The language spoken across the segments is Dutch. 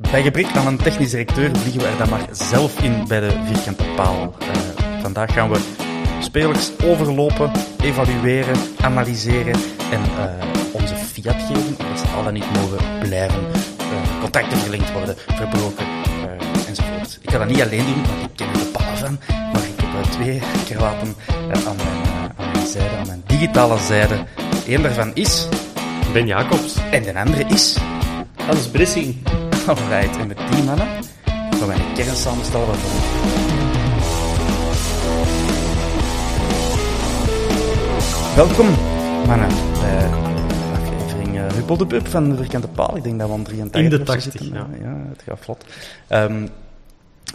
Bij gebrek aan een technisch directeur vliegen we er dan maar zelf in bij de vierkante paal. Uh, vandaag gaan we spelers overlopen, evalueren, analyseren en uh, onze fiat geven. Dat ze al dan niet mogen blijven. Uh, contracten verlengd worden, verbroken enzovoort. Ik ga dat niet alleen doen, want ik ken er de ballen van. Maar ik heb twee krawaten aan, mijn, aan mijn zijde, aan mijn digitale zijde. Eén daarvan is... Ben Jacobs. En de andere is... Hans Brissing. Alright, en met die mannen gaan wij een kern samenstellen van Welkom, mannen, bij aflevering uh, Huppel de Pup van de Vierkante Paal. Ik denk dat we om 83 In de 80, zitten. ja. ja. het gaat vlot. Um,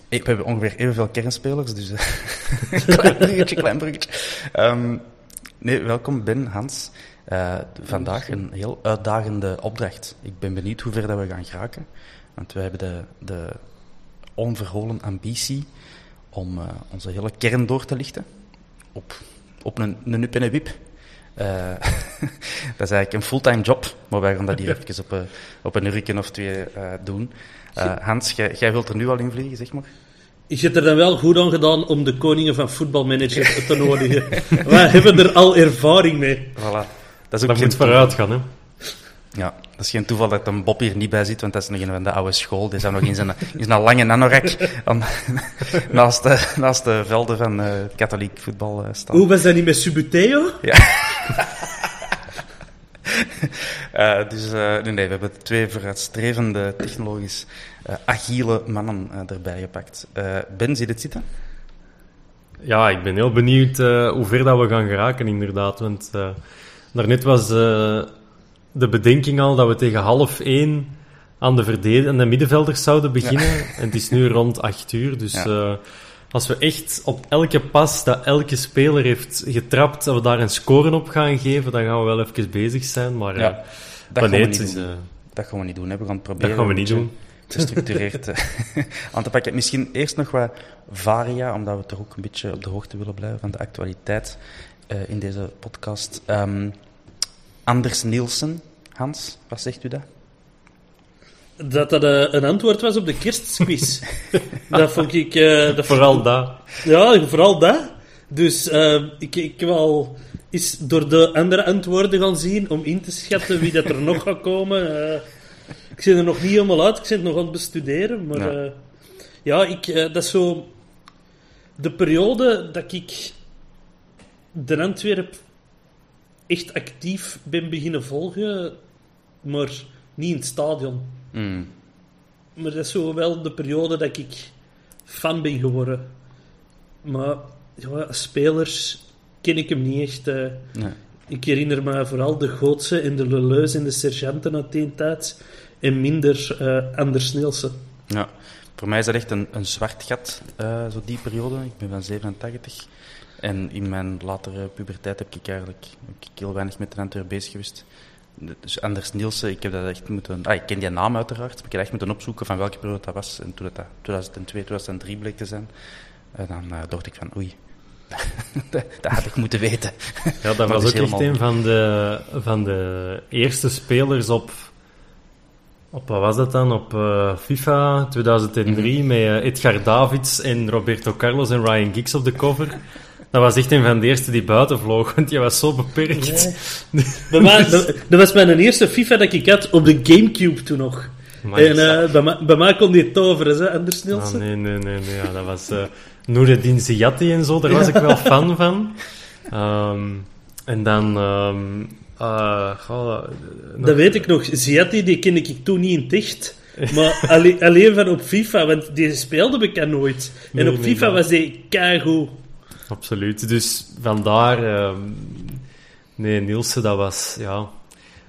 we hebben ongeveer evenveel kernspelers, dus uh, klein bruggetje, klein bruggetje. Um, nee, welkom Ben, Hans. Uh, vandaag een heel uitdagende opdracht. Ik ben benieuwd hoe ver dat we gaan geraken. Want we hebben de, de onverholen ambitie om uh, onze hele kern door te lichten. Op, op een, een up en een wip. Uh, dat is eigenlijk een fulltime job, maar wij gaan dat hier even op, een, op een of twee doen. Hans, jij, wilt er nu al in vliegen, zeg maar? Is het er dan wel goed aan gedaan om de koningen van voetbalmanagers te nodigen? Wij hebben er al ervaring mee. Voilà. Dat, is ook dat moet vooruit gaan, hè? Ja, dat is geen toeval dat een Bob hier niet bij zit, want dat is nog een van de oude school. Die zou nog in zijn, in zijn lange aan, naast, de, naast de velden van uh, het katholiek voetbal uh, staan. Hoe was dat niet met Subuteo? Ja. uh, dus nee, nee, we hebben twee vooruitstrevende, technologisch agiele mannen erbij gepakt. ben, zie je het zitten? Ja, ik ben heel benieuwd hoe ver dat we gaan geraken, inderdaad. Want daarnet was de bedenking al dat we tegen half één aan de, verdedig- aan de middenvelders zouden beginnen. Ja. En het is nu rond acht uur. Dus ja. uh, als we echt op elke pas dat elke speler heeft getrapt, dat we daar een score op gaan geven, dan gaan we wel even bezig zijn. Maar ja, uh, dat, gaan we niet is, doen. Uh, dat gaan we niet doen. Hè. We gaan het proberen. Dat gaan we niet doen. Gestructureerd aan te pakken. Misschien eerst nog wat varia, omdat we toch ook een beetje op de hoogte willen blijven van de actualiteit in deze podcast. Um, Anders Nielsen, Hans, wat zegt u dat? Dat dat uh, een antwoord was op de kerstquiz. dat vond ik... Uh, dat vooral dat. Ja, vooral dat. Dus uh, ik, ik heb al eens door de andere antwoorden gaan zien om in te schatten wie dat er nog gaat komen. ik zit er nog niet helemaal uit, ik zit nog aan het bestuderen. Maar ja, ja ik, dat is zo... De periode dat ik de Antwerp echt actief ben beginnen volgen, maar niet in het stadion. Mm. Maar dat is zo wel de periode dat ik fan ben geworden. Maar ja, spelers ken ik hem niet echt. Uh, nee. Ik herinner me vooral de Gootse en de Leleus en de Sergeanten uit die tijd. En minder uh, Anders Nielsen. Ja, voor mij is dat echt een, een zwart gat, uh, zo die periode. Ik ben van 87. En in mijn latere puberteit heb ik eigenlijk heb ik heel weinig met de Antwerp bezig geweest. dus Anders Nielsen, ik heb dat echt moeten... Ah, ik ken die naam uiteraard, maar ik heb echt moeten opzoeken van welke periode dat was. En toen dat 2002, 2003 bleek te zijn, en dan uh, dacht ik van oei, dat, dat, had ik moeten weten. Ja, dat was ook echt een van de, van de eerste spelers op... Op wat was dat dan? Op uh, FIFA 2003 mm. met uh, Edgar Davids en Roberto Carlos en Ryan Giggs op de cover. Dat was echt een van de eerste die buiten vloog, want die was zo beperkt. Ja. dat, dat, was mijn eerste FIFA dat ik had op de Gamecube toen nog. en uh, bij, ma bij mij kon die toveren, hè, Anders Nielsen. Ah, nee, nee, nee, nee. Ja, dat was uh, Noureddin Ziati en zo, daar was ik wel fan van. Um, en dan... Um, uh, goh, dat weet ik nog. Ziati, die ken ik toen niet in het echt. Maar alleen, alleen van op FIFA, want die speelde bekend nooit. En op FIFA was die keigoed. Absoluut. Dus vandaar... Uh, nee, Nielsen, dat was... Ja,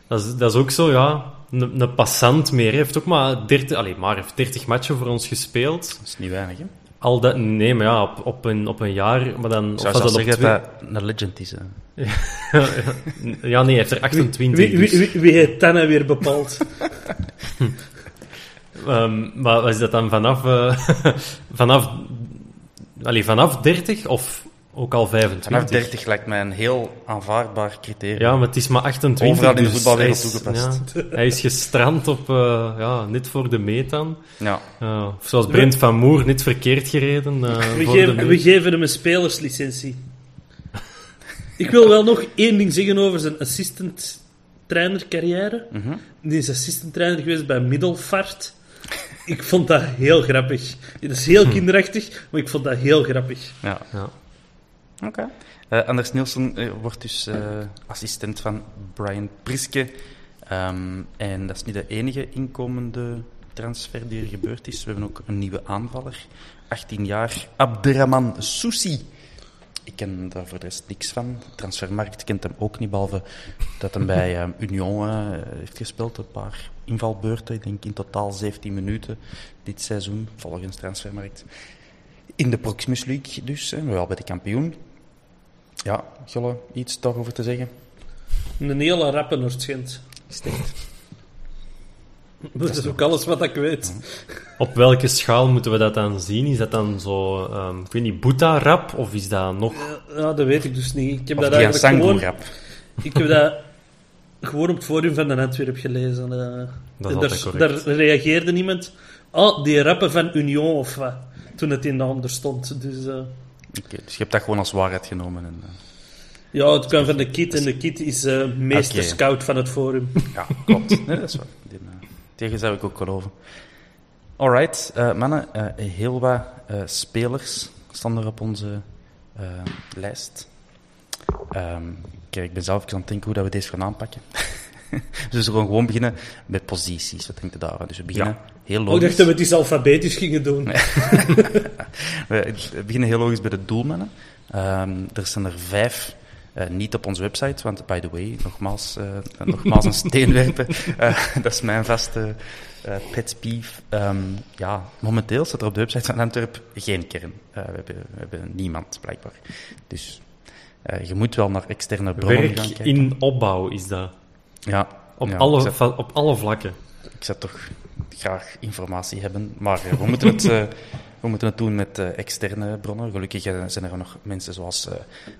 dat is, dat is ook zo, ja... Een, een passant meer. Hij heeft ook maar 30, allez, maar heeft 30 matchen voor ons gespeeld. Dat is niet weinig, hè? Al dat, nee, maar ja, op, op, een, op een jaar. Maar dan, Zou of was dat zeggen twee... dat een legend is? ja, nee, hij heeft er 28. Wie, wie, wie, wie heeft Tanne weer bepaald? um, maar was dat dan vanaf, uh, vanaf Allee, vanaf 30 of ook al 25? Vanaf 30 lijkt mij een heel aanvaardbaar criterium. Ja, maar het is maar 28. Overal in de dus voetbalwereld toegepast. Ja, hij is gestrand op, uh, ja, net voor de meet dan. Ja. Uh, zoals Brent van Moer, net verkeerd gereden. Uh, we, geven, we geven hem een spelerslicentie. Ik wil wel nog één ding zeggen over zijn assistant trainer carrière. Mm -hmm. Die is assistant trainer geweest bij Middelfart ik vond dat heel grappig. Het is heel hm. kinderachtig, maar ik vond dat heel grappig. Ja. ja. Oké. Okay. Uh, Anders Nielsen uh, wordt dus uh, assistent van Brian Priske. Um, en dat is niet de enige inkomende transfer die er gebeurd is. We hebben ook een nieuwe aanvaller. 18 jaar, Abderrahman Soussi. Ik ken daar voor de rest niks van. De transfermarkt kent hem ook niet, behalve dat hij bij um, Union heeft gespeeld. Een paar invalbeurten. Ik denk in totaal 17 minuten dit seizoen, volgens Transfermarkt. In de Proximus League dus, hè, wel bij de kampioen. Ja, Jolle, iets daarover te zeggen? Een hele rappe Noordschent. Steekt. Dat is ook alles wat ik weet. Op welke schaal moeten we dat dan zien? Is dat dan zo, um, ik weet niet, Boeta-rap? Of is dat nog... Ja, dat weet ik dus niet. Ik heb of dat eigenlijk gewoon... rap. Ik heb dat gewoon op het forum van de Antwerp gelezen. Uh, dat daar, daar, reageerde niemand. Oh, die rappen van Union of wat. Toen het in de ander stond. Dus, uh, dus je hebt dat gewoon als waarheid genomen. En, uh... Ja, het kwam van de kit en de kit is uh, meester okay. scout van het forum. Ja, klopt. Nee, dat is waar. Tegen zou ik ook geloven. Alright, mannen, heel wat spelers staan er op onze lijst. Um, kijk, ik ben zelf aan het denken hoe dat we deze gaan aanpakken. dus we zullen gewoon beginnen met posities. Wat denk je daarvan? Dus we beginnen ja. heel logisch. Ik dacht dat we het alfabetisch gingen doen. we beginnen heel logisch bij de doelmannen. Um, er zijn er vijf. Uh, niet op onze website, want by the way, nogmaals, uh, nogmaals een steen werpen. Uh, dat is mijn vaste pet peeve. Um, ja, momenteel staat er op de website van Antwerp geen kern. we, hebben, we hebben niemand, blijkbaar. Dus je moet wel naar externe bronnen Werk gaan kijken. in opbouw is dat. Ja. Op, ja, alle, zet, op alle vlakken. Ik zou toch graag informatie hebben, maar we, moeten het, we moeten het doen met externe bronnen. Gelukkig zijn er nog mensen zoals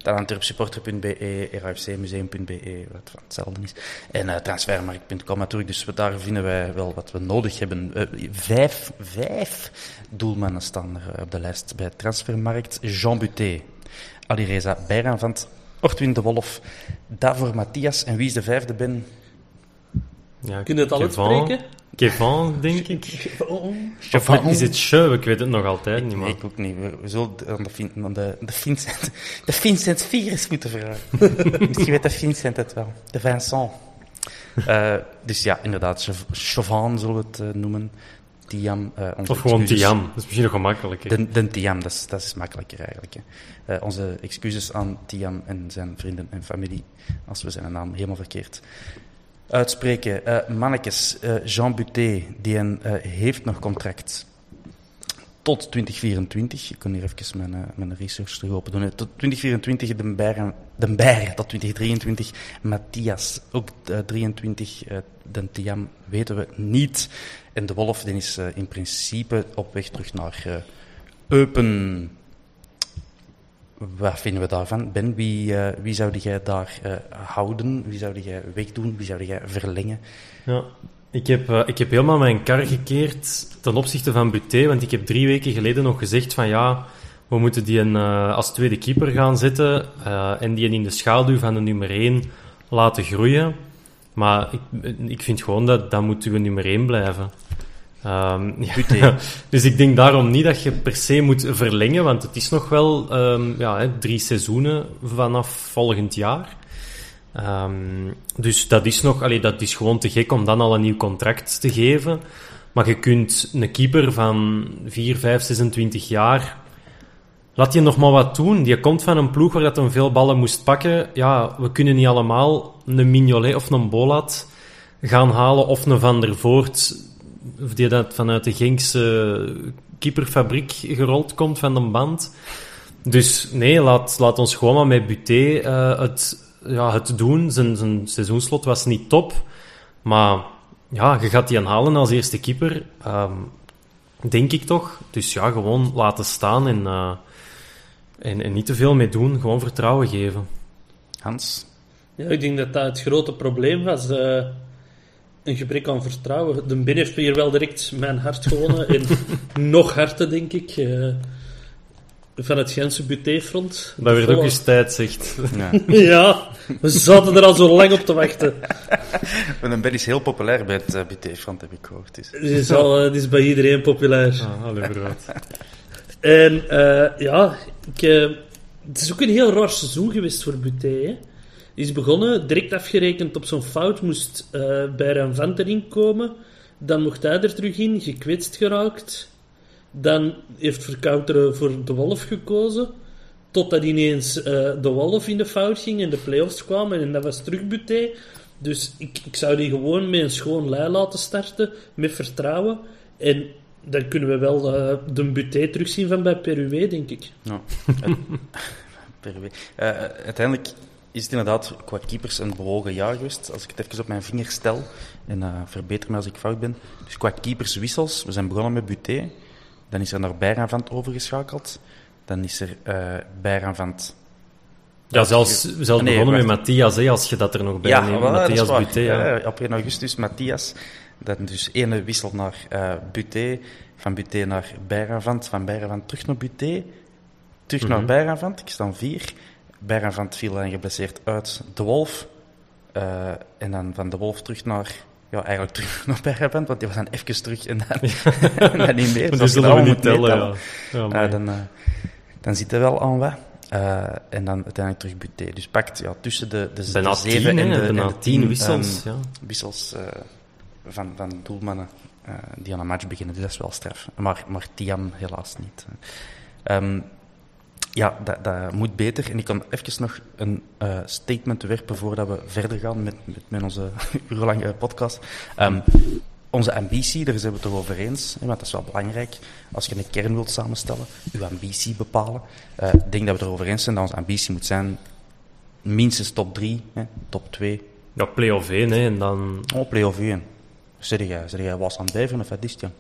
uh, antwerpsupporter.be, rafcmuseum.be, wat van hetzelfde is, en transfermarkt.com natuurlijk. Dus daar vinden wij wel wat we nodig hebben. vijf, vijf doelmannen staan er op de lijst bij Transfermarkt. Jean Buté, Alireza Bijraanvand, Ortwin de Wolf, Davor Matthias. En wie is de vijfde, Ben? Ja, Kun je het al uitspreken? Kevin, denk ik. Kevin. Is het show? Ik weet het nog altijd niet, maar... Ik ook niet. We, zullen aan de, aan de, de, Vincent, de Vincent Virus moeten vragen. Misschien weet de Vincent het wel. De Vincent. Uh, dus ja, inderdaad, Chauvin zullen we het uh, noemen. Tiam. Uh, of gewoon Tiam, dat is misschien nog gemakkelijker. De, de Tiam, dat is, dat is makkelijker eigenlijk. Hè. Uh, onze excuses aan Tiam en zijn vrienden en familie, als we zijn naam helemaal verkeerd uitspreken. Uh, mannetjes, Jean Buté, die een, heeft nog contract. tot 2024. Ik kan hier even mijn, mijn research terug open doen. Tot 2024 de Beir, de Beir tot 2023 Matthias. Ook uh, 23 uh, de Tiam weten we niet. En de Wolf die is in principe op weg terug naar Eupen. Wat vinden we daarvan? Ben, wie, uh, wie zou jij daar houden? Wie zou jij wegdoen? Wie zou jij verlengen? Ja, ik heb, uh, ik heb helemaal mijn kar gekeerd ten opzichte van Buté, want ik heb drie weken geleden nog gezegd van ja, we moeten die een, als tweede keeper gaan zetten en die in de schaduw van de nummer 1 laten groeien. Maar ik, ik vind gewoon dat dat moet uw nummer 1 blijven. Um, ja. dus ik denk daarom niet dat je per se moet verlengen, want het is nog wel um, ja, hè, drie seizoenen vanaf volgend jaar. Um, dus dat is nog, allee, dat is gewoon te gek om dan al een nieuw contract te geven. Maar je kunt een keeper van 4, 5, 26 jaar. Laat je nog maar wat doen. Die komt van een ploeg waar dat een veel ballen moest pakken. Ja, we kunnen niet allemaal een Mignolet of een Bolat gaan halen. Of een Van der Voort, die dat vanuit de Genkse keeperfabriek gerold komt van de band. Dus nee, laat, laat ons gewoon maar met Buté uh, het ja, het doen. Zijn, zijn seizoenslot was niet top. Maar ja, je gaat die aanhalen als eerste keeper. Um, denk ik toch. Dus ja, gewoon laten staan en, uh, en, en, niet te veel mee doen. Gewoon vertrouwen geven. Hans? Ja, ik denk dat dat het grote probleem was. Uh, een gebrek aan vertrouwen. De Ben heeft hier wel direct mijn hart gewonnen. en nog harder, denk ik. Uh, van het Gentse butéfront. Dat werd ook eens tijd, zegt. Ja. ja, we zaten er al zo lang op te wachten. Een Ben is heel populair bij het uh, butéfront, heb ik gehoord. Dus. Die, is al, uh, die is bij iedereen populair. Ah, hallo, En uh, ja, ik, het is ook een heel raar seizoen geweest voor Buté. Hè. Is begonnen, direct afgerekend op zo'n fout, moest bij Ranvant erin komen. Dan mocht hij er terug in, gekwetst geraakt. Dan heeft Verkouteren voor de Wolf gekozen. Totdat ineens uh, de Wolf in de fout ging en de play-offs kwamen. En dat was terug Buté. Dus ik, ik zou die gewoon met een schoon lei laten starten. Met vertrouwen. En dan kunnen we wel uh, de Buté terugzien van bij Peruwe, denk ik. Ja. Uh, uiteindelijk is het inderdaad qua keepers een bewogen jaar geweest. Als ik het even op mijn vinger stel. En uh, verbeter me als ik fout ben. Dus qua keeperswissels. We zijn begonnen met Buté. Dan is er naar Bijranvant overgeschakeld. Dan is er uh, Bijranvant... Ja, zelfs, zelfs nee, begonnen met Matthias, hè, als je dat er nog bij ja, neemt. Matthias Buté. Ja. Uh, op 1 augustus Matthias. Dan dus ene wissel naar uh, Buté, van Buté naar Bijranvant, van Bijranvant terug naar Buté, terug mm -hmm. naar Bijranvant. Ik sta vier. Bijranvant viel dan geblesseerd uit De Wolf. Uh, en dan van De Wolf terug naar ja, eigenlijk terug naar Bergen bent, want die was dan even terug en dan, en dan niet meer. Dus dat zullen we niet tellen, ja. ja uh, dan, uh, dan zit er wel aan wat. En dan uiteindelijk terug Buté. Dus pakt ja, tussen de, de, de zeven en de, en de tien wissels, um, ja. wissels van, van doelmannen die aan een match beginnen. Dus dat is wel straf. Maar, maar Tiam helaas niet. Um, ja, dat, dat, moet beter. En ik kan even nog een uh, statement werpen voordat we verder gaan met, met, met onze urenlange podcast. Um, onze ambitie, daar zijn we het toch over eens, hè, want dat is wel belangrijk. Als je een kern wilt samenstellen, je ambitie bepalen. Uh, ik denk dat we erover eens zijn dat onze ambitie moet zijn minstens top 3, hè, top 2. Ja, play-off 1, hè, en dan... Oh, play-off 1. Zeg jij, zeg jij was aan het of wat is het?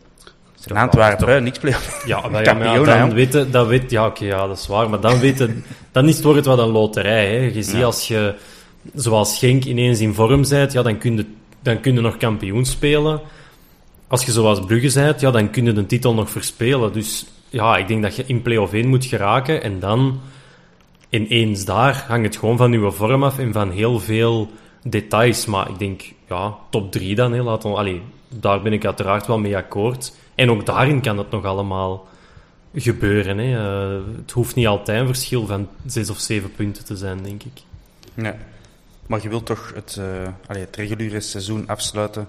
In Antwerpen, niks play-off. Ja, maar ja, maar ja, dan weten, dat weet, ja, oké, okay, ja, dat is waar. Maar dan weten, dan is het, wordt het wat een loterij. Hè. Je ziet als je, zoals Genk, ineens in vorm bent, ja, dan kun je, dan kun je nog kampioen spelen. Als je zoals Brugge bent, ja, dan kun je de titel nog verspelen. Dus ja, ik denk dat je in play-off 1 moet geraken. En dan, ineens daar, hangt het gewoon van je vorm af en van heel veel details. Maar ik denk, ja, top 3 dan. Hè, laat ons, allee, daar ben ik uiteraard wel mee akkoord. En ook daarin kan het nog allemaal gebeuren. Hè. Uh, het hoeft niet altijd een verschil van zes of zeven punten te zijn, denk ik. Nee. Maar je wilt toch het, uh, allee, het reguliere seizoen afsluiten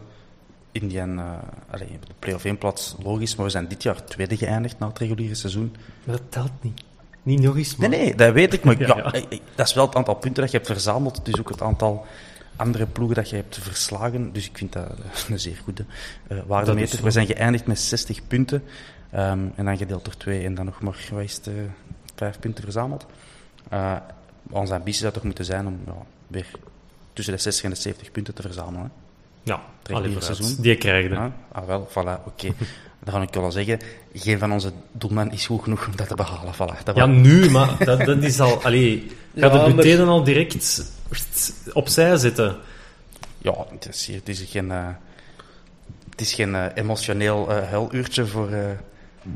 in die uh, allee, de play-off 1 plaats, logisch, maar we zijn dit jaar tweede geëindigd na het reguliere seizoen. Maar dat telt niet. Niet nog eens, man. Nee, nee, dat weet ik, maar ja, ja. Ja, dat is wel het aantal punten dat je hebt verzameld, dus ook het aantal andere ploegen dat je hebt verslagen. Dus ik vind dat een zeer goede uh, waardemeter. We zijn geëindigd met 60 punten. Ehm, en dan gedeeld door 2 en dan nog maar wat is het, 5 punten verzameld. Uh, onze ambitie zou toch moeten zijn om ja, weer tussen de 60 en de 70 punten te verzamelen. Hè? Ja, het seizoen. Die krijg je. Ah, wel, voilà, oké. Dan kan ik wel zeggen, geen van onze doelmen is goed genoeg om dat te behalen. Voilà, dat ja, nu, maar dat, dat is al... Allee, gaat ja, het meteen maar... al direct opzij zitten? Ja, het is, hier, het is geen, uh, het is geen uh, emotioneel uh, huiluurtje voor,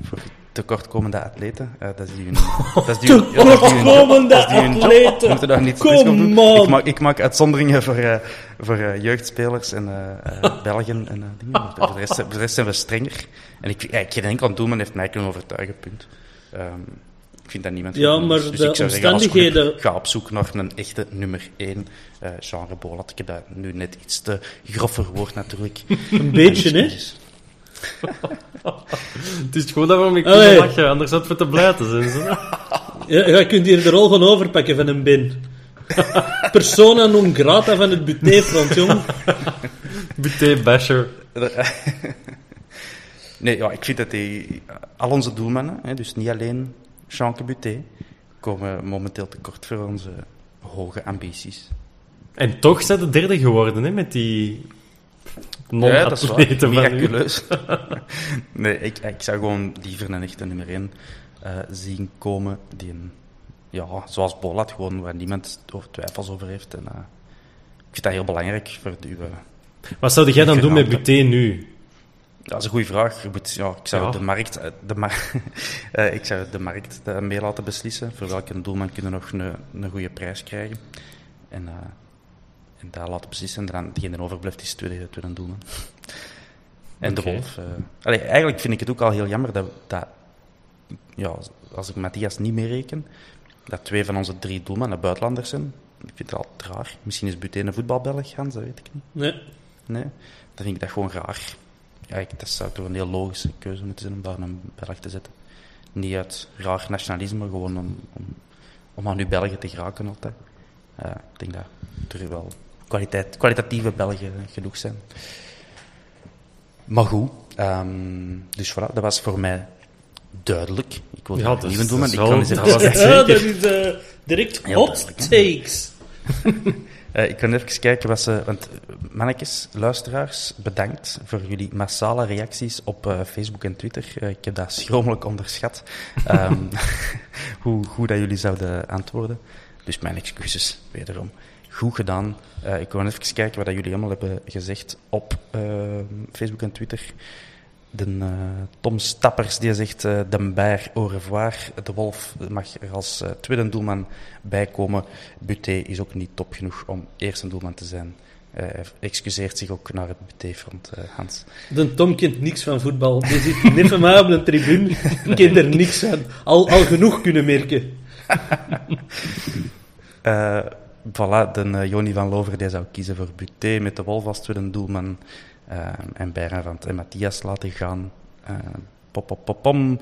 voor tekortkomende atleten. Dat is die hun, dat is die, tekortkomende ja, atleten! Moeten daar niet doen. Ik maak, ik maak uitzonderingen voor, voor jeugdspelers en Belgen en dingen. Voor de, rest, voor de rest zijn we strenger. En ik, ja, ik geen enkel doelman heeft mij kunnen overtuigen, punt. Um, ik vind dat niemand Ja, maar dus de omstandigheden... Zeggen, ga op zoek naar een echte nummer 1 uh, genre Bolat. Ik heb dat nu net iets te grof verwoord natuurlijk. Een beetje, hè? het is goed dat we met kunnen lachen, anders had we te blij te zijn. ja, je kunt hier de rol van overpakken van een bin. Persona non grata van het buté-front, jong. Buté-basher. nee, ja, ik vind dat die, al onze doelmannen, hè, dus niet alleen Jean Buté, komen momenteel tekort voor onze hoge ambities. En toch zijn de derde geworden hè, met die ja, dat is waar. Miraculeus. nee, ik, ik zou gewoon liever een echte nummer 1 uh, eh, zien komen die een, ja, zoals Bolat, gewoon waar niemand over twijfels over heeft. En, uh, ik vind dat heel belangrijk voor uw... Wat zou jij dan doen met Buté nu? Dat is een goede vraag. Ja, ik zou ja. de markt, eh, de mar ik zou de markt mee laten beslissen. Voor welke doelman kunnen nog een, een goede prijs krijgen. En en daar laten beslissen. En dan, degene overblijft is tweede, tweede doelman. En de Wolf. Uh, allee, eigenlijk vind ik het ook al heel jammer dat, dat ja, als ik Matthias niet meereken, dat twee van onze drie doelmannen buitenlanders zijn. Ik vind het altijd raar. Misschien is Buteen een voetbalbelg, Hans, dat weet ik niet. Nee. Nee? Dan vind ik dat gewoon raar. Ja, ik, dat zou toch een heel logische keuze moeten zijn om daar een Belg te zetten. Niet uit raar nationalisme, gewoon om, om, om aan uw Belgen te geraken altijd. Uh, ik denk dat er wel kwaliteit, kwalitatieve Belgen genoeg zijn. Maar goed, um, dus voilà, dat was voor mij duidelijk. Ik wil ja, niet doen, maar ik kan eens even Ja, dat is uh, direct hot takes. uh, ik kan even kijken wat ze... Want mannetjes, luisteraars, bedankt voor jullie massale reacties op uh, Facebook en Twitter. ik heb dat schromelijk onderschat. um, hoe goed dat jullie zouden antwoorden. Dus mijn excuses, wederom goed gedaan. Ik wil even kijken wat jullie allemaal hebben gezegd op uh, Facebook en Twitter. De, uh, Tom Stappers die zegt uh, de Bayer au revoir. De Wolf mag er als tweede doelman bij komen. Buté is ook niet top genoeg om eerste doelman te zijn. hij excuseert zich ook naar het Buté-front, Hans. De Tom kent niks van voetbal. Die zit net van mij op de tribune. kent er niks van. Al, al genoeg kunnen merken. voilà, de Joni van Lover die zou kiezen voor Buté met de Wolf als tweede doelman en Beren van en Matthias laten gaan. Uh, pop, pop, pop, pom.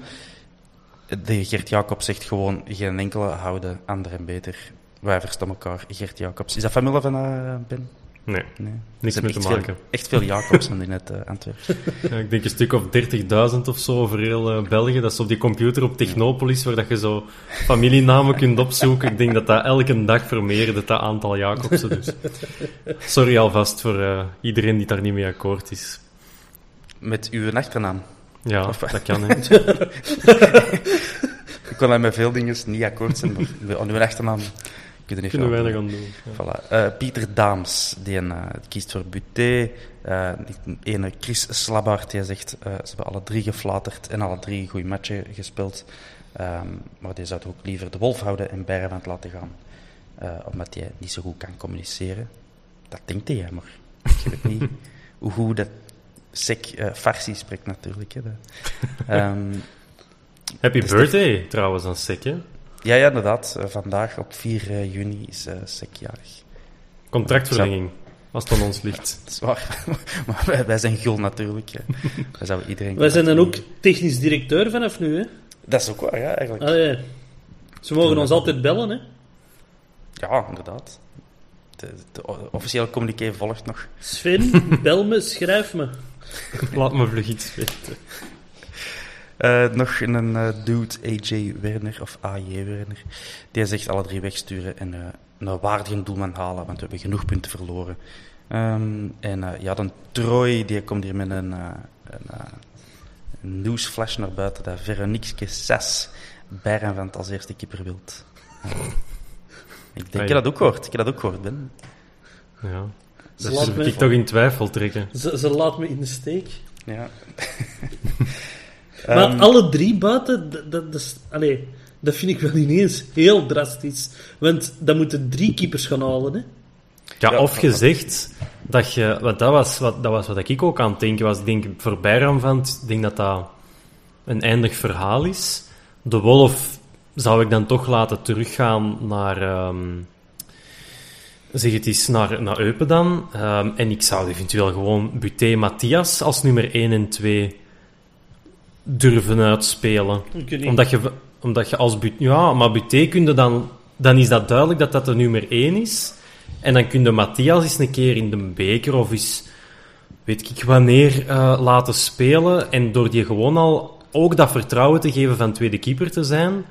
De Gert Jacobs zegt gewoon geen enkele houden, ander en beter. Wij verstaan elkaar. Gert Jacobs. Is dat familie van Ben? Nee, nee. niks mee te maken. Veel, echt veel Jacobsen in het uh, Antwerpen. Ja, ik denk een stuk of 30.000 of zo over heel uh, België. Dat is op die computer op Technopolis, waar dat je zo familienamen kunt opzoeken. Ik denk dat dat elke dag vermeerdert, dat aantal Jacobsen. Dus. Sorry alvast voor uh, iedereen die daar niet mee akkoord is. Met uw achternaam? Ja, of, dat kan. Hè. ik kon met veel dingen niet akkoord zijn, maar uw achternaam kunnen, kunnen weinig aan doen. Voilà. Uh, Pieter Daams, die uh, kiest voor Buté. Uh, ene Chris Slabart, die zegt, ze hebben alle drie geflaterd en alle drie goede matchen gespeeld. Um, maar die zou ook liever de wolf houden en Bijrevand laten gaan. omdat hij niet zo goed kan communiceren. Dat denkt hij, maar ik weet niet hoe goed dat sec farsi spreekt natuurlijk. Hè. Um, Happy dus birthday, trouwens, aan Sek, ja, ja, inderdaad. Uh, vandaag op 4 uh, eh, juni is uh, sekjarig. Contractverlenging, als het aan ons ligt. Dat is waar. maar wij, wij, zijn gul natuurlijk. Wij, zouden iedereen wij zijn dan ook technisch directeur vanaf nu, hè? Dat is ook waar, ja, eigenlijk. Ah, ja. Ze mogen ons altijd bellen, hè? Ja, inderdaad. de, officiële communiqué volgt nog. Sven, bel me, schrijf me. Laat me vlug iets weten. Uh, nog een uh, dude, AJ Werner, of AJ Werner, die zegt alle drie wegsturen en uh, een waardige doelman halen, want we hebben genoeg punten verloren. Um, en ja, dan Troy, die komt hier met een, een, een nieuwsflash naar buiten dat Veronique 6 Bern van het als eerste keeper wilt. ik denk dat ook gehoord. Ik heb dat ook gehoord, Ben. Ja. Ze dat me... ik toch in twijfel trekken. Ze, ze laat me in de steek. Ja. maar um, alle drie buiten, dat, dat, is, allez, dat vind ik wel ineens heel drastisch. Want dan moeten drie keepers gaan halen, hè? Ja, ja of gezegd dat je... Want dat was wat, dat was wat ik ook aan het denken was. Ik denk, voor Bijram van, ik denk dat dat een eindig verhaal is. De Wolf zou ik dan toch laten teruggaan naar... Um, zeg het eens, naar, naar Eupen dan. Um, en ik zou eventueel gewoon Buté Matthias als nummer 1 en 2 durven uitspelen. Omdat je, omdat je als. Ja, maar Buté dan... Dan is dat duidelijk dat dat de nummer 1 is. En dan kun je Matthias eens een keer in de beker of eens... Weet ik wanneer uh, laten spelen. En door die gewoon al ook dat vertrouwen te geven van tweede keeper te zijn.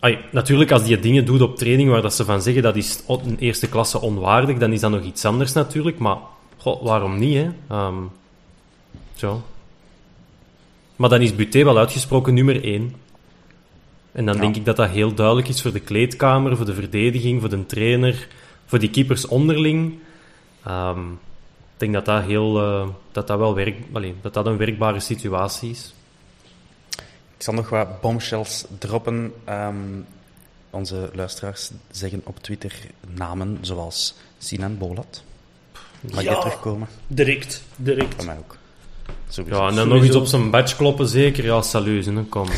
Ay, natuurlijk, als die dingen doet op training waar dat ze van zeggen dat is een eerste klasse onwaardig, dan is dat nog iets anders natuurlijk. Maar goh, waarom niet, hè? Um, zo. Maar dan is Buté wel uitgesproken nummer 1. En dan denk ik dat dat heel duidelijk is voor de kleedkamer, voor de verdediging, voor de trainer, voor die keepers onderling. Um, ik denk dat dat, heel, uh, dat, dat wel werk, allez, dat dat een werkbare situatie is. Ik zal nog wat bombshells droppen. Um, onze luisteraars zeggen op Twitter namen zoals Sinan Bolat. Mag ja, je terugkomen? Direct, direct. Van mij ook. Sowieso. Ja, en dan nog iets op zijn badge kloppen, zeker. Ja, salut, hè. kom.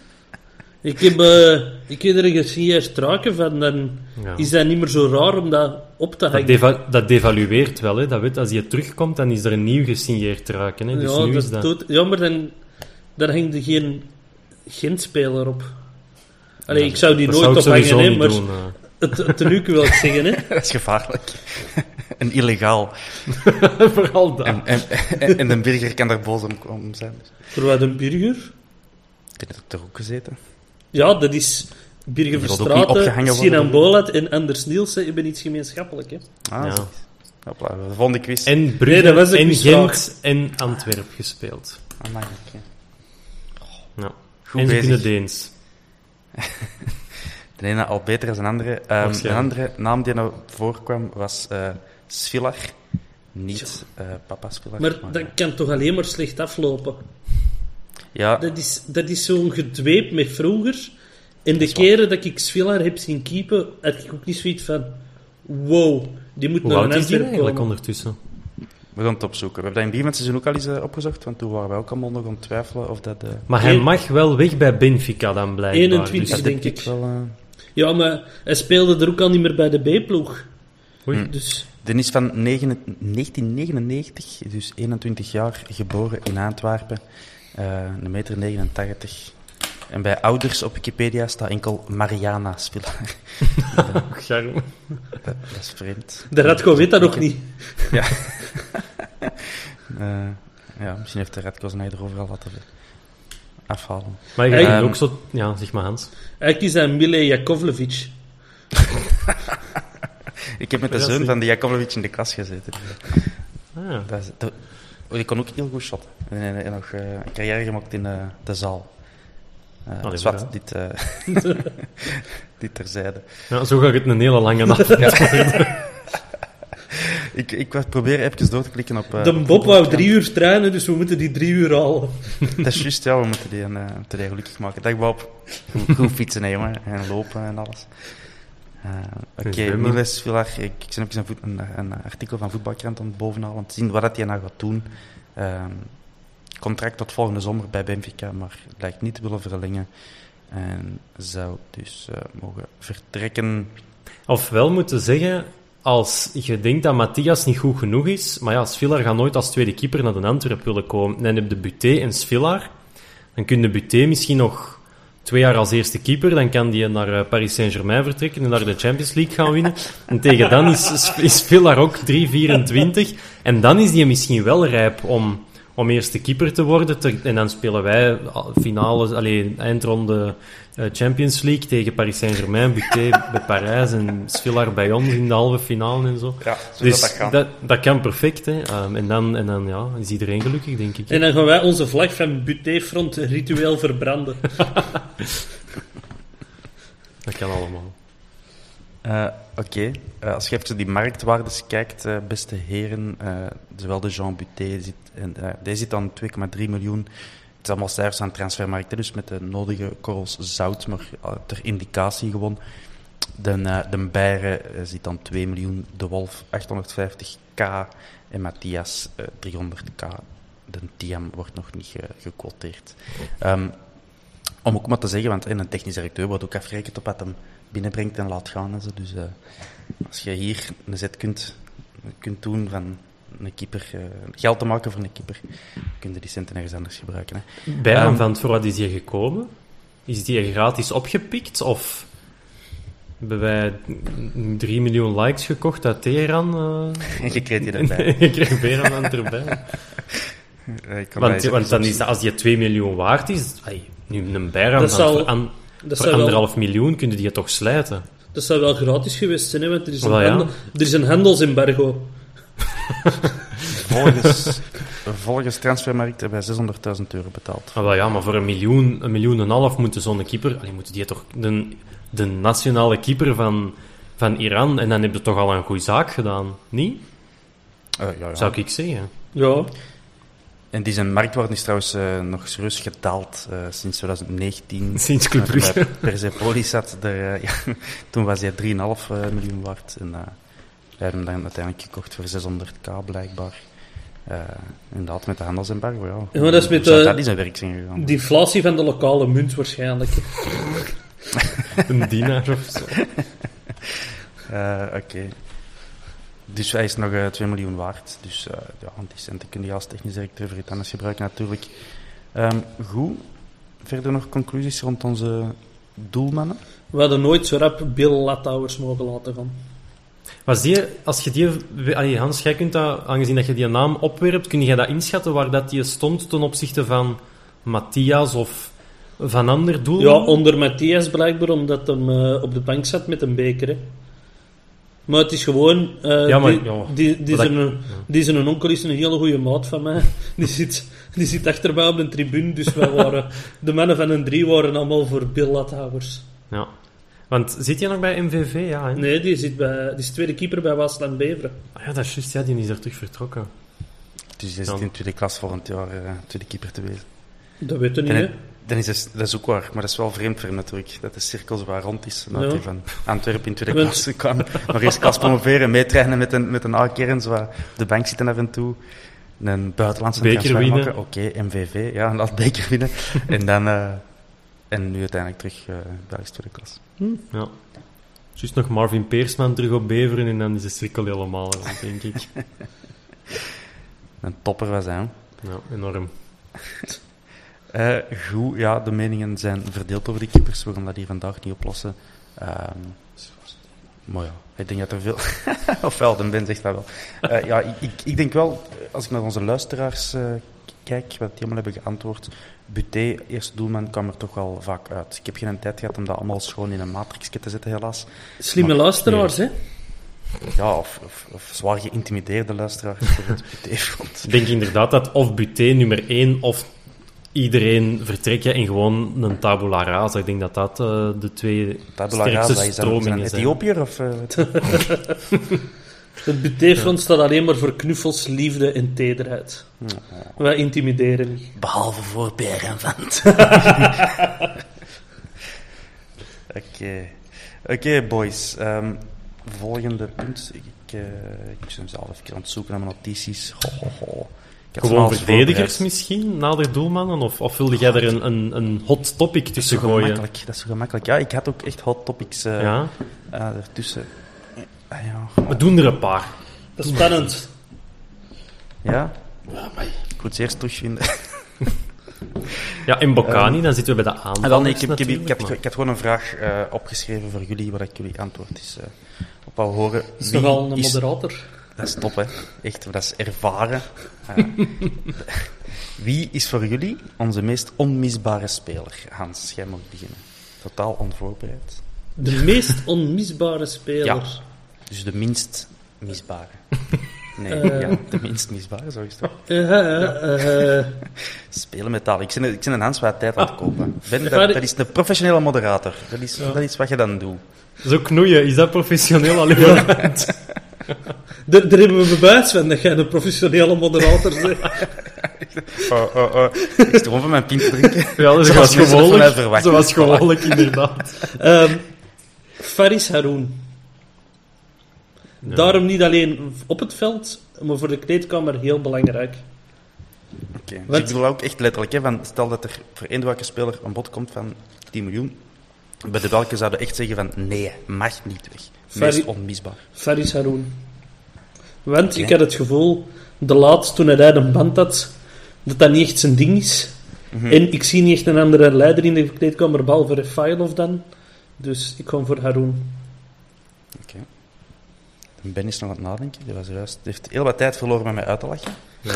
ik heb, uh, ik heb er gesigneerd struiken van, dan ja. is dat niet meer zo raar om dat op te hangen. Dat, deva dat devalueert wel, hè. Dat weet, als je terugkomt, dan is er een nieuw gesigneerd truiken, hè. Dus ja, nu dat is dat... Doet, ja, maar dan daar hangt er geen Gent-speler op. Allee, ik zou die nooit op hangen, hè, maar doen, uh. het, het ik zeggen. Hè. dat is gevaarlijk. En illegaal. Vooral dat. En, en, en, de burger kan daar boos om, zijn. Voor wat een burger? Ik heb er ook gezeten. Ja, dat is... Birger Verstraeten, Sinan Bolat en Anders Nielsen hebben iets gemeenschappelijk. Hè? Ah, ja. Hopla, de volgende quiz. En Brugge nee, en Gent en Antwerp gespeeld. Ah, okay. Ja. Goed en ze kunnen Deens. de ene al beter dan de andere. Um, een andere naam die nou voorkwam was uh, Svilar. Niet uh, papa Svilar. Maar, maar dat kan toch alleen maar slecht aflopen? Ja. Dat is, dat is zo'n gedweep met vroeger. En de keren dat ik Svilar heb zien keepen, had ik ook niet zoiets van... Wow, die moet Hoe naar een Antwerp komen. ondertussen? We gaan het opzoeken. We hebben dat in het seizoen ook al eens uh, opgezocht, want toen waren we ook allemaal nog aan het twijfelen of dat... Uh... Maar hij mag wel weg bij Benfica dan blijkbaar. 21, dus denk ik. Wel, uh... Ja, maar hij speelde er ook al niet meer bij de B-ploeg. Oei. Dus... Den is van 1999, dus 21 jaar, geboren in Antwerpen. een meter 89. En bij ouders op Wikipedia staat enkel Mariana Spiller. Charme. Dat, dat, is vreemd. De Radko weet dat nog niet. Ja. uh, ja, misschien heeft de Radko zijn eigen overal laten afhalen. Maar je um, ook zo... Ja, zeg maar Hans. Eigenlijk is dat Mile Jakovlevic. ik heb met de zoon van de Jakovlevic in de klas gezeten. Ah. Dat is, dat, ik kon ook heel goed shotten. En, en, nog uh, een carrière gemaakt in uh, de zaal. Uh, Allee, zwart, dit, uh, dit terzijde. Ja, zo gaat het een hele lange nacht. ik, ik probeer even door te klikken op... Uh, de Bob wou drie uur trainen, dus we moeten die drie uur halen. dat is juist, ja, we moeten die, uh, die gelukkig maken. Dag Bob. Goed, goed fietsen, hè, jongen. En lopen en alles. Uh, Oké, okay, Miles Villar, ik, ik ben even een, een, een, artikel van Voetbalkrant aan het bovenhalen om te zien wat hij nou gaat doen. Ehm, contract tot volgende zomer bij Benfica, maar lijkt niet te willen verlengen. En zou dus uh, mogen vertrekken. Ofwel moeten zeggen, als je denkt dat Matthias niet goed genoeg is, maar ja, Svilar gaat nooit als tweede keeper naar de Antwerp willen komen. Dan heb je Buté en Svilar. Dan kun je Buté misschien nog twee jaar als eerste keeper. Dan kan die naar eh, Paris Saint-Germain vertrekken en naar de Champions League gaan winnen. En tegen dan is, is Villa ook 3-24. En dan is die misschien wel rijp om, om eerste keeper te worden. en dan spelen wij finale, alleen eindronde uh, Champions League tegen Paris Saint-Germain, Buté bij Parijs en Svillar bij ons in de halve finale en zo. Ja, zo dus dat, dat, dat, kan perfect. Hè. Um, en dan, en dan ja, is iedereen gelukkig, denk ik. En dan gaan wij onze vlag van Buté-front ritueel verbranden. dat kan allemaal. Uh, Oké, uh, als je even die marktwaardes kijkt, uh, beste heren, zowel de Jean Buté, zit, en, die zit aan 2,3 miljoen het is allemaal cijfers aan transfermarkten, dus met de nodige korrels zout, maar ter indicatie gewoon. De, de Beieren uh, zit dan 2 miljoen, De Wolf 850k en Matthias uh, eh, 300k. De Tiam wordt nog niet gequoteerd. Um, om ook maar te zeggen, want een technisch directeur wordt ook afgerekend op wat hem binnenbrengt en laat gaan. En zo. Dus als je hier een zet kunt, kunt doen van een keeper, uh, geld te maken voor een keeper, kun je die centen ergens anders gebruiken. Hè. Bij um, van voor wat is die gekomen? Is die gratis opgepikt of hebben wij 3 miljoen likes gekocht uit Teheran? Uh... en je kreeg die erbij. je kreeg Beran erbij. want, want dan is dat, als die 2 miljoen waard is, ay, nu een Beran voor, an, voor anderhalf wel... miljoen kun je die toch slijten. Dat zou wel gratis geweest zijn, hè, want er is, een, handel, er is een handelsembargo. volgens, volgens Transfermarkt hebben wij 600.000 euro betaald. Ah, wel ja, maar voor een miljoen, een miljoen en een half moeten zo'n keeper... Allee, moeten die toch... De, de nationale keeper van, van Iran, en dan heb je toch al een goede zaak gedaan, niet? Uh, ja, ja. Zou ik zeggen. Ja. En die zijn marktwaarde is trouwens uh, nog serieus gedaald uh, sinds 2019. Sinds Club Brugge. Persepolis zat er, ja, toen was hij 3,5 miljoen waard. En, we hebben hem dan uiteindelijk gekocht voor 600k blijkbaar. Uh, inderdaad, met de handelsembargo, ja. ja maar dat is met de, dat is een werk zijn gegaan. De inflatie van de lokale munt waarschijnlijk. een dienaar of zo. Uh, Oké. Okay. Dus hij is nog uh, 2 miljoen waard. Dus uh, ja, die centen kun je als technisch directeur voor iets anders gebruiken natuurlijk. Um, goed. Verder nog conclusies rond onze doelmannen? We hadden nooit zo rap Bill Latouwers mogen laten gaan. Was die, als je die, allee, Hans, jij kunt dat, aangezien dat je die naam opwerpt, kun je dat inschatten waar dat die stond ten opzichte van Matthias of van ander doel? Ja, onder Matthias blijkbaar, omdat hij uh, op de bank zat met een beker. Hè. Maar het is gewoon... Uh, ja, maar, die, ja, die, die, zijn, die onkel is een hele goede maat van mij. Die zit, die zit achter mij op de tribune, dus wij waren... de mannen van een drie waren allemaal voor Bill Lathouders. Ja. Want zit hij nog bij MVV? Ja, hè? Nee, die, zit bij, die is tweede keeper bij Waasland Beveren. Ah, ja, dat is juist. Ja, die is er terug vertrokken. Dus hij zit in tweede klas volgend jaar uh, tweede keeper te wezen. Dat weet je niet, hè? Dan is het, dat is ook waar, maar dat is wel vreemd voor hem natuurlijk, dat de cirkel zo waar rond is. Dat hij van Antwerpen in tweede klas kwam, nog eerst klas promoveren, meetrainen met een, met een A-kern, zo de bank zitten af en toe. Een buitenlandse beker winnen. Oké, okay, MVV, ja, een beker winnen. en dan... Uh, en nu uiteindelijk terug uh, Belgisch tweede klas. Hm. Ja. Juist nog Marvin Peersman terug op Beveren en dan is de cirkel helemaal rond, denk ik. Een topper was hij. Ja, enorm. Uh, goed, ja, de meningen zijn verdeeld over de keepers. We gaan dat hier vandaag niet oplossen. Um, maar ja, ik denk dat er veel... Ofwel, de Ben zegt dat wel. Uh, ja, ik, ik, denk wel, als ik naar onze luisteraars uh, kijk, wat die allemaal hebben geantwoord, Buté, eerste doelman, kwam er toch wel vaak uit. Ik heb geen tijd gehad om dat allemaal schoon in een matrixje te zetten, helaas. Slimme maar, luisteraars, hè? Ja, of, of, of, zwaar geïntimideerde luisteraars voor het Buté-front. Ik denk inderdaad dat of Buté nummer 1 of iedereen vertrekken en gewoon een tabula rasa. Ik denk dat dat uh, de twee tabula sterkste rasa, stromingen zijn. Ethiopiër of... Uh, Het BT-front staat alleen maar voor knuffels, liefde en tederheid. Ja. Wij intimideren niet. Behalve voor Berenvent. Oké. Oké, boys. Um, volgende punt. Ik, uh, ik ben zelf even aan het zoeken naar mijn notities. Ho, ho, ho. Gewoon verdedigers misschien, nader doelmannen? Of, of wilde jij er een, een, een hot topic tussen dat gooien? Dat is zo gemakkelijk. Ja, ik had ook echt hot topics uh, ja? uh, ertussen. Ah, ja. We doen er een paar. Dat is spannend. Ja? Ja, maar... Ik moet het eerst terugvinden. Ja, in Bocani, dan zitten we bij de aanval. dan, ik, ik, ik, had, ik had gewoon een vraag uh, opgeschreven voor jullie, waar ik jullie antwoord is uh, op al horen. Is toch al een moderator? Dat is top, hè. Echt, dat is ervaren. Uh, wie is voor jullie onze meest onmisbare speler? Hans, jij mag beginnen. Totaal onvoorbereid. De meest onmisbare speler? Ja, dus de minst misbare. Nee, uh, ja, de minst misbare, zo is het. Uh, uh, Spelen met taal. Ik zit, ik zit een Hans wat tijd aan het kopen. Ben, dat, dat, is een professionele moderator. Dat is, ja. dat is wat je dan doet. Zo knoeien, is dat professioneel alleen Daar hebben we bewijs van dat jij een professionele moderator bent. oh, oh, oh. Ik gewoon van mijn pint drinken. Ja, dat was gewoonlijk. Zoals gewoonlijk, inderdaad. um, Faris Haroun. Ja. Daarom niet alleen op het veld, maar voor de kleedkamer heel belangrijk. Oké, okay. dus ik bedoel ook echt letterlijk, hè, van, stel dat er voor één welke speler een bod komt van 10 miljoen, bij de welke zouden echt zeggen van nee, mag niet weg. Meest onmisbaar. Faris Haroun. Want okay. ik had het gevoel, de laatste toen hij een band had, dat dat niet echt zijn ding is. Mm -hmm. En ik zie niet echt een andere leider in de kleedkamer, behalve of dan. Dus ik kom voor Haroun. Oké. Okay. Ben is nog aan het nadenken. Die was juist, heeft heel wat tijd verloren met mij uit te lachen. Ja,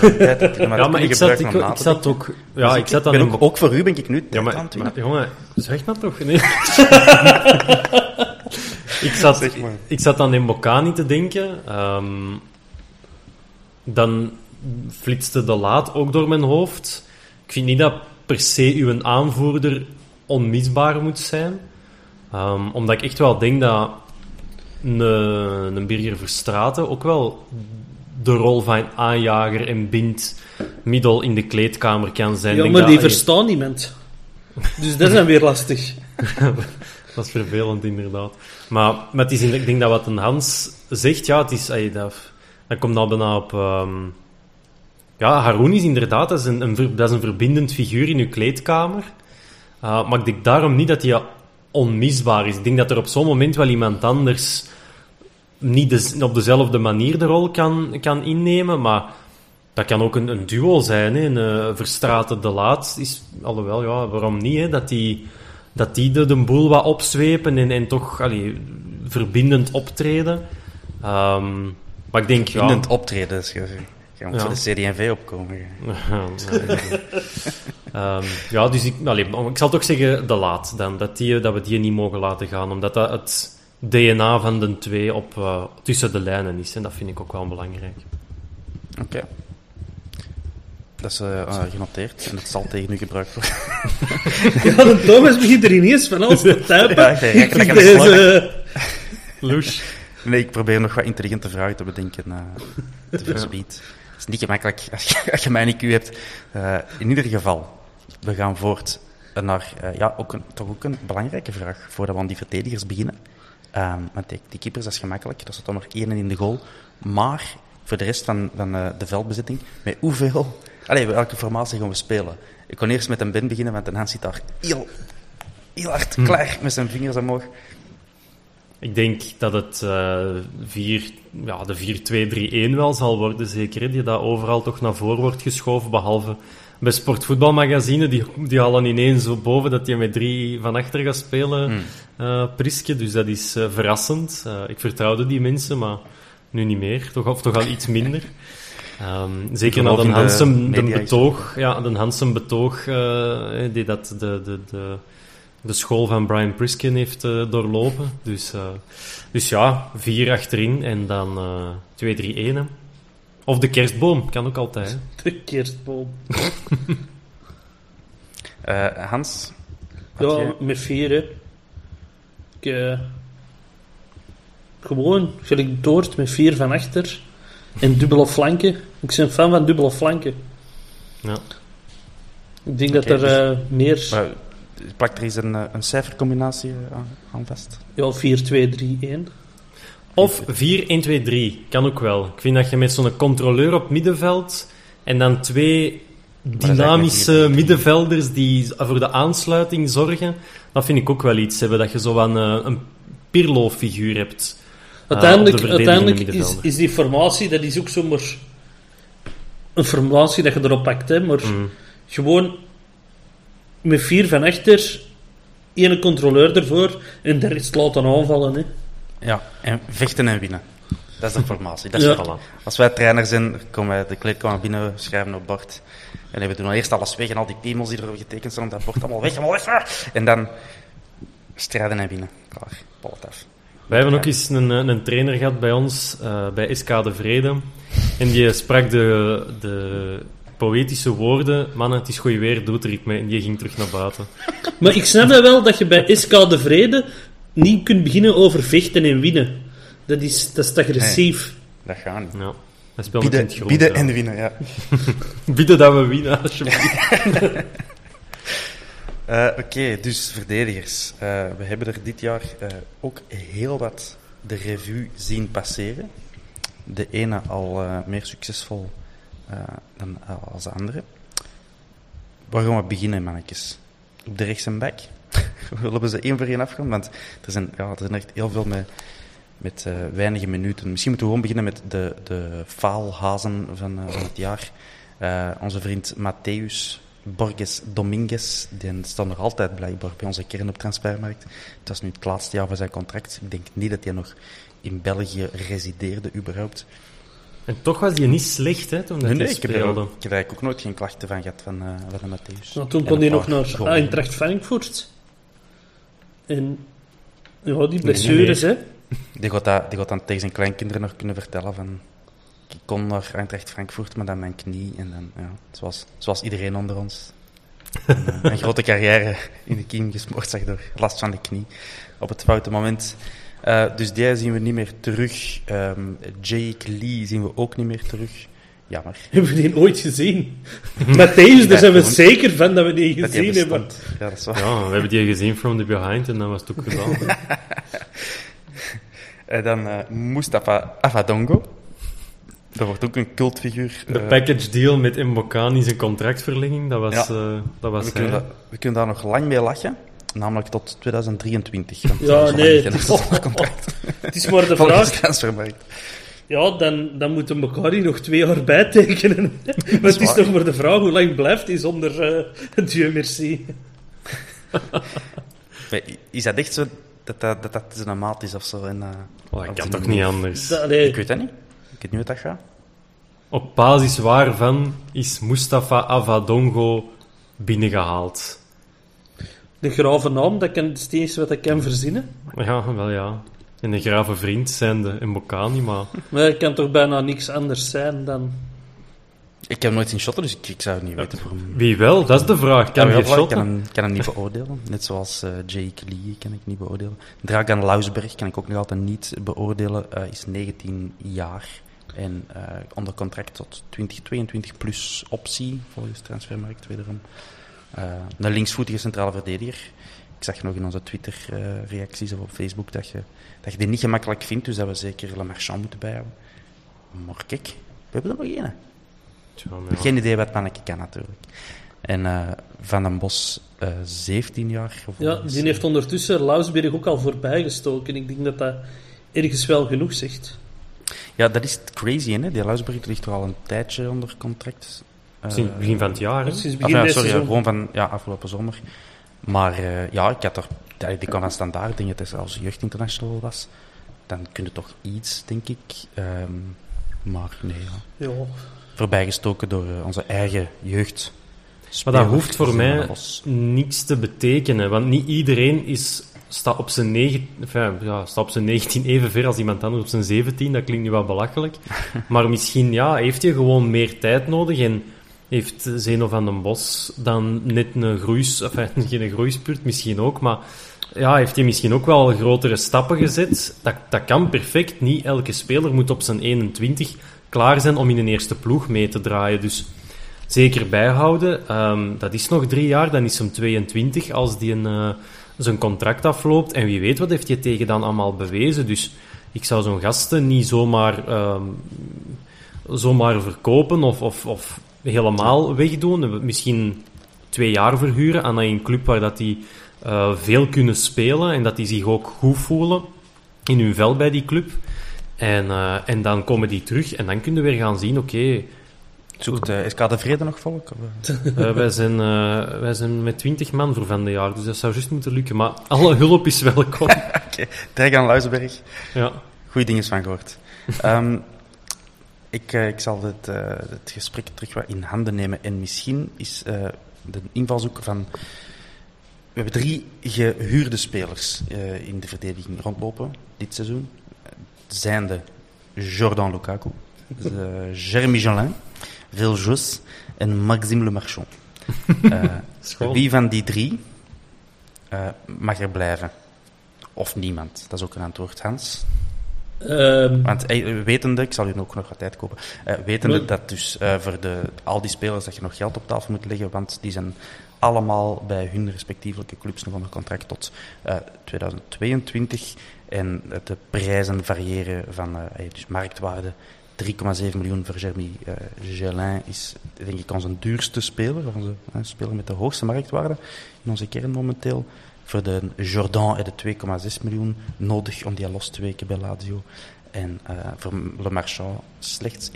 maar, ja, maar ik zat, ik, ik zat ook... Ja, dus ik, zat dan ben ook, ook, voor u ben ik nu ja, maar, maar, jongen, zeg maar toch. Nee. ik, zat, ik zat dan in Bocani te denken. Um, dan flitste de laat ook door mijn hoofd. Ik vind niet dat per se uw aanvoerder onmisbaar moet zijn. Um, omdat ik echt wel denk dat een, een Birger Verstraten ook wel de rol van aanjager en bind middel in de kleedkamer kan zijn. Ja, maar die dat, verstaan niemand. Dus dat is dan weer lastig. dat is vervelend, inderdaad. Maar, maar het is, ik denk dat wat een Hans zegt, ja, het is... Ay, dat, dat komt nou bijna op... Um, ja, Haroun is inderdaad dat is een, dat is een verbindend figuur in uw kleedkamer. Uh, maar ik denk daarom niet dat hij onmisbaar is. Ik denk dat er op zo'n moment wel iemand anders niet op dezelfde manier de rol kan, kan innemen, maar dat kan ook een, een duo zijn. Hè. Een uh, Verstraten de Laat is, alhoewel, ja, waarom niet? Hè? Dat die, dat die de, de boel wat opzwepen en, en toch allee, verbindend optreden. Um, maar ik denk, ja, optreden, is je moet ja. voor de CD&V opkomen. um, ja, dus ik, allee, ik zal toch zeggen de laat dan. Dat, die, dat we die niet mogen laten gaan. Omdat dat het DNA van de twee op, uh, tussen de lijnen is. En dat vind ik ook wel belangrijk. Oké. Okay. Dat is uh, genoteerd en het zal tegen u gebruikt worden. ja, de Thomas begint er ineens van alles te typen. Ja, ik denk deze... Loes. Nee, ik probeer nog wat intelligente vragen te bedenken, uh, te verspied. Het is niet gemakkelijk als je, als je mijn IQ hebt. Uh, in ieder geval, we gaan voort naar uh, ja, ook een, toch ook een belangrijke vraag voordat we aan die verdedigers beginnen. Um, want die, die keepers, dat is gemakkelijk. Dat is dan nog één in de goal. Maar voor de rest van, van uh, de veldbezetting, met hoeveel... Allee, welke formatie gaan we spelen? Ik kon eerst met een Ben beginnen, want een Hans zit daar heel, heel hard hm. klaar met zijn vingers omhoog. Ik denk dat het uh, vier, ja, de 4-2-3-1 wel zal worden, zeker. Die dat overal toch naar voren wordt geschoven, behalve bij Sportvoetbalmagazine. Die, die halen ineens zo boven dat je met drie van achter gaat spelen, uh, Priske. Dus dat is uh, verrassend. Ik vertrouwde die mensen, maar nu niet meer. Toch, of toch al iets minder. Um, zeker na de Hansen de betoog, ja, de Hansen betoog die dat de, de, de, de school van Brian Priskin heeft doorlopen. Dus, dus ja, vier achterin en dan 2-3-1. Of de kerstboom, kan ook altijd. De kerstboom. uh, Hans? Ja, met vier, hè. Ik, uh, gewoon, gelijk Doort met vier van achter. En dubbele flanken. Ik ben fan van dubbele flanken. Ja. Ik denk dat er dus, uh, meer... Maar, plakt er eens een, een cijfercombinatie aan, aan vast? Ja, 4, 2, 3, 1. Of 4-1-2-3, kan ook wel. Ik vind dat je met zo'n controleur op middenveld en dan twee dynamische middenvelders die voor de aansluiting zorgen, dat vind ik ook wel iets hebben. Dat je zo een, eh, een Pirlo-figuur hebt. Uh, uiteindelijk, uiteindelijk is, is, die formatie, dat is ook zomaar een formatie dat je erop pakt, hè, maar mm. gewoon met vier van achter, één controleur ervoor en de rest laten aanvallen. Hè. Ja, en vechten en winnen. Dat is de formatie. Dat is Ja. voilà. Als wij trainer zijn, komen wij de kleedkamer binnen, schrijven op bord. En we doen dan eerst alles weg en al die piemels die er getekend staan op dat bord, allemaal weg, allemaal weg. En dan strijden en winnen. Klaar, af. Wij hebben ook eens een, eh, een trainer gehad bij ons, eh, bij SK de Vrede. En die sprak de, de poëtische woorden, mannen, het is goed weer, doet er iets mee. En die ging terug naar buiten. Maar ik snap dat wel dat je bij SK de Vrede niet kunt beginnen over vechten en winnen. Dat is, dat is te agressief. Dat gaat niet. Ja, speelt nog in het Bieden, groen. bieden ja. en winnen, ja. Bieden dat we winnen, alsjeblieft. Eh, Oké, dus verdedigers. Eh, we hebben er dit jaar eh, ook heel wat de revue zien passeren. De ene al eh, meer succesvol eh, dan eh, als de andere. Waar gaan we beginnen, mannetjes? Op de rechts en back. Willen we ze één voor één afgaan? Want er zijn, ja, er zijn echt heel veel met, met eh, weinige minuten. Misschien moeten we gewoon beginnen met de, de faalhazen van, van het jaar. Onze vriend Matthäus Borges Dominguez, die staat nog altijd blijkbaar bij onze kern op transfermarkt. Het was nu het laatste jaar van zijn contract. Ik denk niet dat hij nog in België resideerde, überhaupt. En toch was die niet slecht, hè, toen Nee, hij nee, ik heb, er, speelde. ook- ik heb eigenlijk ook nooit geen klachten van gehad van, eh van de Matthäus. Nou, toen En kon hij een nog naar golen. Eintracht Frankfurt. En ja, die blessures, hè. Die gaat, dat, die gaat dan tegen zijn kleinkinderen nog kunnen vertellen van... Ik kon naar Eintracht Frankfurt, maar dan mijn knie. En dan, ja, zoals, zoals iedereen onder ons. En, eh, een grote carrière in de kiem gesmoord, zeg, door last van de knie. Op het foute moment. Eh, dus die zien we niet meer terug. Ehm, Jake Lee zien we ook niet meer terug. Jammer. Hebben we die ooit gezien? Matthäus, daar zijn we zeker van dat we die gezien hebben. Ja, dat is waar. Ja, we hebben die gezien from the behind en dat was het ook gedaan. En dan eh, Mustafa Avadongo. Dat wordt ook een cultfiguur. De eh, package deal met Mbokani zijn contractverlenging, dat was, Ja. eh, dat was we, kunnen we kunnen daar nog lang mee lachen. Namelijk tot 2023. want Ja, lang nee, het is, contract. het is maar de vraag. Ja, dan, dan moeten we elkaar hier nog twee jaar bijtekenen. Maar het is waar. nog maar de vraag hoe lang blijft hij zonder eh Dieu merci. Maar Is dat echt zo dat dat, dat, dat zijn maat is of zo? En, eh, Oh, dat of kan toch niet anders? Ik weet dat niet. Ik weet niet hoe dat gaat. Op basis waarvan is Mustafa Avadongo binnengehaald? De grave naam, dat kan het eerste wat ik kan verzinnen. Ja, wel ja. En een grave vriend zijn de Mbokani, maar... Maar het kan toch bijna niks anders zijn dan... Ik heb nooit zien shotten, dus ik, ik zou het niet weten. Voor hem. Wie wel? Dat is de vraag. Kan Ja, ik shotten? kan hem, kan hem niet beoordelen. Net zoals eh, Jake Lee kan ik niet beoordelen. Dragan Lausberg kan ik ook nog altijd niet beoordelen. eh, is 19 jaar en eh, onder contract tot 2022 plus optie volgens transfermarkt wederom. Eh, een linksvoetige centrale verdediger. Ik zag nog in onze Twitter-reacties of op Facebook dat je, dat je die niet gemakkelijk vindt, dus dat we zeker Le Marchand moeten bijhouden. Maar kijk, we hebben er nog één. Ja. Geen idee wat manneke kan natuurlijk. En eh, Van den Bos, eh 17 jaar Ja, die heeft ondertussen Lausberg ook al voorbij gestoken. Ik denk dat dat ergens wel genoeg zegt. Ja, dat is het crazy, hè? Die Luisberg ligt er al een tijdje onder contract. Eh, Sinds het begin van het jaar, hè? Sinds begin sorry, gewoon van ja, afgelopen zomer. Maar eh, ja, ik had er, die die kwam van standaard, ik denk dat hij zelfs jeugdinternational was. Dan kun je toch iets, denk ik. Ehm, maar nee, ja. Ja. Voorbijgestoken door eh, onze eigen jeugd. Maar dat hoeft voor mij niets te betekenen, want niet iedereen is, staat, op zijn negen, enfin, ja, staat op zijn 19 even ver als iemand anders op zijn 17. Dat klinkt nu wel belachelijk. maar misschien ja, heeft hij gewoon meer tijd nodig en heeft Zeno van den Bos dan net een groeis, enfin, geen groeispurt misschien ook, maar ja, heeft hij misschien ook wel grotere stappen gezet. Dat, dat kan perfect. Niet elke speler moet op zijn 21 klaar zijn om in een eerste ploeg mee te draaien. Dus zeker bijhouden. Ehm, dat is nog drie jaar, dan is hem 22 als die een, eh, zijn contract afloopt. En wie weet wat heeft hij tegen dan allemaal bewezen. Dus ik zou zo'n gasten niet zomaar, ehm, zomaar verkopen of, of, of helemaal wegdoen. Misschien twee jaar verhuren aan een club waar dat die eh, veel kunnen spelen en dat die zich ook goed voelen in hun vel bij die club. En, eh, en dan komen die terug en dan kunnen we weer gaan zien, oké, Zoekt uh, SK de Vrede nog volk? Uh, wij, zijn, uh, wij zijn met 20 man voor van de jaar, dus dat zou juist moeten lukken. Maar alle hulp is welkom. Oké, okay. Aan Luizenberg. Ja. Goeie dingen van gehoord. um, ik, ik zal het, het gesprek terug wat in handen nemen. En misschien is de invalshoek van... We hebben drie gehuurde spelers in de verdediging rondlopen dit seizoen. Zijnde Jordan Lukaku, Jeremy Jolin Jos en Maxime Le Marchand. Uh, wie van die drie uh, mag er blijven? Of niemand? Dat is ook een antwoord, Hans. Um, Want uh, wetende, ik zal u ook nog wat tijd kopen, wetende dat dus voor de, al die spelers dat je nog geld op tafel moet leggen, want die zijn allemaal bij hun respectievelijke clubs nog onder contract tot 2022. En de prijzen variëren van dus marktwaarde 3,7 miljoen voor Jeremy Gelin is denk ik onze duurste speler, onze speler met de hoogste marktwaarde in onze kern momenteel. Voor de Jordan is de 2,6 miljoen nodig om die los te weken bij Lazio. En uh, voor Le Marchand slechts 1,6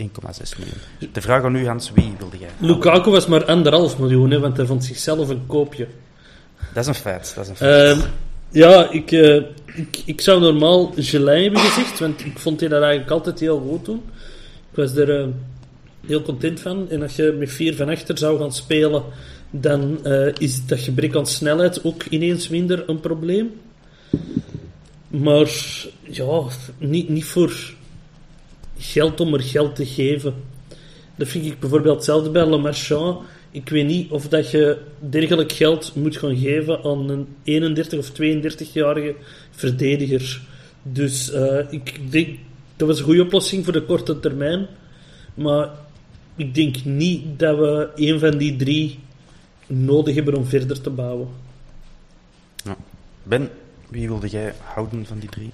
miljoen. De vraag aan u, Hans, wie wilde jij? Lukaku was maar anderhalf miljoen, hè, want hij vond zichzelf een koopje. Dat is een feit. Dat is een feit. Uh, ja, ik, uh, ik, ik zou normaal Gelin hebben gezegd, want ik vond hij dat eigenlijk altijd heel goed doen. Ik was er uh, heel content van. En als je met vier van achter zou gaan spelen, dan uh, is dat gebrek aan snelheid ook ineens minder een probleem. Maar ja, niet, niet voor geld om er geld te geven. Dat vind ik bijvoorbeeld hetzelfde bij Le Marchand. Ik weet niet of dat je dergelijk geld moet gaan geven aan een 31 of 32-jarige verdediger. Dus uh, ik denk dat was een goede oplossing voor de korte termijn. Maar ik denk niet dat we een van die drie nodig hebben om verder te bouwen. Ja. Ben, wie wilde jij houden van die drie?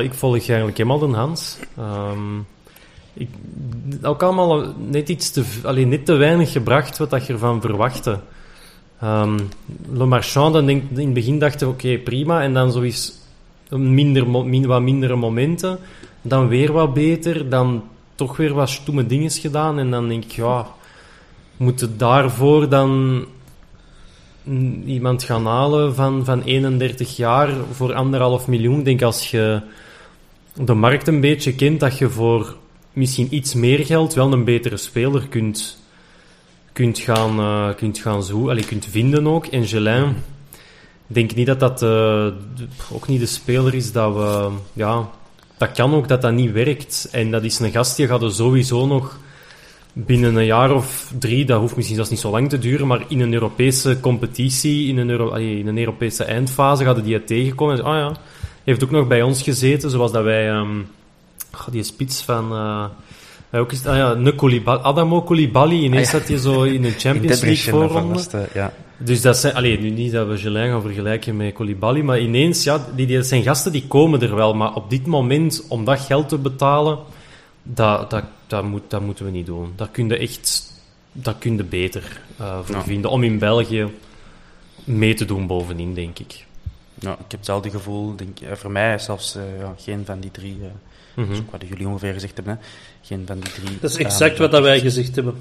ik volg eigenlijk helemaal de Hans. Um, ik, ook allemaal net iets te, alleen net te weinig gebracht wat dat je ervan verwachtte. Um, Le Marchand, dan denk, in het begin dachten we oké, prima. En dan zoiets minder, min, wat mindere momenten dan weer wat beter, dan toch weer wat stoeme dingen gedaan. En dan denk ik, ja, moeten daarvoor dan iemand gaan halen van, van 31 jaar voor anderhalf miljoen? Ik denk als je de markt een beetje kent, dat je voor misschien iets meer geld wel een betere speler kunt, kunt gaan, uh, kunt gaan zoeken, allee, kunt vinden ook. En Gelin, ik denk niet dat dat uh, ook niet de speler is dat we, ja, dat kan ook dat dat niet werkt. En dat is een gast die gaat er sowieso nog binnen een jaar of drie, dat hoeft misschien zelfs niet zo lang te duren, maar in een Europese competitie, in een, Euro, in een Europese eindfase, gaat die tegenkomen. En ah ja, heeft ook nog bij ons gezeten, zoals dat wij, um, die spits van, uh, ook is, ah ja, Koulibaly, Adamo Koulibaly, ineens ah, ja. zat hij zo in een Champions League voorronde. Ja. Dus dat zijn, alleen nu niet dat we Gelin gaan vergelijken met Koulibaly, maar ineens, ja, die, die zijn gasten die komen er wel, maar op dit moment, om dat geld te betalen, dat, dat, dat, moet, dat moeten we niet doen. Daar kun je echt, dat kun je beter uh, voor ja. vinden, om in België mee te doen bovenin, denk ik. Ja, ik heb hetzelfde gevoel, denk, voor mij zelfs uh, ja, geen van die drie... Uh, Mm -hmm. Dat is ook wat jullie ongeveer gezegd hebben. Hè. Geen van die drie. Dat is exact wat dat wij gezegd hebben.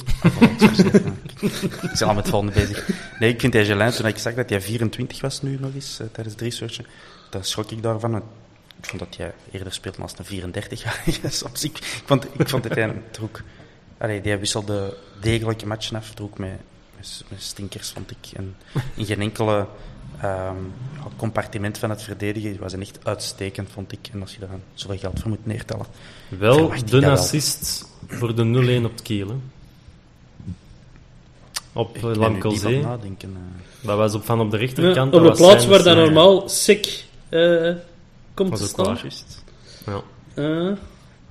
ik ben al met het volgende bezig. Nee, ik vind Gelin, toen ik zag dat hij 24 was nu nog eens, uh, tijdens het researchen, daar schrok ik daarvan. Ik vond dat jij eerder speelde als een 34 jaar. Soms, ik, ik, vond, ik vond dat hij trok... Allee, die wisselde degelijke matchen af, trok met, met, met stinkers, vond ik. En in geen enkele Um, het compartiment van het verdedigen was echt uitstekend, vond ik. En als je daar zoveel geld voor moet neertellen. Wel de assist wel. voor de 0-1 op het kiel. Hè? Op ik Lamkelzee. Uh... Dat was op, van op de rechterkant. Ja, op de plaats waar dan normaal Sik uh, komt te staan. Ja. Uh.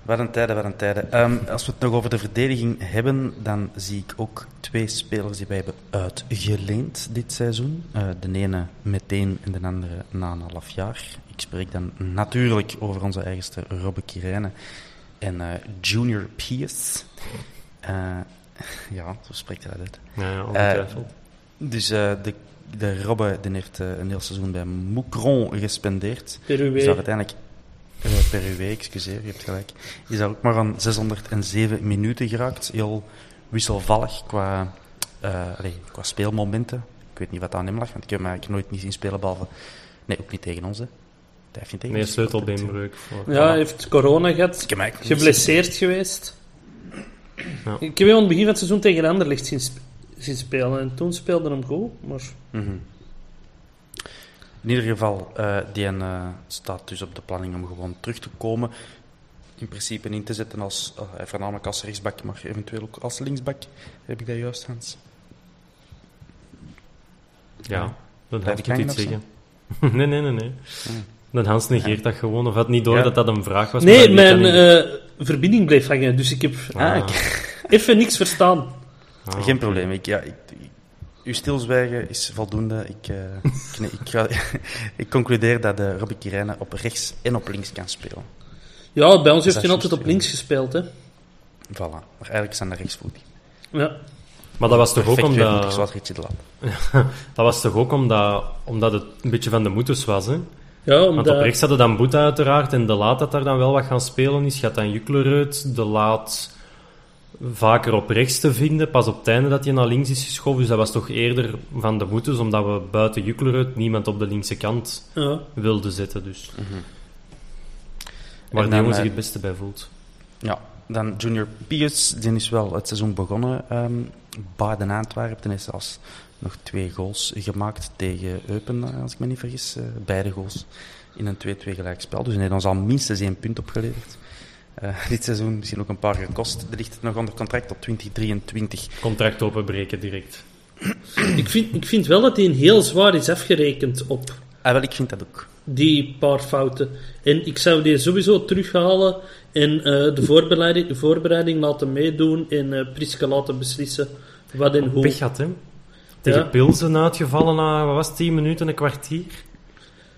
Wat een tijden, wat een tijden. Um, als we het nog over de verdediging hebben, dan zie ik ook twee spelers die wij hebben uitgeleend dit seizoen. Uh, de ene meteen en de andere na een half jaar. Ik spreek dan natuurlijk over onze eigenste Robbe Kirijnen en uh, Junior Pierce. Uh, ja, zo spreekt hij dat uit. Ja, ongetwijfeld. dus de, de Robbe die heeft een heel seizoen bij Moucron gespendeerd. Peruwe. Dus uiteindelijk uh, per uw excuseer, je hebt gelijk. Is daar ook maar aan 607 minuten geraakt. Heel wisselvallig qua, uh, qua speelmomenten. Ik weet niet wat aan hem lag, want ik heb hem eigenlijk nooit niet zien spelen, behalve... Nee, ook niet tegen ons, hè. Heeft niet tegen nee, sleutelbeenbreuk. Ja, hij heeft corona gehad, geblesseerd geweest. Ja. Ik heb hem aan het begin van het seizoen tegen Anderlecht zien, zien spelen en toen speelde hem goed, maar... Mm -hmm. In ieder geval, uh, die uh, staat dus op de planning om gewoon terug te komen. In principe in te zetten als, uh, voornamelijk als rechtsbak, maar eventueel ook als linksbak. Heb ik dat juist, Hans? Ja, dat heb ik niet zeggen. nee, nee, nee. nee. Dan Hans negeert dat gewoon, of had niet door dat dat een vraag was. Nee, mijn uh, verbinding bleef hangen, dus ik heb ah. even niks verstaan. Ah. Geen probleem. Ik, ja, ik, uw stilzwijgen is voldoende. Ik, uh, ik, ik, ga, ik, concludeer dat de Robbie Kirijnen op rechts en op links kan spelen. Ja, bij ons heeft hij altijd op links gespeeld, hè. Voilà, maar eigenlijk zijn de rechtsvoetig. Ja. Maar dat was toch ook omdat... dat was toch ook omdat, omdat het een beetje van de moeders was, hè? Ja, omdat... Want op rechts hadden dan Boeta uiteraard en De Laat dat daar dan wel wat gaan spelen is. Gaat dan Juklerud, De Laat vaker op rechts te vinden. Pas op het einde dat hij naar links is geschoven. Dus dat was toch eerder van de moeders, omdat we buiten Juklerud niemand op de linkse kant ja. wilden zetten. Dus. Mm -hmm. Waar de jongen zich het beste bij voelt. Ja, dan Junior Pius, die is wel het seizoen begonnen um, Baden Antwerpen. Ten is zelfs nog twee goals gemaakt tegen Eupen, als ik me niet vergis. Uh, beide goals in een 2-2 gelijkspel. Dus hij heeft ons al minstens één punt opgeleverd. Uh, dit seizoen misschien ook een paar gekost. Er ligt nog onder contract tot 2023. Contract openbreken direct. ik, vind, ik vind wel dat hij een heel zwaar is afgerekend op. Ah, wel, ik vind dat ook. Die paar fouten. En ik zou die sowieso terughalen en uh, de, voorbereiding, de voorbereiding laten meedoen en uh, Priske laten beslissen wat en hoe. Pech had, hè? Tegen ja. Pilsen uitgevallen na, wat was 10 minuten, een kwartier.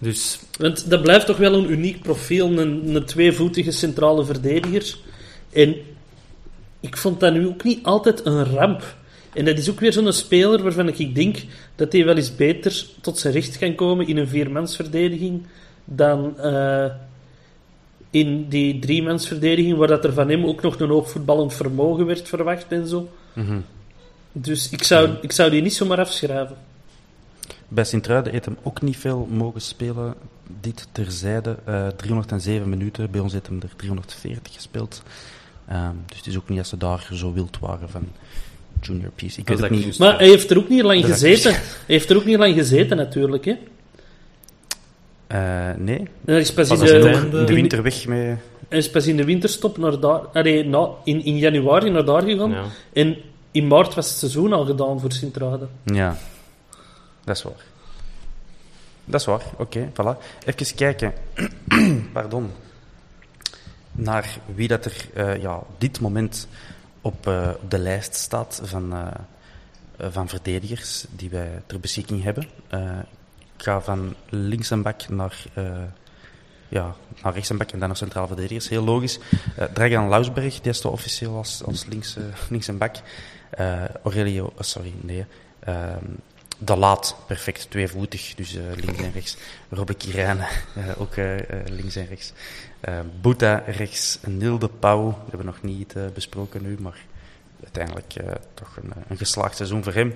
Dus... Want dat blijft toch wel een uniek profiel, een, een tweevoetige centrale verdediger. En ik vond dat nu ook niet altijd een ramp. En dat is ook weer zo'n speler waarvan ik denk dat hij wel eens beter tot zijn recht kan komen in een viermansverdediging dan uh, in die driemansverdediging, waar dat er van hem ook nog een hoop voetballend vermogen werd verwacht en zo. Mm -hmm. Dus ik zou, ik zou die niet zomaar afschrijven. Bij Sint-Truiden heeft hem ook niet veel mogen spelen. Dit terzijde. Uh, eh, 307 minuten. Bij ons heeft hem er 340 gespeeld. Um, dus het is ook niet dat ze daar zo wild waren van Junior Peace. Ik weet niet. Maar hij heeft er ook niet lang gezeten. Hij heeft er ook niet lang gezeten, natuurlijk. Hè? Uh, nee. Hij is pas in de, de, de winter weg mee. Hij is pas in de winterstop naar daar, allee, na, in, in januari naar daar gegaan. Ja. En in maart was het seizoen al gedaan voor Sint-Truiden. Ja, dat is waar. Dat is waar, oké, voilà. Even kijken, pardon, naar wie dat er uh, ja, op dit moment op, op de lijst staat van, uh, van verdedigers die wij ter beschikking hebben. ik ga van links en bak naar, ja, naar rechts en bak en dan naar centraal verdedigers. Heel logisch. Dragan Lausberg, die is officieel als, als links, links en bak. Aurelio, sorry, nee. De Laat, perfect, tweevoetig, dus uh, links en rechts. Robbe uh, ook uh, links en rechts. Boeta rechts, Nilde Pauw, dat hebben we nog niet besproken nu, maar uiteindelijk toch een, een, geslaagd seizoen voor hem.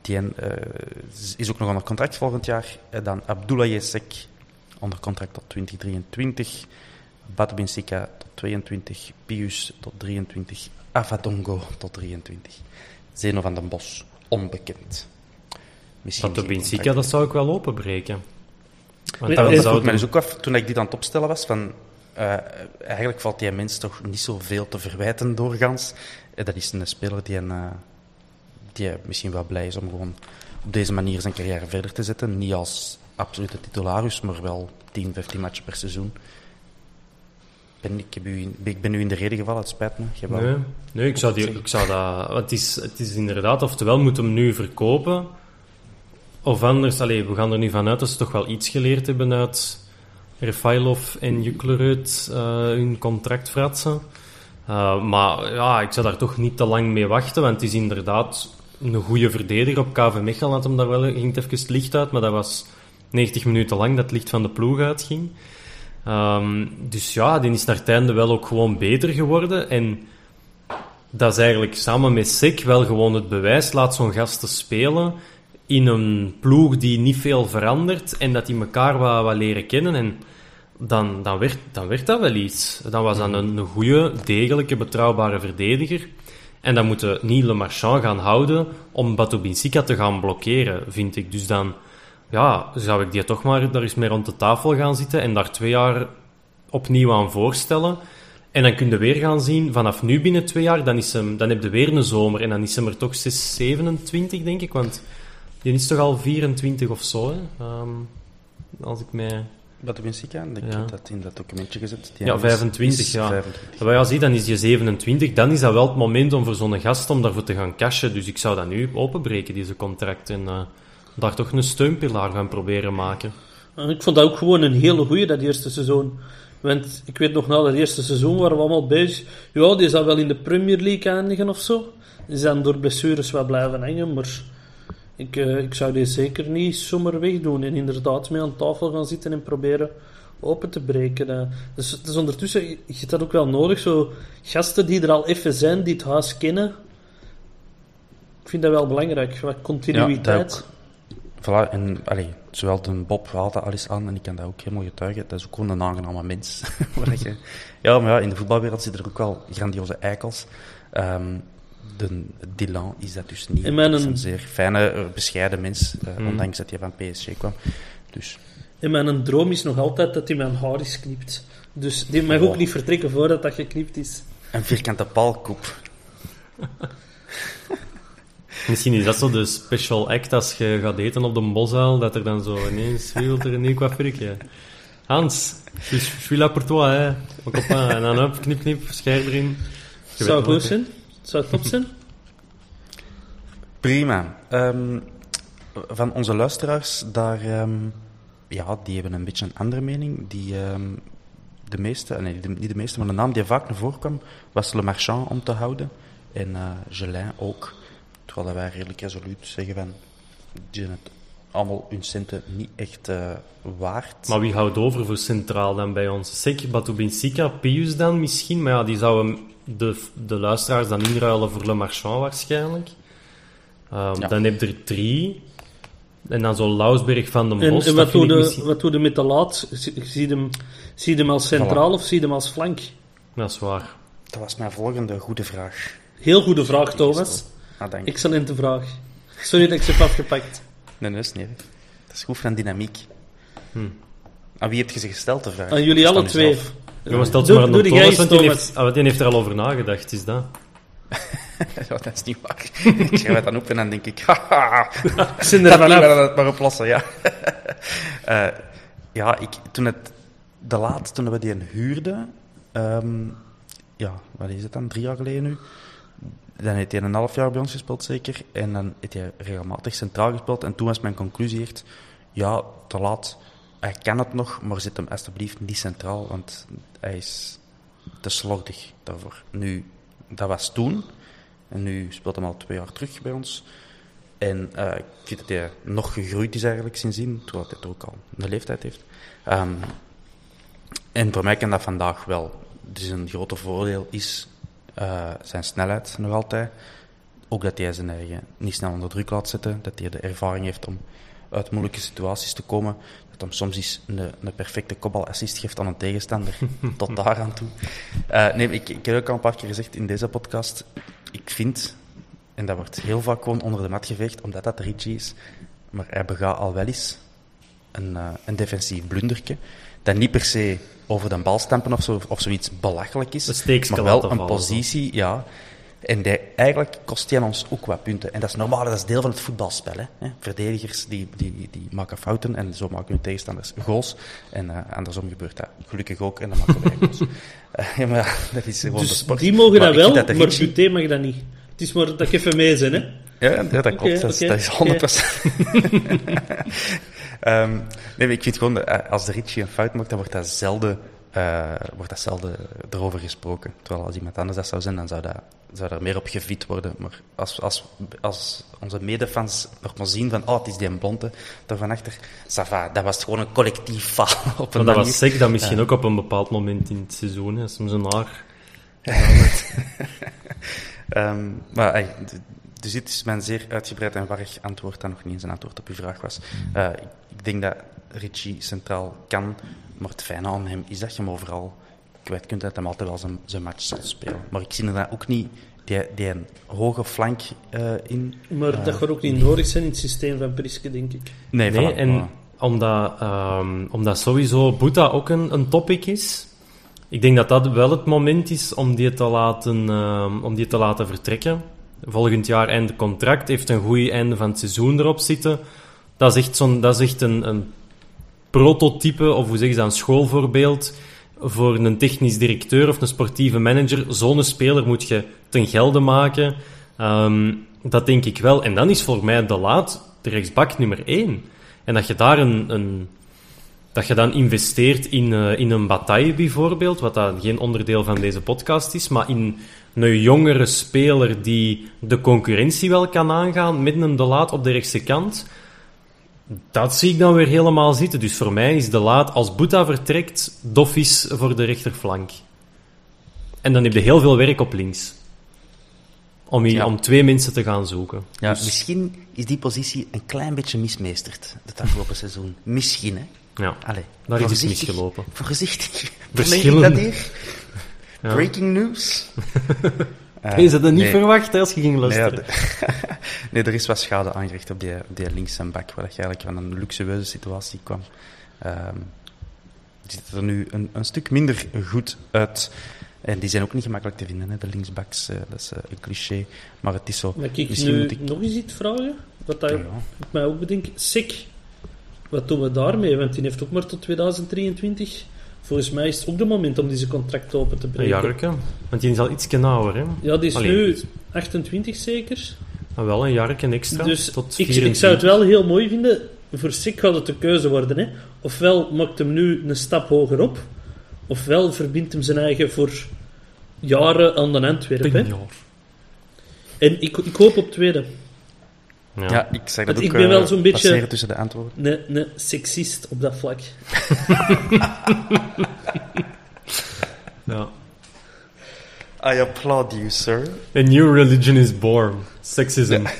die is ook nog onder contract volgend jaar. dan Abdullah Yesek, onder contract tot 2023. Bad Binsika tot 22, Pius tot 23, Avadongo tot 23. Zeno van den Bos onbekend. Misschien dat Benfica, dat zou ik wel openbreken. Want dat vroeg mij dus ook af, toen ik dit aan het opstellen was, van... Uh, eigenlijk valt die mens toch niet zoveel te verwijten doorgaans. Uh, dat is een speler die, een, uh, die misschien wel blij is om gewoon op deze manier zijn carrière verder te zetten. Niet als absolute titularis, maar wel 10, 15 matchen per seizoen. Ben, ik, heb u ik ben u in de reden gevallen, het spijt me. nee, nee ik, zou die, ik zou dat... Het is, het is inderdaad, oftewel moeten we hem nu verkopen, of anders, allez, we gaan er nu vanuit dat ze toch wel iets geleerd hebben uit Refailov en Juklerud uh, hun contract fratsen. Uh, maar ja, ik zou daar toch niet te lang mee wachten, want het is inderdaad een goede verdediger op KV Mechelen. Had hem daar wel, ging het even het licht uit, maar dat was 90 minuten lang dat het licht van de ploeg uitging. Um, dus ja, die is naar het einde wel ook gewoon beter geworden. En dat is eigenlijk samen met Sik wel gewoon het bewijs. Laat zo'n gasten spelen in een ploeg die niet veel verandert en dat die elkaar wat, wat leren kennen. En dan, dan, werd, dan werd dat wel iets. Dan was dat een, een goede, degelijke, betrouwbare verdediger. En dan moeten niet Le Marchand gaan houden om Batobinsika te gaan blokkeren, vind ik. Dus dan ja, zou ik die toch maar daar eens mee rond de tafel gaan zitten en daar twee jaar opnieuw aan voorstellen. En dan kun je weer gaan zien, vanaf nu binnen twee jaar, dan, is hem, dan heb je weer een zomer. En dan is hem er toch 6, 27, denk ik. Want die is toch al 24 of zo, hè? Um, als ik mij... Wat de muziek aan? Ik heb dat in dat documentje gezet. Die ja, 25, ja. 25. Maar ja, zie, dan is die 27. Dan is dat wel het moment om voor zo'n gast om daarvoor te gaan cashen. Dus ik zou dat nu openbreken, deze contract. En uh, daar toch een steunpilaar gaan proberen maken. Ik vond dat ook gewoon een hele goeie, dat eerste seizoen. Want ik weet nog, na dat eerste seizoen waren we allemaal bezig. Ja, die zal wel in de Premier League eindigen of zo. Die zijn door blessures wel blijven hangen, maar ik, uh, ik zou die zeker niet zomaar wegdoen. En inderdaad mee aan tafel gaan zitten en proberen open te breken. Uh. Dus, dus ondertussen, je hebt dat ook wel nodig. Zo gasten die er al even zijn, die het huis kennen. Ik vind dat wel belangrijk. Wat continuïteit. Ja, Voilà, en allee, zowel de Bob haalt dat alles aan en ik kan dat ook helemaal getuigen. Dat is ook gewoon een aangename mens. ja, maar ja, in de voetbalwereld zitten er ook wel grandioze eikels. Um, de Dylan is dat dus niet. Mijn... is een zeer fijne, eh, bescheiden mens, uh, ondanks dat hij van PSG kwam. Dus. En mijn droom is nog altijd dat hij mijn haar is knipt. Dus die mag ook niet vertrekken voordat dat geknipt is. Een vierkante paalkoep. Misschien is dat zo de special act als je gaat eten op de bosuil, dat er dan zo ineens wilt er een nieuw coiffurkje. Hans, je suis là pour toi, hè. En dan op, knip, knip, scherp erin. Zou goed zijn? Zou het top zijn? Prima. Um, van onze luisteraars, daar, um, ja, die hebben een beetje een andere mening. Die, um, de meeste, nee, niet de meeste, maar de naam die vaak naar voren kwam, was Le Marchand om te houden. En uh, Gelin ook. Terwijl wij redelijk resoluut zeggen van, die zijn het allemaal hun centen niet echt uh, waard. Maar wie houdt over voor centraal dan bij ons? Zeker Batubinsika, Pius dan misschien, maar ja, die zouden de, de luisteraars dan inruilen voor Le Marchand waarschijnlijk. Um, Dan heb je er drie. En dan zo Lausberg van de Bos. En, wat, doe de, wat doe je met de laat? Zie je hem, zie hem als centraal of zie je hem als flank? Dat is waar. Dat was mijn volgende goede vraag. Heel goede vraag, Thomas. Ah, Excellente vraag. Sorry dat ik ze heb afgepakt. Nee, dat is niet. Dat is goed van dynamiek. Hm. Aan wie heb je ze gesteld, de vraag? Aan jullie alle twee. Jongens, stel ze maar aan Thomas, want die heeft, ah, die heeft er al over nagedacht, is dat? ja, dat is niet waar. ik schrijf het dan op en dan denk ik, haha, zijn er dat maar oplossen, ja. uh, ja, ik, toen het, de laatste, toen we die huurden, um, ja, wat is het dan, drie jaar geleden nu, dan heeft hij een half jaar bij ons gespeeld, zeker. En dan heeft hij regelmatig centraal gespeeld. En toen was mijn conclusie echt, ja, te laat. Hij kan het nog, maar zet hem alsjeblieft niet centraal, want hij is te slordig daarvoor. Nu, dat was toen. En nu speelt hij al twee jaar terug bij ons. En uh, ik vind dat hij nog gegroeid is eigenlijk sindsdien, terwijl hij ook al een leeftijd heeft. Um, en voor mij kan dat vandaag wel. Dus een grote voordeel is uh, zijn snelheid nog altijd. Ook dat hij zijn eigen niet snel onder druk laat zetten. Dat hij de ervaring heeft om uit moeilijke situaties te komen. Dat hem soms eens een, een perfecte kopbalassist geeft aan een tegenstander. Tot daar aan toe. Uh, nee, ik, ik heb ook al een paar keer gezegd in deze podcast. Ik vind, en dat wordt heel vaak gewoon onder de mat geveegd, omdat dat Richie is. Maar hij begaat al wel eens een, uh, een defensief blunderke. Dat niet per se over de bal stampen of, zo, of zoiets belachelijk is. maar wel een positie, ja. En die, eigenlijk kost hij ons ook wat punten. En dat is normaal, dat is deel van het voetbalspel. Hè. Verdedigers die, die, die maken fouten en zo maken hun tegenstanders goals. En uh, andersom gebeurt dat gelukkig ook en dan maken wij goals. uh, ja, maar dat is gewoon dus de sport. die mogen dat wel, dat maar Buté mag dat niet. Het is maar dat ik even mee ben, hè. Ja, dat klopt. dat, dat, is 100%. Um, nee, ik vind gewoon, eh, als de Richie een fout maakt, dan wordt dat zelden, uh, wordt dat zelden erover gesproken. Terwijl als iemand anders dat zou zijn, dan zou, dat, zou er meer op geviet worden. Maar als, als, als onze medefans nog maar zien van, oh, het is die blonde daar van achter, va, dat was gewoon een collectief faal op een maar dat was zeker dat misschien ook op een bepaald moment in het seizoen, als hem zijn haar... um, maar dus dit is mijn zeer uitgebreid en warrig antwoord dat nog niet eens een antwoord op uw vraag was. Uh, ik, ik, denk dat Richie centraal kan, maar het fijne aan hem is dat je hem overal kwijt kunt dat hem altijd wel zijn, zijn match zal spelen. Maar ik zie er ook niet die, die een hoge flank uh, in. Maar dat gaat ook niet nodig zijn in het systeem van Priske, denk ik. Nee, nee en omdat, um, omdat sowieso Boeta ook een, een topic is, ik denk dat dat wel het moment is om die te laten, uh, om die te laten vertrekken. Volgend jaar einde contract, heeft een goed einde van het seizoen erop zitten. Dat is echt, zo'n, dat is echt een, prototype, of hoe zeg je dat, een schoolvoorbeeld voor een technisch directeur of een sportieve manager. Zo'n speler moet je ten gelde maken. Um, dat denk ik wel. En dan is voor mij de laat de rechtsbak nummer één. En dat je daar een, een dat je dan investeert in, uh, in een bataille bijvoorbeeld, wat dan geen onderdeel van deze podcast is, maar in een jongere speler die de concurrentie wel kan aangaan met een De Laat op de rechtse kant. Dat zie ik dan weer helemaal zitten. Dus voor mij is De Laat, als Boeta vertrekt, doffies voor de rechterflank. En dan heb je heel veel werk op links. Om, hier, om twee mensen te gaan zoeken. Ja, dus... Misschien is die positie een klein beetje mismeesterd het afgelopen seizoen. Misschien, hè? Ja, Allee, daar is iets misgelopen. Voorzichtig. Verschillende... Ja. Breaking news. uh, je ze dat niet verwacht als je ging luisteren. Nee, nee, er is wat schade aangericht op die, op die links en back, waar je eigenlijk van een luxueuze situatie kwam. Um, die ziet er nu een, een stuk minder goed uit. En die zijn ook niet gemakkelijk te vinden, hè, de linksbacks. Uh, dat is uh, een cliché. Maar het is zo. Maar ik nu ik... nog eens iets vragen? Wat dat, ja. ik mij ook bedenk. Sick. Wat doen we daarmee? Want die heeft ook maar tot 2023. Volgens mij is het ook de moment om deze contract open te breken. Een jarke, want die is al iets ouder. Hè? Ja, die is nu 28 zeker. Maar wel een jarke extra. Dus tot ik, ik, zou het wel heel mooi vinden. Voor Sik gaat het de keuze worden. Hè? Ofwel maakt hem nu een stap hoger op, ofwel verbindt hem zijn eigen voor jaren aan de Antwerpen. En ik, ik hoop op tweede. Ja, ja ik zeg dat ook ik ben wel zo'n beetje tussen de antwoorden. Nee, nee, seksist op dat vlak. ja. I applaud you, sir. A new religion is born. Sexism.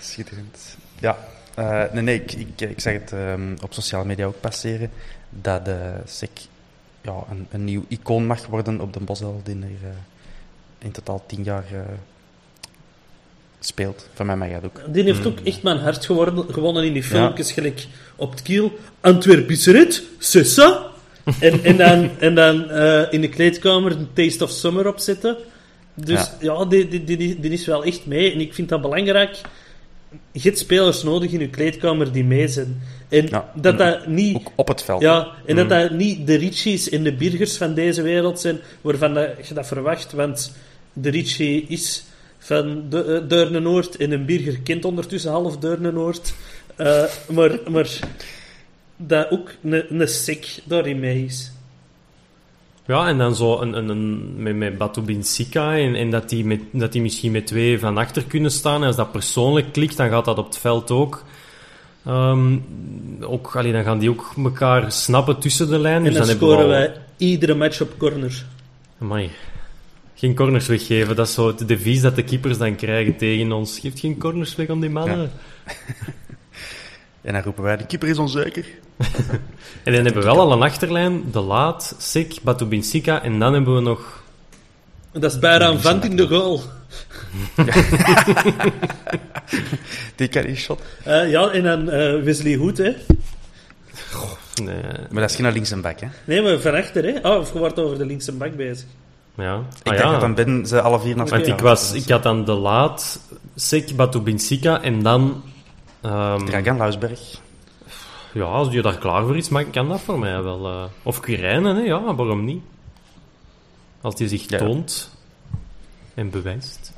Schitterend. Ja. Uh, nee, nee, ik, ik, ik zeg het um, op sociale media ook passeren, dat de SEC ja, een, een nieuw icoon mag worden op de Bosel, die er uh, in totaal tien jaar uh, speelt. Van mij mag dat ook. Die heeft ook echt mijn hart geworden, gewonnen in die filmpjes, ja. gelijk op het kiel. Antwerp is eruit, c'est ça. en, en dan, en dan uh, in de kleedkamer een Taste of Summer opzetten. Dus ja, ja die, die, die, die, is wel echt mee. En ik vind dat belangrijk. Je hebt spelers nodig in je kleedkamer die mee zijn. En ja, dat dat niet... Ook op het veld. Ja, en dat mm. dat niet de Richies en de Birgers van deze wereld zijn, waarvan dat je dat verwacht. Want de Richie is van de, uh, Noord en een Birger kent ondertussen half Deurne-Noord. Uh, maar, maar dat ook een, sec daarin mee is. Ja, en dan zo een, een, een, met, met Batu Binsika en, en dat, die met, dat die misschien met twee van achter kunnen staan. En als dat persoonlijk klikt, dan gaat dat op het veld ook. Um, ook allee, dan gaan die ook elkaar snappen tussen de lijnen. En dus dan, dan scoren wij iedere match op corner. Amai geen corners weggeven. Dat is zo het devies dat de keepers dan krijgen tegen ons. Geeft geen corners weg om die mannen. en dan roepen wij, de keeper is onzeker. en dan hebben we wel al een achterlijn. De Laat, Sik, Batubinsika. En dan hebben we nog... Dat is bijna een vent in de goal. die kan shot. Uh, ja, en dan uh, Wesley Hoed, hè. nee. Maar dat is geen links en back, hè? Nee, maar van achter, hè. Oh, of je wordt over de links en back bezig. Ja. Ik ah, denk dat dan binnen ze alle vier naar Want ik, was, ik had dan de laat, Sek, Batubinsika en dan... Um, Dragan Lausberg. Ja, als je daar klaar voor is, maar kan dat voor mij wel. Uh, of Quirijnen, hè? ja, waarom niet? Als die zich toont en bewijst.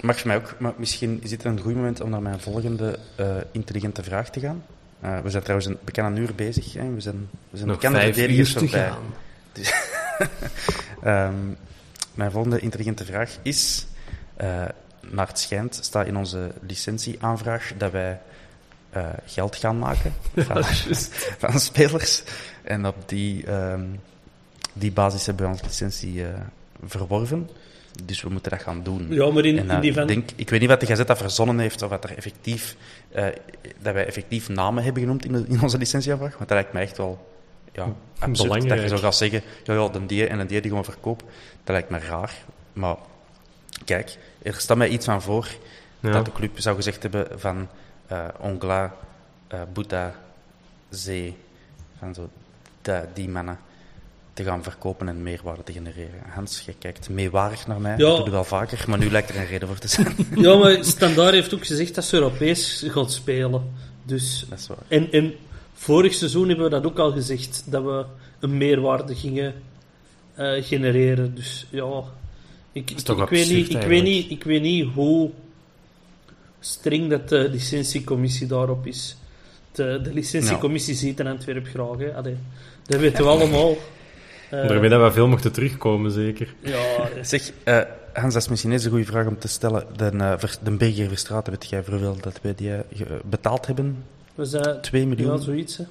Mag voor mij ook, maar misschien is dit een goed moment om naar mijn volgende uh, intelligente vraag te gaan. Uh, we zijn trouwens een bekende uur bezig. Hè? We zijn, we zijn Nog bekende verdedigers voorbij. Dus, um, Mijn volgende intelligente vraag is, uh, naar het schijnt staat in onze licentieaanvraag dat wij uh, geld gaan maken van, van, spelers. En op die, um, die basis hebben we onze licentie uh, verworven. Dus we moeten dat gaan doen. Ja, maar in, En, eh, in die ik, van... denk, ik weet niet wat de Gazet dat verzonnen heeft, of wat er effectief, eh, dat wij effectief namen hebben genoemd in, de- in onze licentieaanvraag. Want dat lijkt mij echt wel ja, absurd. Dat je zo gaat zeggen, ja, ja, de die en de die die we verkopen. Dat lijkt me raar. Maar kijk, er staat mij iets van voor Ja. dat de club zou gezegd hebben van eh Ongla, eh Boeta, Zee, van zo, dat- die mannen te gaan verkopen en meerwaarde te genereren. Hans, je kijkt meewarig naar mij, Ja. dat doe je wel vaker, maar nu lijkt er een reden voor te zijn. Ja, maar Standaard heeft ook gezegd dat ze Europees gaat spelen. Dus... dat is waar. En, en vorig seizoen hebben we dat ook al gezegd, dat we een meerwaarde gingen eh, genereren. Dus ja, ik, ik, weet niet, ik, weet niet, ik weet niet hoe streng dat de licentiecommissie daarop is. De, de licentiecommissie ziet in Antwerpen graag. Hè. Allee, dat weten we allemaal. Eh, Daarmee dat we veel mochten terugkomen, zeker. ja, Zeg, eh, Hans, dat is misschien eens een goede vraag om te stellen. De, eh, Ver- de Berger Verstraten, weet jij voor hoeveel dat wij die betaald hebben? Zijn... 2 miljoen? Ja, zoiets. Hè.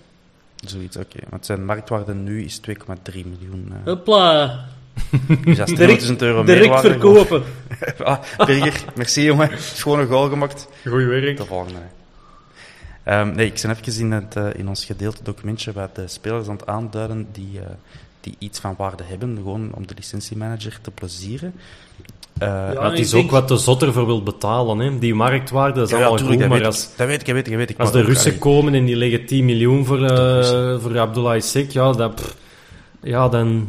Zoiets, oké. Want zijn marktwaarde nu is 2,3 miljoen. eh. Hopla, Dus dat is direct, 200.000 euro direct meerwaarde. verkopen. ah, Berger, merci jongen. Schoon een goal gemaakt. Goed werk. De volgende. Ehm, nee, ik ben even in, het, eh, in ons gedeelte documentje wat de spelers aan het aanduiden die, eh, die iets van waarde hebben, gewoon om de licentiemanager te plezieren. Eh, Ja, het ik is denk- ook wat de zotter voor wil betalen. Hè. Die marktwaarde dat is ja, ja, allemaal tuurlijk, goed, dat, maar weet als, ik, dat weet ik, dat weet ik, dat weet ik. als Maar de Russen komen en die leggen 10 miljoen voor, eh, voor Abdullah Isek, ja, dat, pff, ja, dan,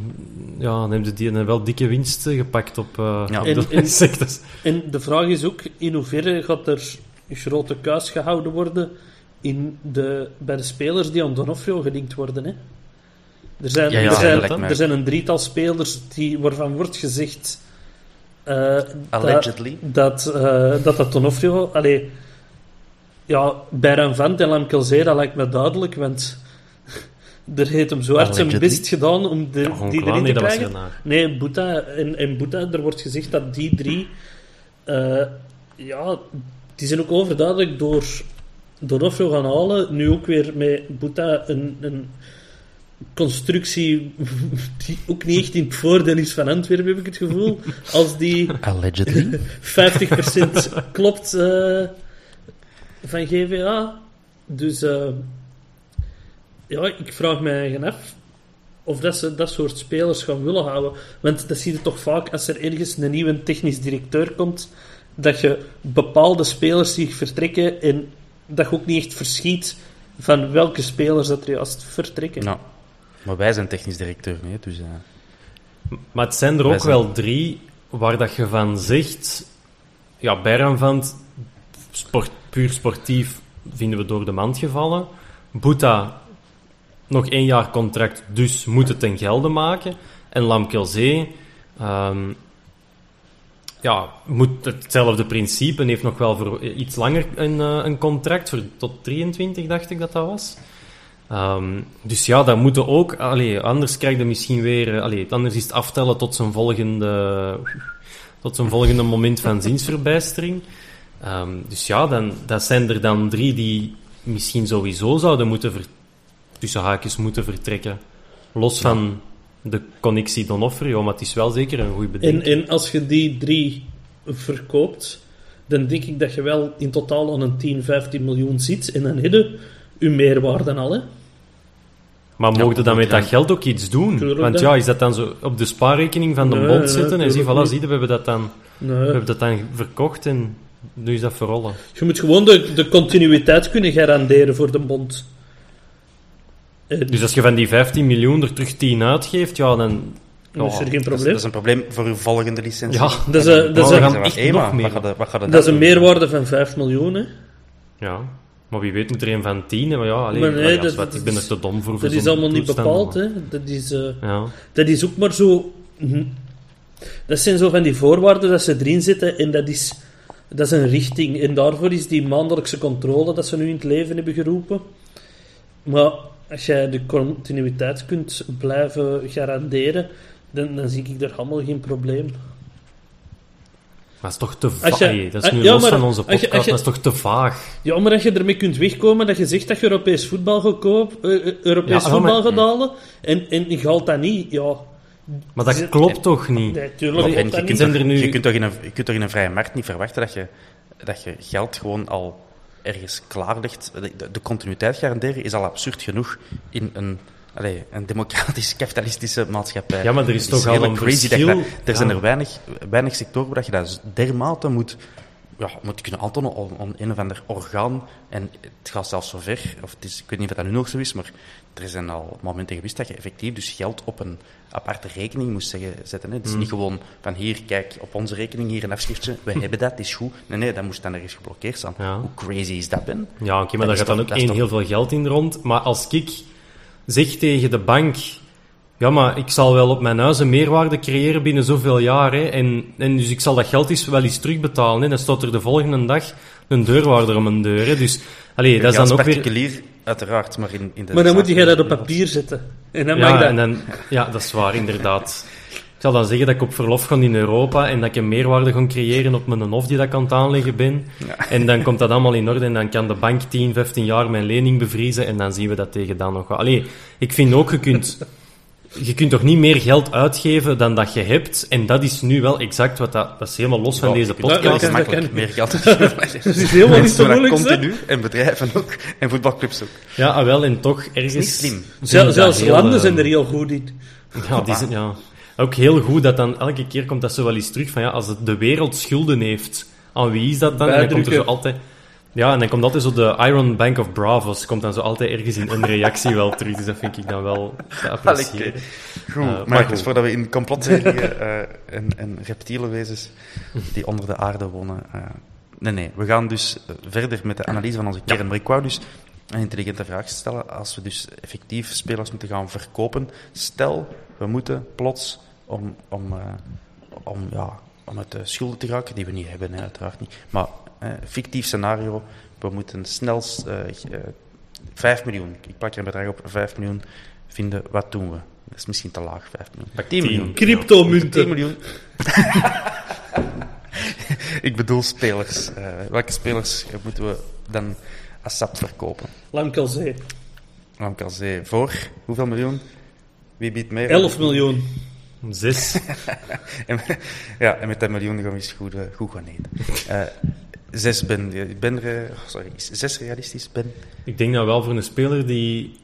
ja, dan hebben ze die een wel dikke winst eh, gepakt op uh, Ja. En- en-. Dus, En de vraag is ook, in hoeverre gaat er een grote kuis gehouden worden in de, bij de spelers die aan Donofrio gelinkt worden. Hè? Er, zijn, Ja, ja, er, dat zijn, er zijn een drietal spelers die, waarvan wordt gezegd eh, Allegedly. dat, dat, eh, dat dat Donofrio... Allee, ja, bij Vent en Lamkelzee, dat lijkt me duidelijk, want er heeft hem zo hard zijn best gedaan om de, die erin te dat krijgen. Nee, Boeta en, en Boeta, er wordt gezegd dat die drie, eh, ja, die zijn ook overduidelijk door Donofrio gaan halen. Nu ook weer met Boeta een, een constructie die ook niet echt in het voordeel is van Antwerpen, heb ik het gevoel. Als die Allegedly. 50% klopt eh, van GVA. Dus eh, ja, ik vraag me eigen af of dat ze dat soort spelers gaan willen houden. Want dat zie je toch vaak als er ergens een nieuwe technisch directeur komt, dat je bepaalde spelers die vertrekken en dat je ook niet echt verschiet van welke spelers dat er juist vertrekken. nou, maar wij zijn technisch directeur, nee, dus... eh, Maar het zijn er ook zijn- wel drie waar dat je van zegt... Ja, Berranvand, sport, puur sportief, vinden we door de mand gevallen. Boeta, nog één jaar contract, dus moet het ten gelde maken. En Lamkelzee, ehm, ja, moet hetzelfde principe, heeft nog wel voor iets langer een, eh, een contract, voor tot 23 dacht ik dat dat was. Ehm, dus ja, dat moeten ook... Allee, anders krijg je misschien weer... eh, Allee, anders is het aftellen tot zijn volgende... Tot zijn volgende moment van zinsverbijstering. Ehm, dus ja, dan, dat zijn er dan drie die misschien sowieso zouden moeten... Ver, tussen haakjes moeten vertrekken. Los van de connectie Donofrio, maar het is wel zeker een goed En, bedenking. en als je die drie verkoopt, dan denk ik dat je wel in totaal aan een 10, 15 miljoen zit. En dan heb je je meerwaarde al. Hè? Maar mogen we dan met ja. dat geld ook iets doen? Tuurlijk Want dan. ja, is dat dan zo op de spaarrekening van de Nee, bond nee, zetten en zie, voilà, zie je, we hebben dat dan... We hebben dat dan verkocht en nu is dat verrollen. Je moet gewoon de, de continuïteit kunnen garanderen voor de bond. Eh, Dus als je van die 15 miljoen er terug 10 uitgeeft, ja, dan... is er ja, geen dat, is, probleem. dat is een probleem voor uw volgende licentie. Ja, Dat is, een- dat is, we een- gaan echt Hey, nog maar, meer. Wat gaat, wat gaat dat is een doen? meerwaarde van 5 miljoen. Hè? ja. Maar wie weet moet er een van 10, maar ja, alleen, Maar nee, dat- wat, ik ben er te dom voor. voor Dat is allemaal niet bepaald. Hè? Dat, is, eh, Ja. dat is ook maar zo. hm. Dat zijn zo van die voorwaarden dat ze erin zitten en dat is, dat is een richting. En daarvoor is die maandelijkse controle dat ze nu in het leven hebben geroepen. Maar als jij de continuïteit kunt blijven garanderen, dan, dan zie ik daar allemaal geen probleem. Maar dat is toch te vaag. je- dat is ah, nu ja, los maar van onze als je- podcast, als je- maar dat is toch te vaag. Ja, maar dat je ermee kunt wegkomen dat je zegt dat je Europees voetbal gaat eh, eh, Europees Ja, voetbal maar- gaat halen, en, en je haalt dat niet, ja, Maar dat klopt toch niet? Nee, tuurlijk En je, dat kunt toch, nu- je, kunt toch in een, je kunt toch in een vrije markt niet verwachten dat je, dat je geld gewoon al ergens klaar ligt. De, de continuïteit garanderen is al absurd genoeg in een, allee, een democratisch kapitalistische maatschappij. Ja, maar er is toch al een crazy dat je verschil. dat- er zijn er weinig, weinig sectoren waar je dat dermate moet, ja, moet kunnen aantonen om, om een of ander orgaan. En het gaat zelfs zover, of het is, ik weet niet of dat nu nog zo is, maar er zijn al momenten geweest dat je effectief dus geld op een aparte rekening moest zeggen, zetten. Hè. Het is niet gewoon van hier, kijk, op onze rekening hier een afschriftje, we hebben dat, het is goed. Nee, nee, dat moest dan ergens geblokkeerd staan. Ja. Hoe crazy is dat, Ben? Ja, oké, maar daar gaat dan ook één heel veel geld in rond. Maar als ik zeg tegen de bank... Ja, maar ik zal wel op mijn huis een meerwaarde creëren binnen zoveel jaar. Hè, en, en dus ik zal dat geld eens wel eens terugbetalen. Hè, dan staat er de volgende dag een deurwaarder om een deur. Hè, dus allee, dat is dan ook weer... particulier, uiteraard, maar in, in de Maar dan moet je dat op papier zetten. En dan mag dat... en dan, ja, dat is waar, inderdaad. Ik zal dan zeggen dat ik op verlof ga in Europa en dat ik een meerwaarde ga creëren op mijn hof die dat ik aan het aanleggen ben. En dan komt dat allemaal in orde en dan kan de bank 10, 15 jaar mijn lening bevriezen en dan zien we dat tegen dan nog wel. Allee, ik vind ook, je kunt, je kunt toch niet meer geld uitgeven dan dat je hebt. En dat is nu wel exact wat dat... Dat is helemaal los van Ja, deze podcast. dat kan- makkelijk kan- meer geld uitgeven. Dat is helemaal niet zo moeilijk, continu, en bedrijven ook, en voetbalclubs ook. Ja, ah, wel, en toch ergens... niet slim. Zelfs heel, landen eh, zijn er heel goed in. Ja, die zijn, ja. Ook heel goed dat dan elke keer komt dat zo wel eens terug van ja, als het de wereld schulden heeft, aan wie is dat dan? En dan komt er zo altijd... Ja, en dan komt altijd zo de Iron Bank of Bravos, komt dan zo altijd ergens in een reactie wel terug. Dus dat vind ik dan wel te appreciëren. Goed, Eh, maar voordat we in complottheorieën eh en, en reptiele wezens die onder de aarde wonen... eh, nee, nee, we gaan dus verder met de analyse van onze kern. Maar ik wou dus een intelligente vraag stellen. Als we dus effectief spelers moeten gaan verkopen, stel, we moeten plots om, om, eh, om, ja, om uit de schulden te raken, die we niet hebben, hè, uiteraard niet. Maar eh, fictief scenario, we moeten snel eh, eh, 5 miljoen, ik plak er een bedrag op, 5 miljoen vinden, wat doen we? Dat is misschien te laag, 5 miljoen. Pak 10 Tien. miljoen. 10 Cryptomunten. miljoen. ik bedoel spelers. Eh, welke spelers moeten we dan sap verkopen? Lamkelzee. Lamkelzee voor hoeveel miljoen? Wie biedt meer? 11 miljoen. Zes. En, ja, en met dat miljoen gaan we eens goed, eh, goed gaan eten. Eh, zes ben, ik ben eh, sorry, is zes realistisch? Ben, Ik denk dat wel voor een speler die,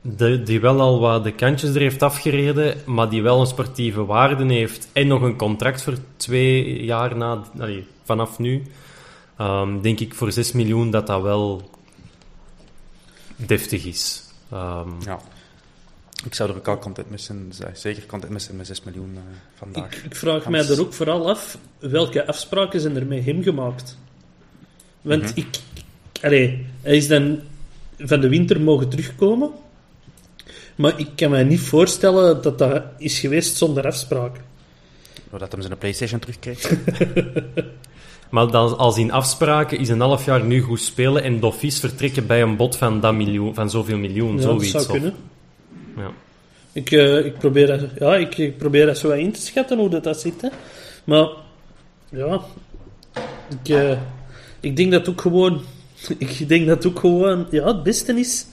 de, die wel al wat de kantjes er heeft afgereden, maar die wel een sportieve waarde heeft en nog een contract voor twee jaar na, allee, vanaf nu, ehm, denk ik voor 6 miljoen dat dat wel deftig is. Ehm, ja. Ik zou er ook al content zijn, zeker content met zijn met 6 miljoen eh, vandaag. Ik, ik vraag Hans. mij er ook vooral af, welke afspraken zijn er met hem gemaakt? Want Mhm. ik... Allee, hij is dan van de winter mogen terugkomen. Maar ik kan me niet voorstellen dat dat is geweest zonder afspraken. Doordat hem zijn Playstation terugkreeg. Maar dan, als in afspraken is een half jaar nu goed spelen en Doffies vertrekken bij een bod van, dat miljoen, van zoveel miljoen, Ja, dat zoiets. zou of- kunnen. Ja. Ik, eh, ik, probeer dat, ja, ik, ik probeer dat zo in te schatten hoe dat, dat zit. Hè. Maar ja, ik, eh, ik denk dat ook gewoon, ik denk dat ook gewoon ja, het beste is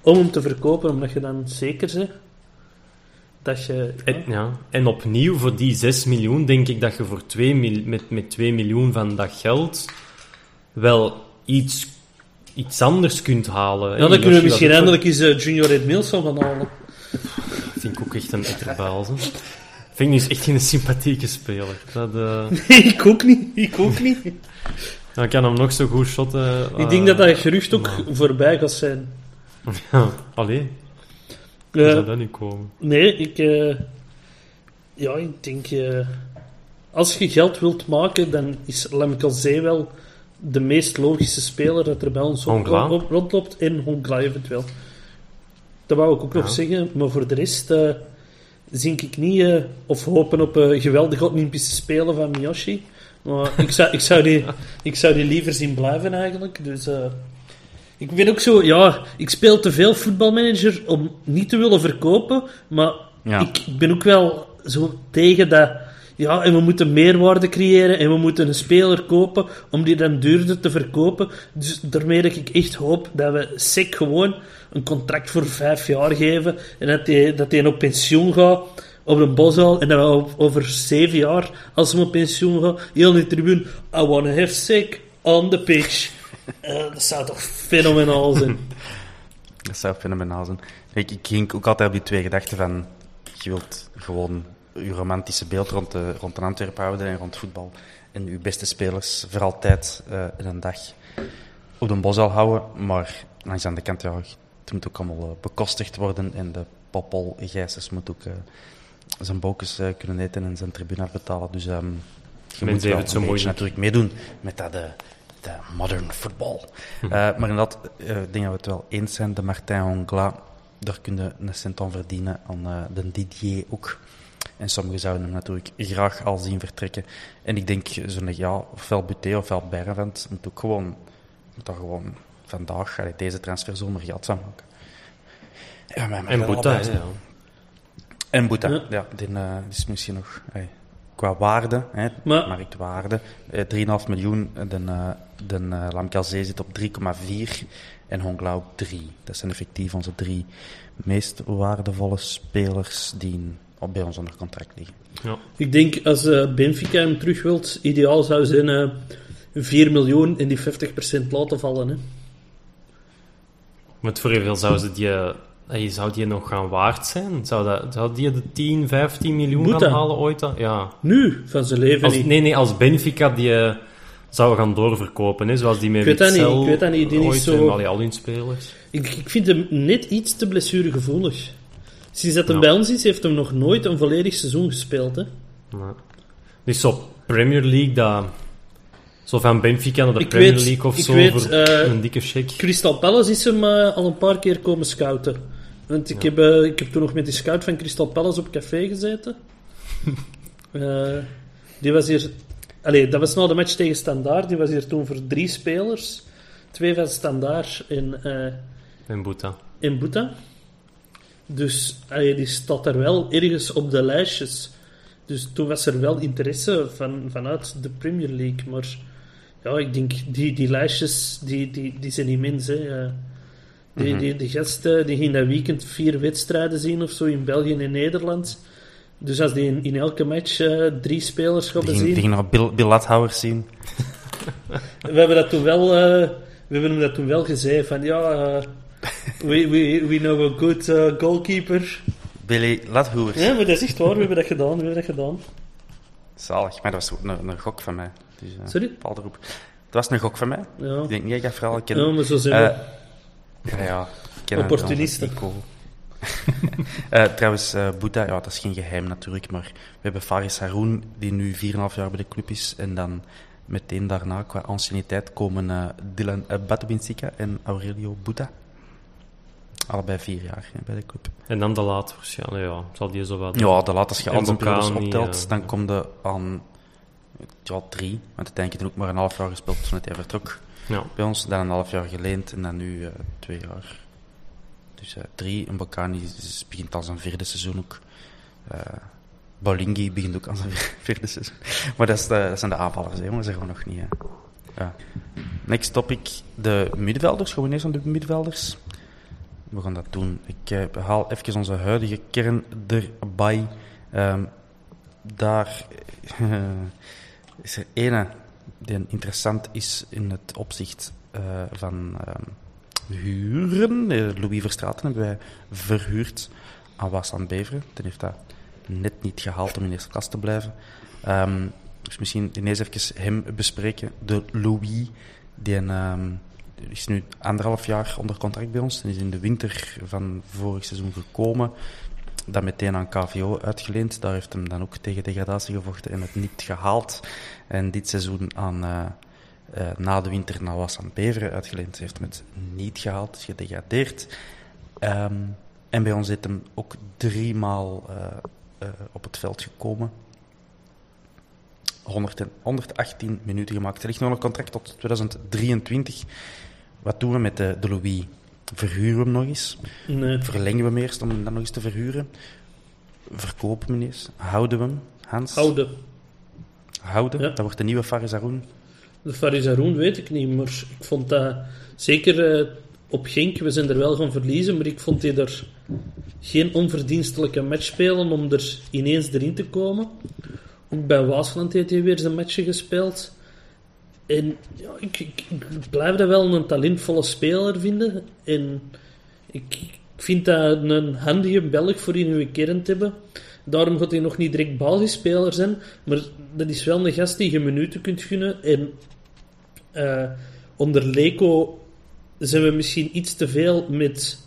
om hem te verkopen, omdat je dan zeker bent dat je. ja, En, ja. en opnieuw, voor die 6 miljoen, denk ik dat je voor 2 mil, met, met 2 miljoen van dat geld wel iets, iets anders kunt halen. ja, dan kunnen we misschien eindelijk eens eh, Junior Red Milson van halen. vind ik ook echt een etterbaal. hè. Vind ik nu echt geen sympathieke speler. Dat, eh, ik ook niet, ik ook niet. dan kan hem nog zo goed shotten. ik denk dat dat gerucht ook voorbij gaat zijn. Ja, allee, hoe Eh, zou dat niet komen? Nee, ik... eh, ja, ik denk... eh, als je geld wilt maken, dan is Lemkelzee wel de meest logische speler dat er bij ons op rondloopt. En Hongla eventueel. Dat wou ik ook nog zeggen. Maar voor de rest eh zie ik niet... eh, of hopen op eh, geweldige Olympische Spelen van Miyoshi. Maar ik zou, ik, zou die, ik zou die liever zien blijven eigenlijk. Dus... ik ben ook zo, ja, ik speel te veel voetbalmanager om niet te willen verkopen, maar Ja. ik ben ook wel zo tegen dat, ja, en we moeten meerwaarde creëren en we moeten een speler kopen om die dan duurder te verkopen. Dus daarmee dat ik echt hoop dat we SEC gewoon een contract voor vijf jaar geven en dat hij dat die op pensioen gaat op een bosal en dat we over zeven jaar, als we op pensioen gaan, heel in de tribune, I wanna have sick on the pitch. Uh, dat zou toch fenomenaal zijn. dat zou fenomenaal zijn. Ik, ik ging ook altijd op die twee gedachten van, je wilt gewoon je romantische beeld rond, de, rond een Antwerpen houden en rond voetbal. En je beste spelers voor altijd uh, in een dag op de bos al houden. Maar langs aan de kant, ja, het moet ook allemaal uh, bekostigd worden. En de Popol Gijsers moet ook uh, zijn bokens kunnen eten en zijn tribune afbetalen. Dus um, je moet wel een beetje natuurlijk meedoen met dat de modern football. Hm. maar inderdaad, ik denk dat we het wel eens zijn. De Martin Hongla, daar kun je een cent aan verdienen. Aan de Didier ook. En sommigen zouden hem natuurlijk graag al zien vertrekken. En ik denk, zo'n ja, ofwel Buté ofwel moet ook gewoon, moet dat gewoon vandaag, allee, deze transferzomer geld van maken. Ja, en Boeta, ja. En Boeta, ja, ja die, uh, is misschien nog hey, qua waarde, hè, maar, marktwaarde, eh, 3,5 miljoen. De, uh, de uh, zit op 3,4 en Hongla op 3. Dat zijn effectief onze drie meest waardevolle spelers die op bij ons onder contract liggen. Ja. Ik denk als uh, Benfica hem terug wilt, ideaal zou zijn uh, eh, 4 miljoen in die 50% laten vallen. Hè. Met voor hoeveel zou ze die, uh, zou die nog gaan waard zijn? Zou, dat, zou die de 10, 15 miljoen Boeta. gaan halen ooit? Ja. Nu, van zijn leven als, niet. Nee, nee, als Benfica die zou gaan doorverkopen, hè, zoals die met ik weet dat niet, ik weet dat niet. Die ooit, zo... al, al spelers. Ik, ik vind hem net iets te blessuregevoelig. Sinds dat hij bij ons is, heeft hij nog nooit een volledig seizoen gespeeld. Hè? Nee. Dus zo Premier League, dat... Zo van Benfica naar de Premier League of zo, weet, voor uh, een dikke check. Crystal Palace is hem uh, al een paar keer komen scouten. Want ik, heb, uh, ik heb toen nog met die scout van Crystal Palace op café gezeten. die was hier... Allee, dat was nou de match tegen Standaard. Die was hier toen voor drie spelers. Twee van Standaard Boeta. In Boeta. Dus die staat er wel ergens op de lijstjes. Dus toen was er wel interesse van, vanuit de Premier League. Maar ja, ik denk, die, die lijstjes, die, die, die zijn immens. Hè. Die, mm die, die gasten die gingen dat weekend vier wedstrijden zien of zo in België en Nederland. Dus als die in, in elke match uh, drie spelers gaan zien... Die gingen nog Bill, Bill zien. we hebben dat toen wel... Uh, we hebben hem dat toen wel gezegd van ja... Uh, we, we, we know a good uh, goalkeeper. Billy Lathoers. Ja, maar dat is echt waar. We hebben dat gedaan. We hebben dat gedaan. Zalig. Maar dat was een, een gok van mij. Dus, uh, Sorry? erop. Het was een gok van mij. Ja. Ik denk niet, ik ga vooral kennen. Ja, maar zo zijn we. Uh, ja, ja. Opportunisten. uh, trouwens, uh, Boeta, ja, dat is geen geheim natuurlijk, maar we hebben Faris Haroun, die nu 4,5 jaar bij de club is, en dan meteen daarna, qua anciëniteit, komen uh, Dylan uh, en Aurelio Boeta. Allebei vier jaar bij de club. En dan de laat waarschijnlijk, ja. Zal die zo wat... Ja, de laat, als je al zijn periodes optelt, dan komt je aan ja, drie. Want uiteindelijk ook maar een half jaar gespeeld toen hij vertrok ja. bij ons. Dan een half jaar geleend en dan nu uh, twee jaar. Dus uh, drie. En Bocani begint al zijn vierde seizoen ook. Uh, begint ook aan zijn vierde seizoen. Maar dat, is de, dat zijn de aanvallers, hè, maar zeggen we nog niet. Hè. Ja. Next topic, de middenvelders. Gewoon eens aan de middenvelders. We gaan dat doen. Ik uh, haal even onze huidige kern erbij. Um, daar uh, is er ene die interessant is in het opzicht uh, van um, huren. Louis Verstraten hebben wij verhuurd aan Wassan Beveren. Die heeft dat net niet gehaald om in eerste klas te blijven. Um, dus misschien ineens even hem bespreken. De Louis, die een is nu anderhalf jaar onder contract bij ons en is in de winter van vorig seizoen gekomen. Dat meteen aan KVO uitgeleend. Daar heeft hem dan ook tegen degradatie gevochten en het niet gehaald. En dit seizoen aan, uh, uh, na de winter naar Wassan Beveren uitgeleend. Heeft hem het niet gehaald, is gedegradeerd. Um, en bij ons is hem ook drie maal uh, op het veld gekomen. 100 118 minuten gemaakt. Hij ligt nog een contract tot 2023. Wat doen we met de, de Louis? Verhuren we hem nog eens? Nee. Verlengen we hem eerst om hem dan nog eens te verhuren? Verkopen we hem eens? Houden we hem, Hans? Houden. Houden? Dat wordt de nieuwe Farisaroen? De Farisaroen weet ik niet, maar ik vond dat zeker uh, op Genk. We zijn er wel gaan verliezen, maar ik vond hij er geen onverdienstelijke match spelen om er ineens erin te komen. Ook bij Waasland heeft hij weer zijn matchje gespeeld. En ja, ik, ik, ik blijf dat wel een talentvolle speler vinden. En ik, ik vind dat een handige Belg voor in uw kern te hebben. Daarom gaat hij nog niet direct basisspeler zijn. Maar dat is wel een gast die je minuten kunt gunnen. En uh, onder Leco zijn we misschien iets te veel met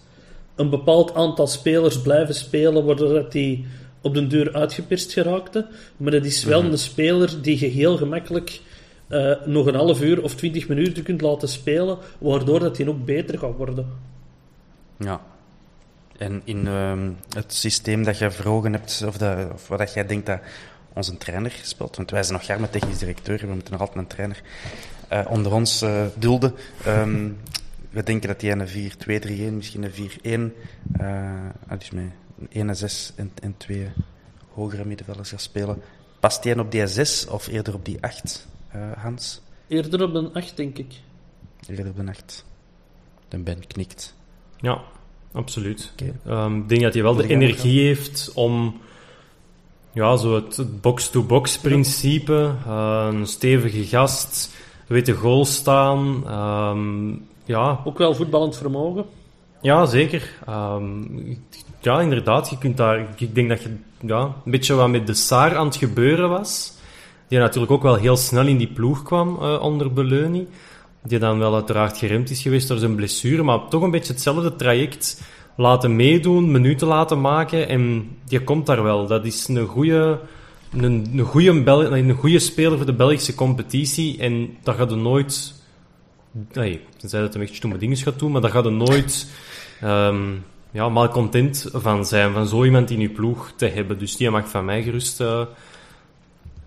een bepaald aantal spelers blijven spelen, waardoor dat die op de deur uitgeperst geraakte. Maar dat is wel mhm. een speler die je heel gemakkelijk uh, nog een half uur of twintig minuten kunt laten spelen, waardoor dat hij ook beter gaat worden. Ja. En in uh, het systeem dat je vroegen hebt, of, dat, of wat jij denkt dat onze trainer speelt, want wij zijn nog jaar met technisch directeur, we moeten nog altijd een trainer uh, onder ons uh, dulden. Um, we denken dat hij een 4-2-3-1, misschien een 4-1, uh, dus met een 1 6 en, en twee hogere middenvelders gaat spelen. Past hij op die 6 of eerder op die 8, uh, Hans? Eerder op een 8, denk ik. Eerder op een 8. De Ben knikt. Ja, absoluut. Okay. Um, ik denk dat hij wel de energie heeft om ja, zo het box-to-box principe, uh, een stevige gast, weet de goal staan. Um, ja. Ook wel voetballend vermogen. Ja, zeker. Um, ja, inderdaad. Je kunt daar, ik denk dat je ja, een beetje wat met de Saar aan het gebeuren was. Die natuurlijk ook wel heel snel in die ploeg kwam uh, onder Beleuni. Die dan wel uiteraard geremd is geweest door zijn blessure. Maar toch een beetje hetzelfde traject laten meedoen, minuten laten maken. En je komt daar wel. Dat is een goede, een, een, goede Bel een goede speler voor de Belgische competitie. En daar gaat er nooit... Nee, tenzij dat hij echt stomme dingen gaat doen, maar daar gaat er nooit... Um, ja, mal content van zijn, van zo iemand in uw ploeg te hebben. Dus die mag van mij gerust, uh,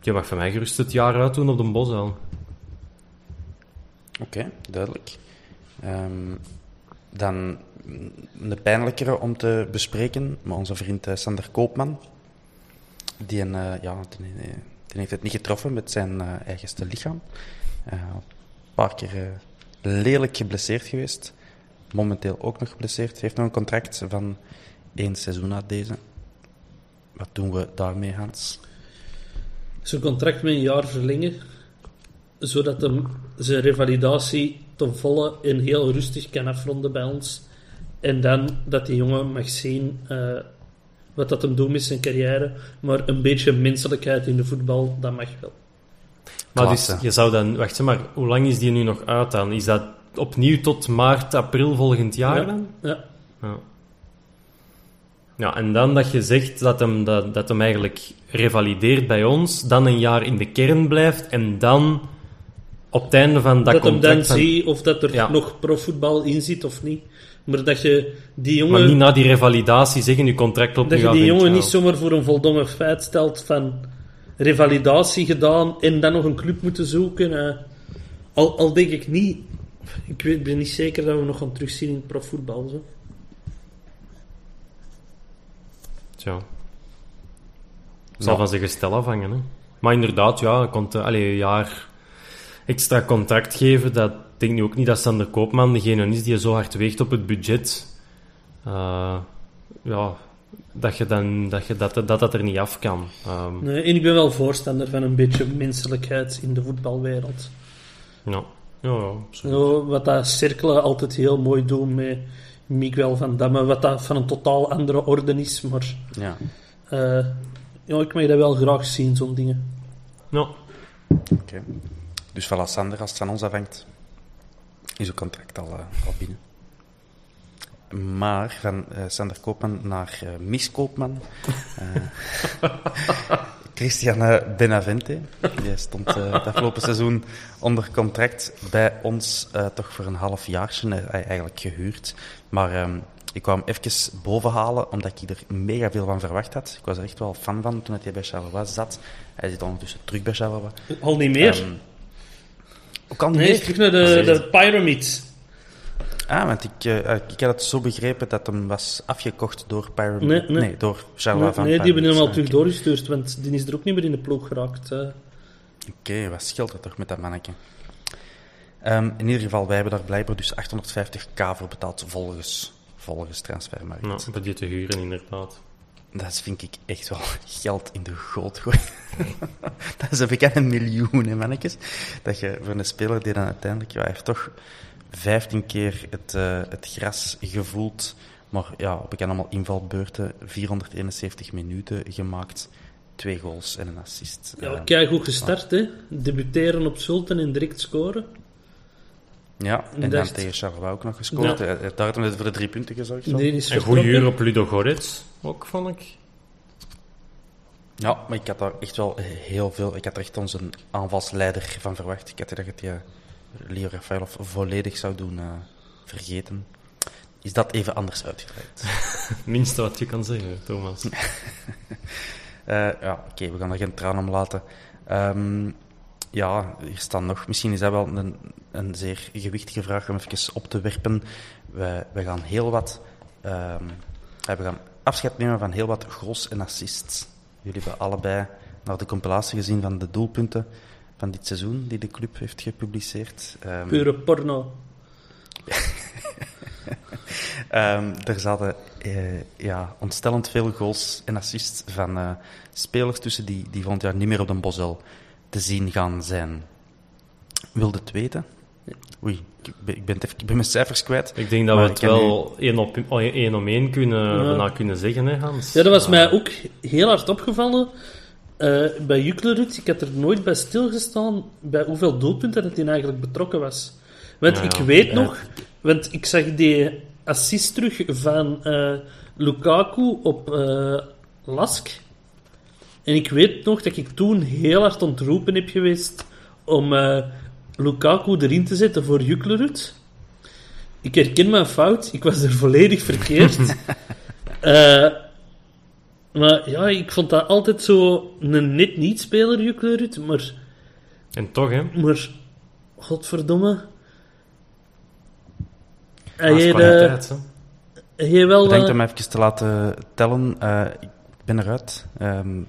die mag van mij gerust het jaar uit doen op de Bosuil. Oké, duidelijk. Um, dan een pijnlijkere om te bespreken, maar onze vriend uh, Sander Koopman, die, een, uh, ja, die, die, heeft het niet getroffen met zijn eigenste lichaam. een paar keer lelijk geblesseerd geweest momenteel ook nog geblesseerd. Heeft nog een contract van één seizoen na deze. Wat doen we daarmee, Hans? Zijn contract met een jaar verlengen, zodat hem zijn revalidatie ten volle en heel rustig kan afronden bij ons. En dan dat die jongen mag zien uh, wat dat hem doet met zijn carrière. Maar een beetje menselijkheid in de voetbal, dat mag wel. Maar dus, je zou dan... Wacht, maar hoe lang is die nu nog uit dan? Is dat opnieuw tot maart, april volgend jaar ja. dan? Ja. ja. Ja, en dan dat je zegt dat hem, dat, dat hem eigenlijk revalideert bij ons, dan een jaar in de kern blijft en dan op het einde van dat, dat contract... Dat dan zie of dat er nog profvoetbal in zit of niet. Maar dat je die jongen... Maar niet na die revalidatie zeggen, je contract op Dat je die jongen niet zomaar voor een voldongen feit stelt van revalidatie gedaan en dan nog een club moeten zoeken. Uh, al, al denk ik niet ik weet, ben niet zeker dat we nog gaan terugzien in profvoetbal. Zo. Het zal van zijn gestel afhangen. Hè. Maar inderdaad, ja, komt, allez, een jaar extra contract geven. Dat denk ik nu ook niet dat Sander Koopman degene is die zo hard weegt op het budget. Uh, ja, dat, je dan, dat, je dat, dat dat er niet af kan. Um, nee, en ik ben wel voorstander van een beetje menselijkheid in de voetbalwereld. Ja. Ja, ja wat dat cirkelen altijd heel mooi doen met Miguel van Damme, wat dat van een totaal andere orde is, maar... Ja. Uh, ja, ik mag dat wel graag zien, zo'n dingen. Ja. Oké. Okay. Dus voilà, Sander, als het van ons afhangt, is uw contract al, uh, al binnen. Maar van uh, Sander Koopman naar uh, Miss Koopman. Christian Benavente. Die stond uh, het afgelopen seizoen onder contract bij ons, uh, toch voor een half jaartje, uh, eigenlijk gehuurd. Maar um, ik kwam hem even bovenhalen, omdat ik er mega veel van verwacht had. Ik was er echt wel fan van toen hij bij Charleroi zat. Hij zit ondertussen terug bij Charleroi. Al niet meer? Um, ook al niet nee, meer? terug naar de, de Pyramids. Ah, want ik, uh, ik had het zo begrepen dat hem was afgekocht door Pyramid. Nee, nee. nee door Charleroi nee, nee, die hebben hem al terug doorgestuurd, want die is er ook niet meer in de ploeg geraakt. Oké, okay, wat scheelt er toch met dat mannetje? Ehm, in ieder geval, wij hebben daar blijkbaar dus 850k voor betaald volgens, volgens Transfermarkt. Nou, bij die te huren inderdaad. Dat vind ik echt wel geld in de goot gooien. dat is een bekende miljoen, hè, mannetjes. Dat je voor een speler die dan uiteindelijk, ja, hij heeft toch 15 keer het, uh, het gras gevoeld. Maar ja, we kennen allemaal invalbeurten, 471 minuten gemaakt, twee goals en een assist. Ja, uh, kijk goed gestart, hè. Debuteren op Sultan en direct scoren. Ja, en dan tegen Charleroi ook nog gescoord. Ja. Hij heeft daar voor de drie punten gezorgd. Nee, is en goede uur op Ludo Gorets, ook, vond ik. Ja, maar ik had daar echt wel heel veel... Ik had er echt onze aanvalsleider van verwacht. Ik had dat het ja, Leo Rafaelov volledig zou doen uh, vergeten. Is dat even anders uitgedraaid? Minste wat je kan zeggen, Thomas. uh, ja, oké, okay, we gaan er geen traan om laten. Um, ja, hier staan nog. Misschien is dat wel een, een zeer gewichtige vraag om even op te werpen. We, we gaan heel wat. Um, we gaan afscheid nemen van heel wat goals en assists. Jullie hebben allebei naar de compilatie gezien van de doelpunten van dit seizoen die de club heeft gepubliceerd. Um, Pure porno. um, er zaten uh, ja, ontstellend veel goals en assists van uh, spelers tussen die, die volgend jaar niet meer op de Bosel te zien gaan zijn. Wilde het weten? Oei, ik ben, ik ben, even, ik ben mijn cijfers kwijt. Ik denk dat we het wel u... één, op, één om één kunnen, ja. kunnen zeggen, hè, Hans. Ja, dat was mij ook heel hard opgevallen. Uh, bij Juklerud, ik had er nooit bij stilgestaan bij hoeveel doelpunten dat hij eigenlijk betrokken was. Want ja, ik weet nog, want ik zag die assist terug van uh, Lukaku op uh, Lask. En ik weet nog dat ik toen heel hard ontroepen heb geweest om Lukaku erin te zetten voor Juklerud. Ik herken mijn fout, ik was er volledig verkeerd. maar ja, ik vond dat altijd zo een net niet-speler, Juklerud, maar... En toch, hè? Maar, godverdomme... Hij heeft, uh, wel... Ik denk om even te laten tellen. Uh, ik ben eruit. Um,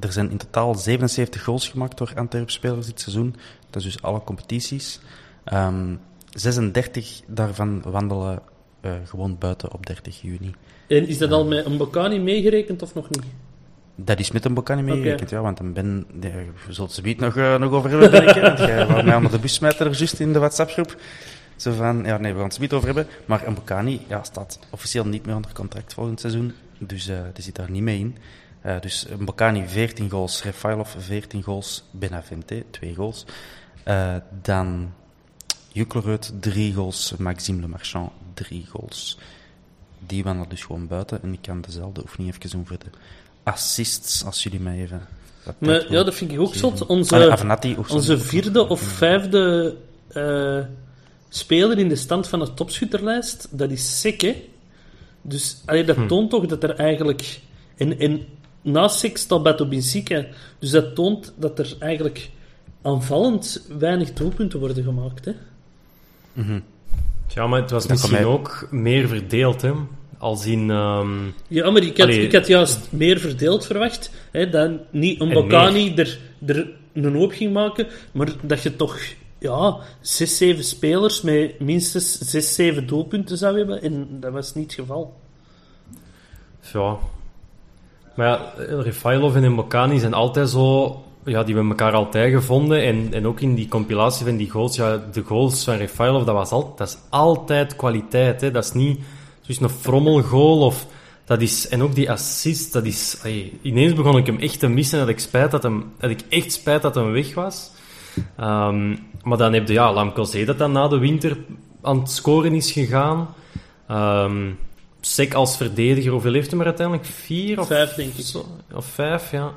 er zijn in totaal 77 goals gemaakt door Antwerp-spelers dit seizoen. Dat is dus alle competities. Um, ehm, 36 daarvan wandelen uh, gewoon buiten op 30 juni. En is dat al met een Bocani meegerekend of nog niet? Dat is met een Bocani meegerekend, okay. ja, want dan ben je zult ze nog, uh, nog over hebben, denk ik. Jij wou mij onder de bus smijten er juist in de WhatsApp-groep. Zo van, ja, nee, we gaan het niet over hebben. Maar een Bocani ja, staat officieel niet meer onder contract volgend seizoen. Dus die zit daar niet mee in. Uh, dus Mbokani 14 goals, Refailov 14 goals, Benavente 2 goals. Uh, dan Juklerud 3 goals, Maxime Le Marchand 3 goals. Die waren er dus gewoon buiten. En ik kan dezelfde oefening even doen voor de assists, als jullie mij even... Maar, ja, dat vind ik ook zot. Onze, Avenatti, onze vierde of vijfde uh, speler in de stand van de topschutterlijst, dat is Sekke. Dus allee, dat hm. toont toch dat er eigenlijk... En, en naast Six staat Beto Binsika. Dus dat toont dat er eigenlijk aanvallend weinig doelpunten worden gemaakt. Hè? Mm -hmm. Ja, maar het was misschien ook meer verdeeld, hè? Als in... Um... Ja, maar ik had, ik had juist meer verdeeld verwacht. Hè, dan niet een Bocani er, er een hoop ging maken, maar dat je toch ja, zes, zeven spelers met minstens zes, zeven doelpunten zou hebben. En dat was niet het geval. Ja, maar ja, Refailov en Mbokani zijn altijd zo... Ja, die hebben elkaar altijd gevonden. En, en ook in die compilatie van die goals... Ja, de goals van Refailov, dat, was al, dat is altijd kwaliteit. Hè. Dat is niet een frommelgoal of... Dat is, en ook die assist, dat is... Ay, ineens begon ik hem echt te missen. Dat ik, spijt dat, hem, dat ik echt spijt dat hem weg was. Um, maar dan heb je ja, Lamco dat dan na de winter aan het scoren is gegaan. Um, Sek als verdediger, hoeveel heeft hij maar uiteindelijk? Vier of vijf, denk ik. Zo, of vijf, ja.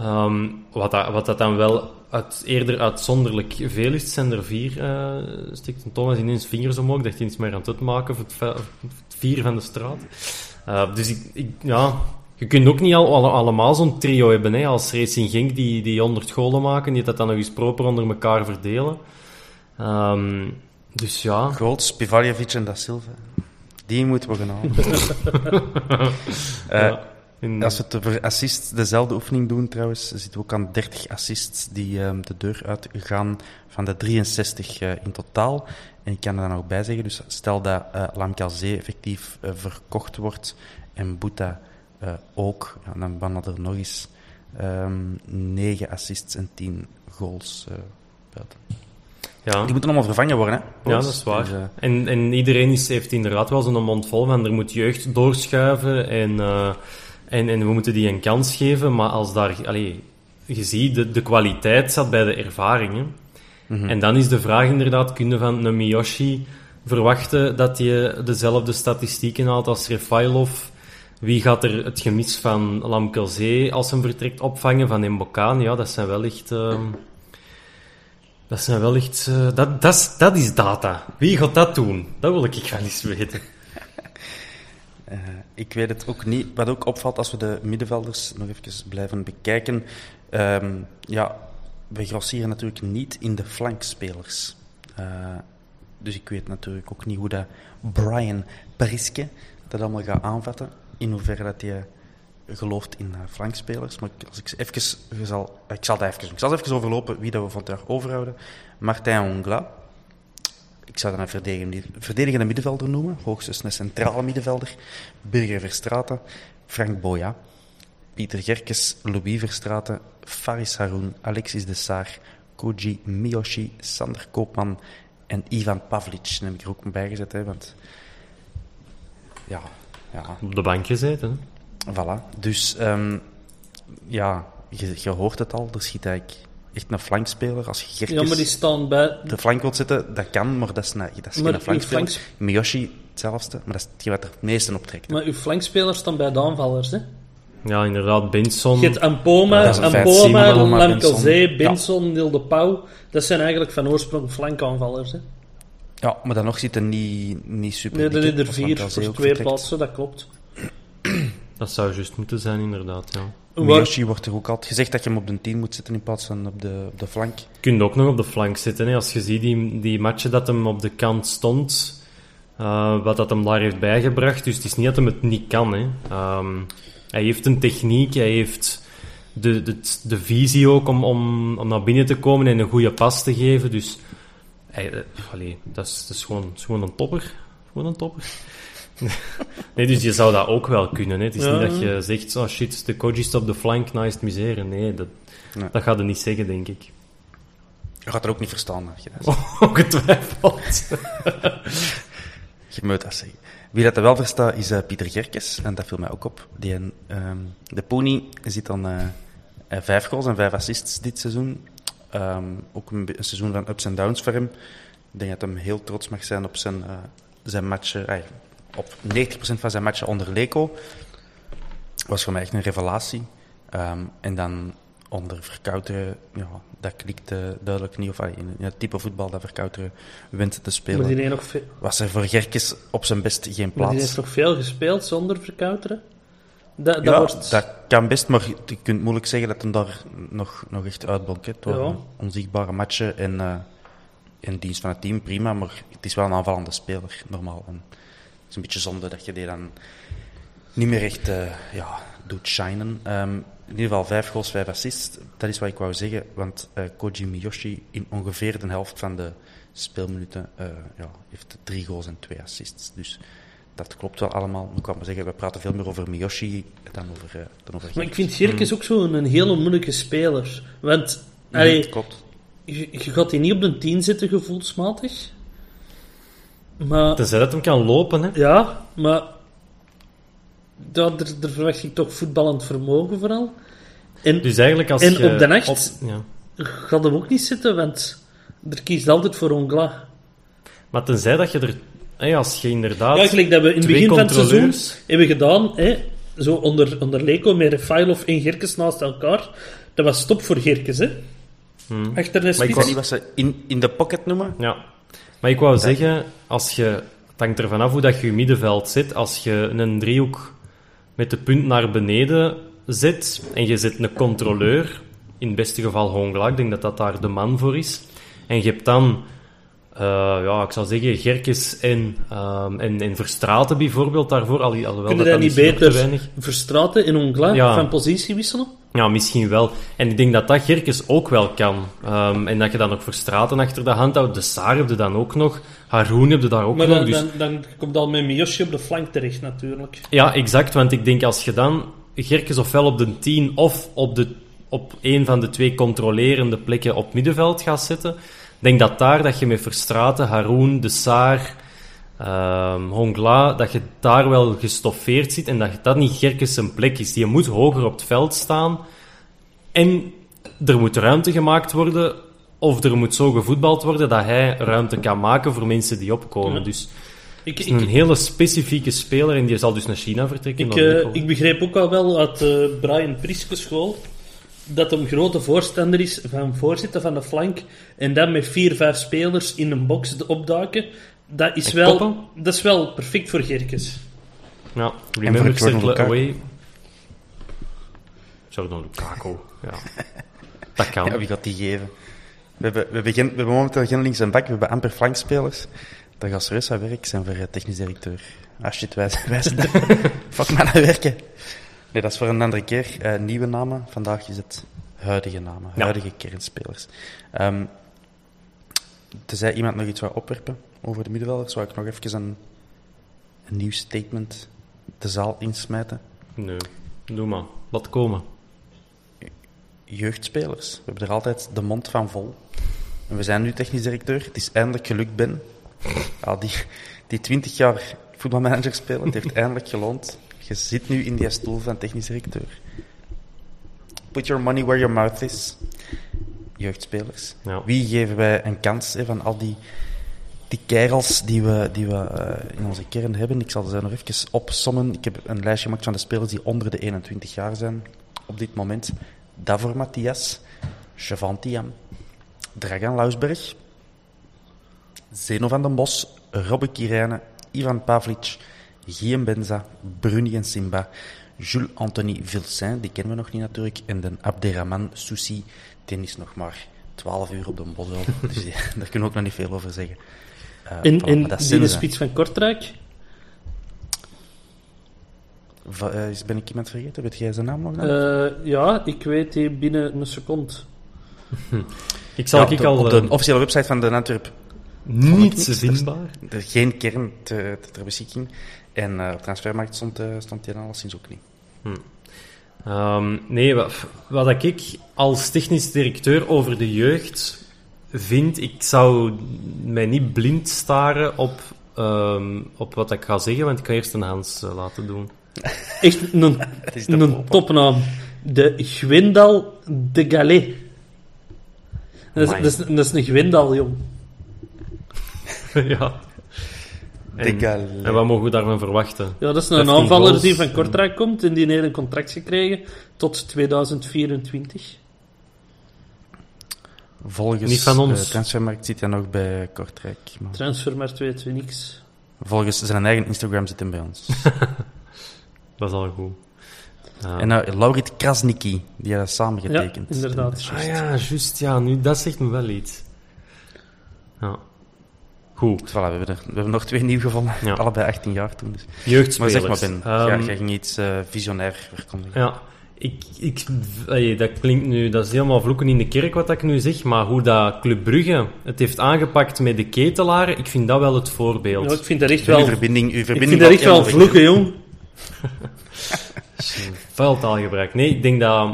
Um, wat, dat, wat dat dan wel uit, eerder uitzonderlijk veel is, zijn er vier. Uh, stikt een Thomas ineens vingers omhoog, dat hij iets meer aan het maken voor het, vier van de straat. Uh, dus ik, ik, ja, je kunt ook niet al, al allemaal zo'n trio hebben, hè, als Racing Genk die, die 100 golen maken, die dat dan nog eens proper onder elkaar verdelen. Um, dus ja. Golds, Pivaljevic en Da Silva. Die moeten we gaan halen. uh, In... Als we het over assists dezelfde oefening doen trouwens, zitten we ook aan 30 assists die um, de deur uitgaan van de 63 uh, in totaal. En ik kan er dan ook bij zeggen, dus stel dat uh, Lamkelzee effectief uh, verkocht wordt en Boeta ook, ja, dan bannen er nog eens um, 9 assists en 10 goals buiten. Ja. Die moeten allemaal vervangen worden, hè? Ja, dat is waar. Dus, en, en iedereen is, heeft inderdaad wel zo'n mond vol van er moet jeugd doorschuiven en en, en we moeten die een kans geven, maar als daar... Allee, je ziet, de, de kwaliteit zat bij de ervaringen. Mhm. En dan is de vraag inderdaad, kun je van een Miyoshi verwachten dat je dezelfde statistieken haalt als Refailov? Wie gaat er het gemis van Lamkelzee als een vertrekt opvangen van Mbokaan? Ja, dat zijn wel echt... Uh, dat zijn wel echt... Uh, dat, dat, is, dat is data. Wie gaat dat doen? Dat wil ik wel eens weten. Uh, ik weet het ook niet. Wat ook opvalt als we de middenvelders nog even blijven bekijken. Um, ja, we grossieren natuurlijk niet in de flankspelers. Uh, dus ik weet natuurlijk ook niet hoe dat Brian Priske dat allemaal gaat aanvatten. In hoeverre dat hij gelooft in flankspelers. Maar als ik even, zal, ik zal het even Ik zal even overlopen wie dat we vandaag overhouden. Martin Ongla, ik zou dat een verdedigende, verdedigende middenvelder noemen, hoogstens een centrale middenvelder. Birger Verstraten, Frank Boya, Pieter Gerkes, Louis Verstraten, Faris Haroun, Alexis de Saar, Koji Miyoshi, Sander Koopman en Ivan Pavlic. Dat heb ik er ook bij gezet, hè, want... Ja, ja. Op de bank gezeten, Voilà. Dus, um, ja, je, je, hoort het al, er schiet eigenlijk echt een flankspeler. Als je Gerkes ja, maar die staan bij... de flank wilt zitten, dat kan, maar dat is, dat is geen flankspeler. Flanks... Miyoshi, hetzelfde, maar dat is hetgeen wat er het meeste optrekt. Maar uw flankspelers staan bij de aanvallers, hè? Ja, inderdaad, Benson. Je hebt Ampoma, ja, Ampoma, Lamkelzee, Benson, ja. De Pauw. Dat zijn eigenlijk van oorsprong flankaanvallers, hè? Ja, maar dan nog zitten niet, niet super Nee, er zijn er vier voor twee plaatsen, dat klopt. Dat zou juist moeten zijn, inderdaad, ja. Miyoshi wordt er ook altijd gezegd dat je hem op de 10 moet zitten in plaats van op de, op de flank. Je kunt ook nog op de flank zitten. Hè. Als je ziet die, die matchen dat hem op de kant stond, uh, wat dat hem daar heeft bijgebracht. Dus het is niet dat hem het niet kan. Hè. Um, hij heeft een techniek, hij heeft de, de, de visie ook om, om, om naar binnen te komen en een goede pas te geven. Dus hij, uh, allee, dat, is, dat is gewoon, is gewoon een topper. Gewoon een topper. nee, dus je zou dat ook wel kunnen. Hè. Het is niet dat je zegt, oh shit, de coach is op de flank, nou is het miseren. Nee, dat, nee. dat gaat er niet zeggen, denk ik. Je gaat er ook niet verstaan. Je dat Ongetwijfeld. je moet dat zeggen. Wie dat wel verstaat, is uh, Pieter Gerkes. En dat viel mij ook op. Die, um, de Pony zit dan uh, vijf goals en vijf assists dit seizoen. Um, ook een, een, seizoen van ups en downs voor hem. Ik denk dat hij heel trots mag zijn op zijn, uh, zijn matchen op 90% van zijn matchen onder Leco. Was voor mij echt een revelatie. Um, en dan onder Verkouteren, ja, dat klikte duidelijk niet. Of in, het type voetbal dat Verkouteren wint te spelen. Nog. Was er voor Gerkes op zijn best geen plaats. Die heeft nog veel gespeeld zonder Verkouteren? Dat, dat, ja, wordt... dat kan best, maar je kunt moeilijk zeggen dat hem daar nog, nog echt uitblonk. Door onzichtbare matchen en, uh, en dienst van het team, prima. Maar het is wel een aanvallende speler, normaal. En, is een beetje zonde dat je die dan niet meer echt uh, ja, doet shinen. Um, in ieder geval vijf goals, vijf assists. Dat is wat ik wou zeggen, want uh, Koji Miyoshi in ongeveer de helft van de speelminuten uh, ja, heeft drie goals en twee assists. Dus dat klopt wel allemaal. Ik kan maar zeggen, we praten veel meer over Miyoshi dan over, uh, dan over Maar ik vind Gerkes mm. ook zo'n een hele moeilijke speler. Want, mm, allee, klopt. Je, je gaat hij niet op de tien zitten gevoelsmatig. Maar, Tenzij dat hem kan lopen, hè? Ja, maar daar, daar, verwacht ik toch voetballend vermogen vooral. En, dus eigenlijk als en op de nacht ja. gaat hem ook niet zitten, want er kiest altijd voor Ongla. Maar tenzij dat je er... Hè, als je inderdaad... Ja, gelijk dat we in het begin van het seizoen hebben gedaan, hè, zo onder, onder Leko met Refailov en Gerkes naast elkaar. Dat was stop voor Gerkes, hè. Hmm. Achter de Maar ik wou niet wat ze in, in de pocket noemen. Ja. Maar ik wou zeggen, als je, het hangt ervan af hoe dat je je middenveld zit. Als je een driehoek met de punt naar beneden zet en je zet een controleur, in het beste geval Hongla, ik denk dat dat daar de man voor is. En je hebt dan ja, ik zou zeggen Gerkes en, um, en, en Verstraten bijvoorbeeld daarvoor. Al, alhoewel Kunnen dat, niet beter Verstraten en Ongla van positie wisselen? Ja, misschien wel. En ik denk dat dat Gerkes ook wel kan. Um, en dat je dan nog Verstraten achter de hand houdt. De Saar heb je dan ook nog. Haroon heb je daar ook maar nog. Dan, dus... dan, dan komt al met Miyoshi op de flank terecht natuurlijk. Ja, exact. Want ik denk als je dan Gerkes ofwel op de 10 of op, de, op een van de twee controlerende plekken op middenveld gaat zetten, denk dat daar dat je met Verstraten, Haroon, De Saar, um, Hongla, dat je daar wel gestoffeerd zit en dat dat niet Gerkes zijn plek is. Die moet hoger op het veld staan en er moet ruimte gemaakt worden of er moet zo gevoetbald worden dat hij ruimte kan maken voor mensen die opkomen. Dus ik, is een hele specifieke speler en die zal dus naar China vertrekken. Ik, uh, ik begreep ook al wel uit uh, Brian Priske school dat hem grote voorstander is van voorzitten van de flank en dan met vier, vijf spelers in een box opduiken. Dat is, wel, dat is wel perfect voor Gerkes. Ja, remember circle away. Jordan Lukaku, ja. Dat kan. Ja, wie gaat die geven? We hebben, we, hebben geen, we hebben momenteel geen links en bak, we hebben amper flankspelers. Dan gaat serieus aan werk zijn voor technisch directeur. Ah shit, wij, wij zijn Fuck maar naar werken. Nee, dat is voor een andere keer. Uh, nieuwe namen. Vandaag is het huidige namen, huidige kernspelers. Um, tenzij iemand nog iets wil opwerpen over de middenvelders, zou ik nog even een, een nieuw statement de zaal insmijten. Nee, doe maar. Laat komen. Jeugdspelers. We hebben er altijd de mond van vol. En we zijn nu technisch directeur. Het is eindelijk gelukt, Ben. Ja, die, die 20 jaar voetbalmanager spelen, het heeft eindelijk geloond. Je zit nu in die stoel van technisch directeur. Put your money where your mouth is. Jeugdspelers. Ja. Wie geven wij een kans hè, van al die, die kerels die we, die we uh, in onze kern hebben? Ik zal ze nog even opsommen. Ik heb een lijstje gemaakt van de spelers die onder de 21 jaar zijn op dit moment. Davor Matthias, Chavantiam, Dragan Lausberg, Zeno van den Bos, Robbe Kirijnen, Ivan Pavlic, Guillaume Benza, Bruni en Simba, Jules Anthony Vilsain, die kennen we nog niet natuurlijk, en de Abderrahman Soussi, die is nog maar 12 uur op de bos dus daar kunnen we ook nog niet veel over zeggen. Uh, en voilà, en die de spits van Kortrijk? Va, uh, ben ik iemand vergeten? Weet jij zijn naam nog? Uh, ja, ik weet die binnen een seconde. ik zal ja, ik de, al... Op de officiële website van de Antwerp niet vindbaar. Er, er geen kern te, te, ter beschikking. En uh, op transfermarkt stond, uh, stond die alleszins ook niet. Hm. Um, nee, wat, wat ik als technisch directeur over de jeugd vind, ik zou mij niet blind staren op, um, op wat ik ga zeggen, want ik ga eerst een Hans uh, laten doen. Echt een, een topnaam. De Gwendal de Gallet. Dat is, dat, is, dat is een Gwendal, jong. ja. En, en, wat mogen we daarvan verwachten? Ja, dat is een aanvaller die van Kortrijk komt en die heeft een contract gekregen tot 2024. Volgens Niet van ons. Uh, Transfermarkt zit hij nog bij Kortrijk. Maar... Transfermarkt weet we niks. Volgens zijn eigen Instagram zit hij bij ons. dat is al goed. Ja. En uh, Laurit Krasniki, die heeft samen getekend. Ja, inderdaad. Ah ja, juist. Ja, nu, dat zegt me wel iets. Ja. Goed. Voilà, we, hebben er, we hebben nog twee nieuw gevonden. Ja. Allebei 18 jaar toen. Dus. Jeugdspelers. Maar zeg maar, Ben. Um, ja, jij ging iets uh, visionair verkondigen. Ja. Ik, ik, dat klinkt nu, dat is helemaal vloeken in de kerk wat ik nu zeg, maar hoe dat Club Brugge het heeft aangepakt met de ketelaren, ik vind dat wel het voorbeeld. Ja, ik vind dat echt wel... Uw verbinding, uw verbinding ik vind dat echt wel vloeken, jong. Vuiltaalgebruik. Nee, ik denk dat...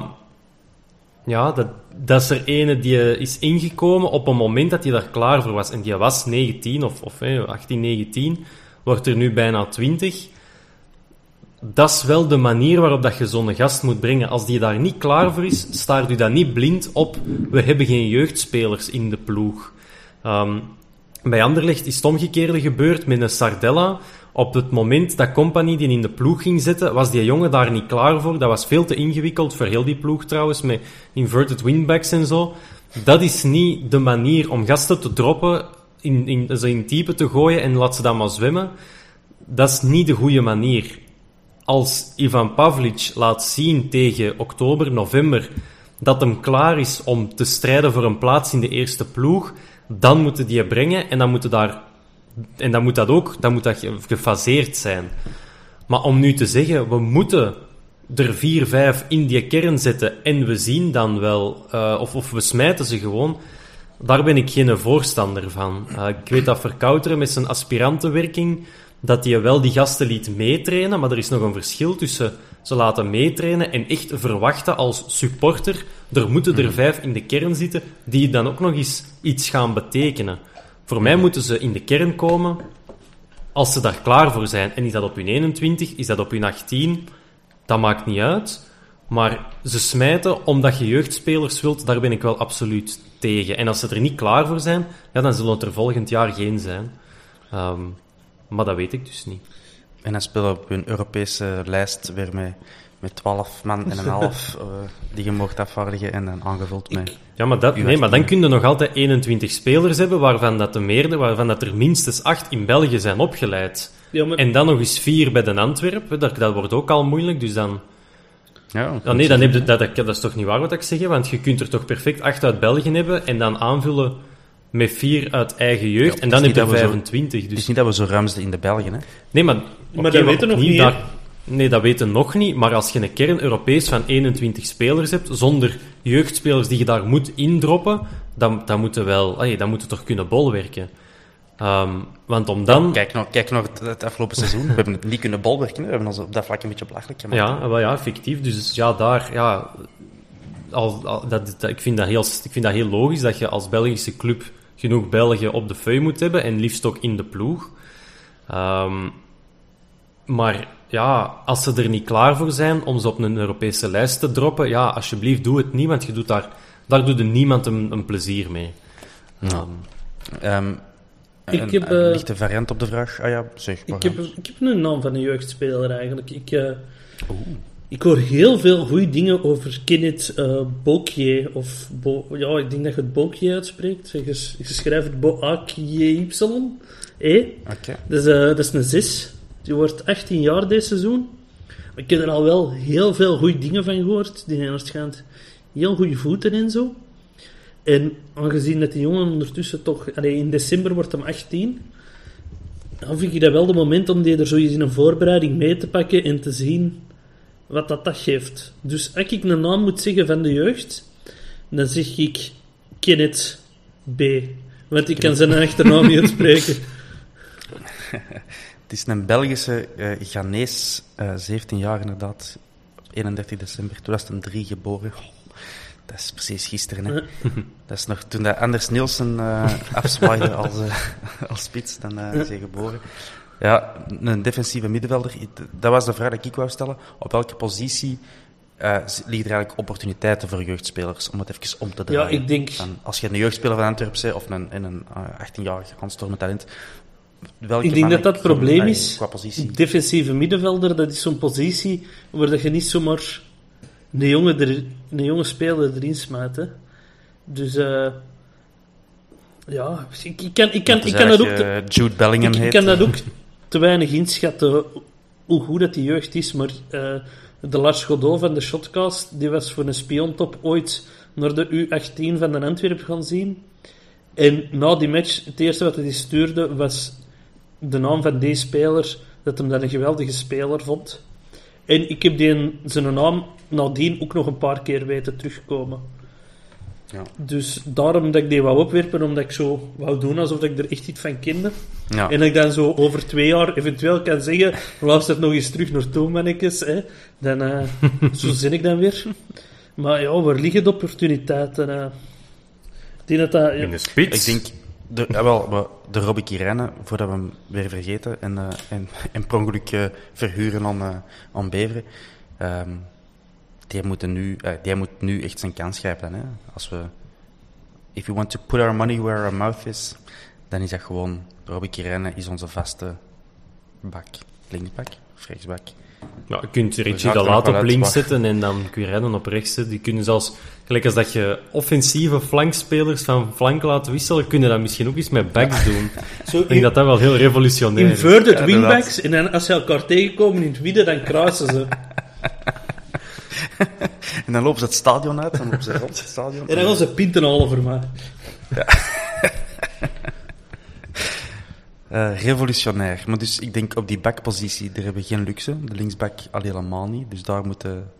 Ja, dat, dat is er ene die is ingekomen op een moment dat hij daar klaar voor was. En die was 19 of, of hey, 18, 19. Wordt er nu bijna 20. Dat is wel de manier waarop dat je zo'n gast moet brengen. Als die daar niet klaar voor is, staart u dat niet blind op. We hebben geen jeugdspelers in de ploeg. Um, bij Anderlecht is het omgekeerde gebeurd met een Sardella. Op het moment dat Company die in de ploeg ging zetten, was die jongen daar niet klaar voor. Dat was veel te ingewikkeld voor heel die ploeg trouwens, met inverted wingbacks en zo. Dat is niet de manier om gasten te droppen, in, in, ze in type te gooien en laat ze dan maar zwemmen. Dat is niet de goede manier. Als Ivan Pavlic laat zien tegen oktober, november, dat hem klaar is om te strijden voor een plaats in de eerste ploeg, dan moeten die brengen en dan moeten daar... En dan moet dat ook dan moet dat gefaseerd zijn. Maar om nu te zeggen, we moeten er vier, vijf in die kern zetten en we zien dan wel, uh, of, of we smijten ze gewoon, daar ben ik geen voorstander van. Uh, ik weet dat Verkouteren met zijn aspirantenwerking, dat hij wel die gasten liet meetrainen, maar er is nog een verschil tussen ze laten meetrainen en echt verwachten als supporter, er moeten er mhm. vijf in de kern zitten die dan ook nog eens iets gaan betekenen. Voor mij moeten ze in de kern komen als ze daar klaar voor zijn. En is dat op hun 21, is dat op hun 18, dat maakt niet uit. Maar ze smijten omdat je jeugdspelers wilt, daar ben ik wel absoluut tegen. En als ze er niet klaar voor zijn, ja, dan zullen het er volgend jaar geen zijn. Ehm, maar dat weet ik dus niet. En dan spelen op hun Europese lijst weer met, met 12 man en een half uh, die je mocht afvaardigen en dan aangevuld met. Ja, maar, dat, nee, maar dan kun je nog altijd 21 spelers hebben waarvan, dat de meerde, waarvan dat er minstens 8 in België zijn opgeleid. Ja, maar... En dan nog eens 4 bij de Antwerpen, dat, dat wordt ook al moeilijk, dus dan. Ja, oh, nee, dan heb je, dat, dat, dat, is toch niet waar wat ik zeg, want je kunt er toch perfect 8 uit België hebben en dan aanvullen met 4 uit eigen jeugd en dan heb je 25. dus... Het is niet dat we zo ruimsten in de Belgen, hè? Nee, maar... Maar dat weten nog niet, Nee, dat weten nog niet. Maar als je een kern Europees van 21 spelers hebt, zonder jeugdspelers die je daar moet indroppen, dan, dan moeten wel, allee, dan moeten toch kunnen bolwerken. Um, want om dan... kijk, nog, kijk nog het afgelopen seizoen. We hebben het niet kunnen bolwerken. We hebben ons op dat vlak een beetje belachelijk gemaakt. Ja, wel, ja, effectief. Dus ja, daar... Ja, al, al dat, dat, ik, vind dat heel, ik vind dat heel logisch dat je als Belgische club genoeg Belgen op de feu moet hebben. En liefst ook in de ploeg. Um, maar ja, als ze er niet klaar voor zijn om ze op een Europese lijst te droppen, ja, alsjeblieft, doe het niet, want je doet daar, daar doet er niemand een, een plezier mee. Ja. Um, ik heb, een, lichte variant op de vraag. Ah ja, zeg maar. Ik heb, ik heb een naam van een jeugdspeler eigenlijk. Ik, uh, ik hoor heel veel goede dingen over Kenneth uh, Bokje. Of Bo, ja, ik denk dat je het Bokje uitspreekt. Je, je schrijft het Bo-A-K-J-Y. Eh? Okay. Dus, uh, dat is een zes. Die wordt 18 jaar dit seizoen. Ik heb er al wel heel veel goede dingen van gehoord. Die zijn waarschijnlijk heel goede voeten en zo. En aangezien dat die jongen ondertussen toch... Allee, in december wordt hem 18. Dan vind ik dat wel de moment om die er zoiets in een voorbereiding mee te pakken en te zien wat dat, dat geeft. Dus als ik een naam moet zeggen van de jeugd, dan zeg ik Kenneth B. Want ik kan zijn achternaam niet uitspreken. Het is een Belgische uh, Ghanese, uh, 17 jaar inderdaad, 31 december 2003 geboren. dat is precies gisteren. Hè. dat is nog toen dat Anders Nielsen uh, afzwaaide als, uh, als spits, dan uh, is hij geboren. Ja, een defensieve middenvelder. Dat was de vraag die ik wou stellen. Op welke positie uh, liggen er eigenlijk opportuniteiten voor jeugdspelers om het even om te draaien? Ja, ik denk... als je een jeugdspeler van Antwerpen of een, een 18-jarig aanstormend talent ik denk dat dat het probleem is. Defensieve middenvelder, dat is zo'n positie waar dat je niet zomaar een jonge, er, een jonge speler erin smijt. Dus uh, ja, ik, ik, kan, ik, kan, ik kan dat ook. Jude Bellingham ik, ik kan dat ook te weinig inschatten hoe goed dat die jeugd is. Maar uh, de Lars Godot van de Shotcast, die was voor een spiontop ooit naar de U18 van de Antwerp gaan zien. En na die match, het eerste wat hij stuurde was de naam van deze speler, dat hem dat een geweldige speler vond. En ik heb die, zijn naam nadien ook nog een paar keer weten terugkomen. Ja. Dus daarom dat ik die wou opwerpen, omdat ik zo wou doen alsof ik er echt iets van kende. Ja. En dat ik dan zo over twee jaar eventueel kan zeggen, luister nog eens terug naar mannetjes. Hè. Dan, uh, zo zin ik dan weer. Maar ja, waar liggen de opportuniteiten? Uh, dat dat, In de spits? Ik denk, de, ja, wel, de Robbie Kirene, voordat we hem weer vergeten en, uh, en, en per ongeluk uh, verhuren aan, uh, aan Beveren. Um, die, moeten nu, die moet nu echt zijn kans grijpen. Hè? Als we, if we want to put our money where our mouth is, dan is dat gewoon, Robbie Kirene is onze vaste bak. Linksbak, rechtsbak. Ja, je kunt Richie de laat op links zetten en dan kun je rijden op rechts zetten. Die kunnen zelfs, gelijk als dat je offensieve flankspelers van flank laat wisselen, kunnen dat misschien ook eens met backs doen. Zo ik denk dat dat wel heel revolutionair is. Inverted wingbacks, en dan als ze elkaar tegenkomen in het midden, dan kruisen ze. en dan lopen ze het stadion uit, dan lopen ze rond het stadion. En dan gaan ze pinten over mij. Ja. Uh, revolutionair. Maar dus ik denk op die backpositie, daar hebben we geen luxe. De linksback al helemaal niet. Dus daar moeten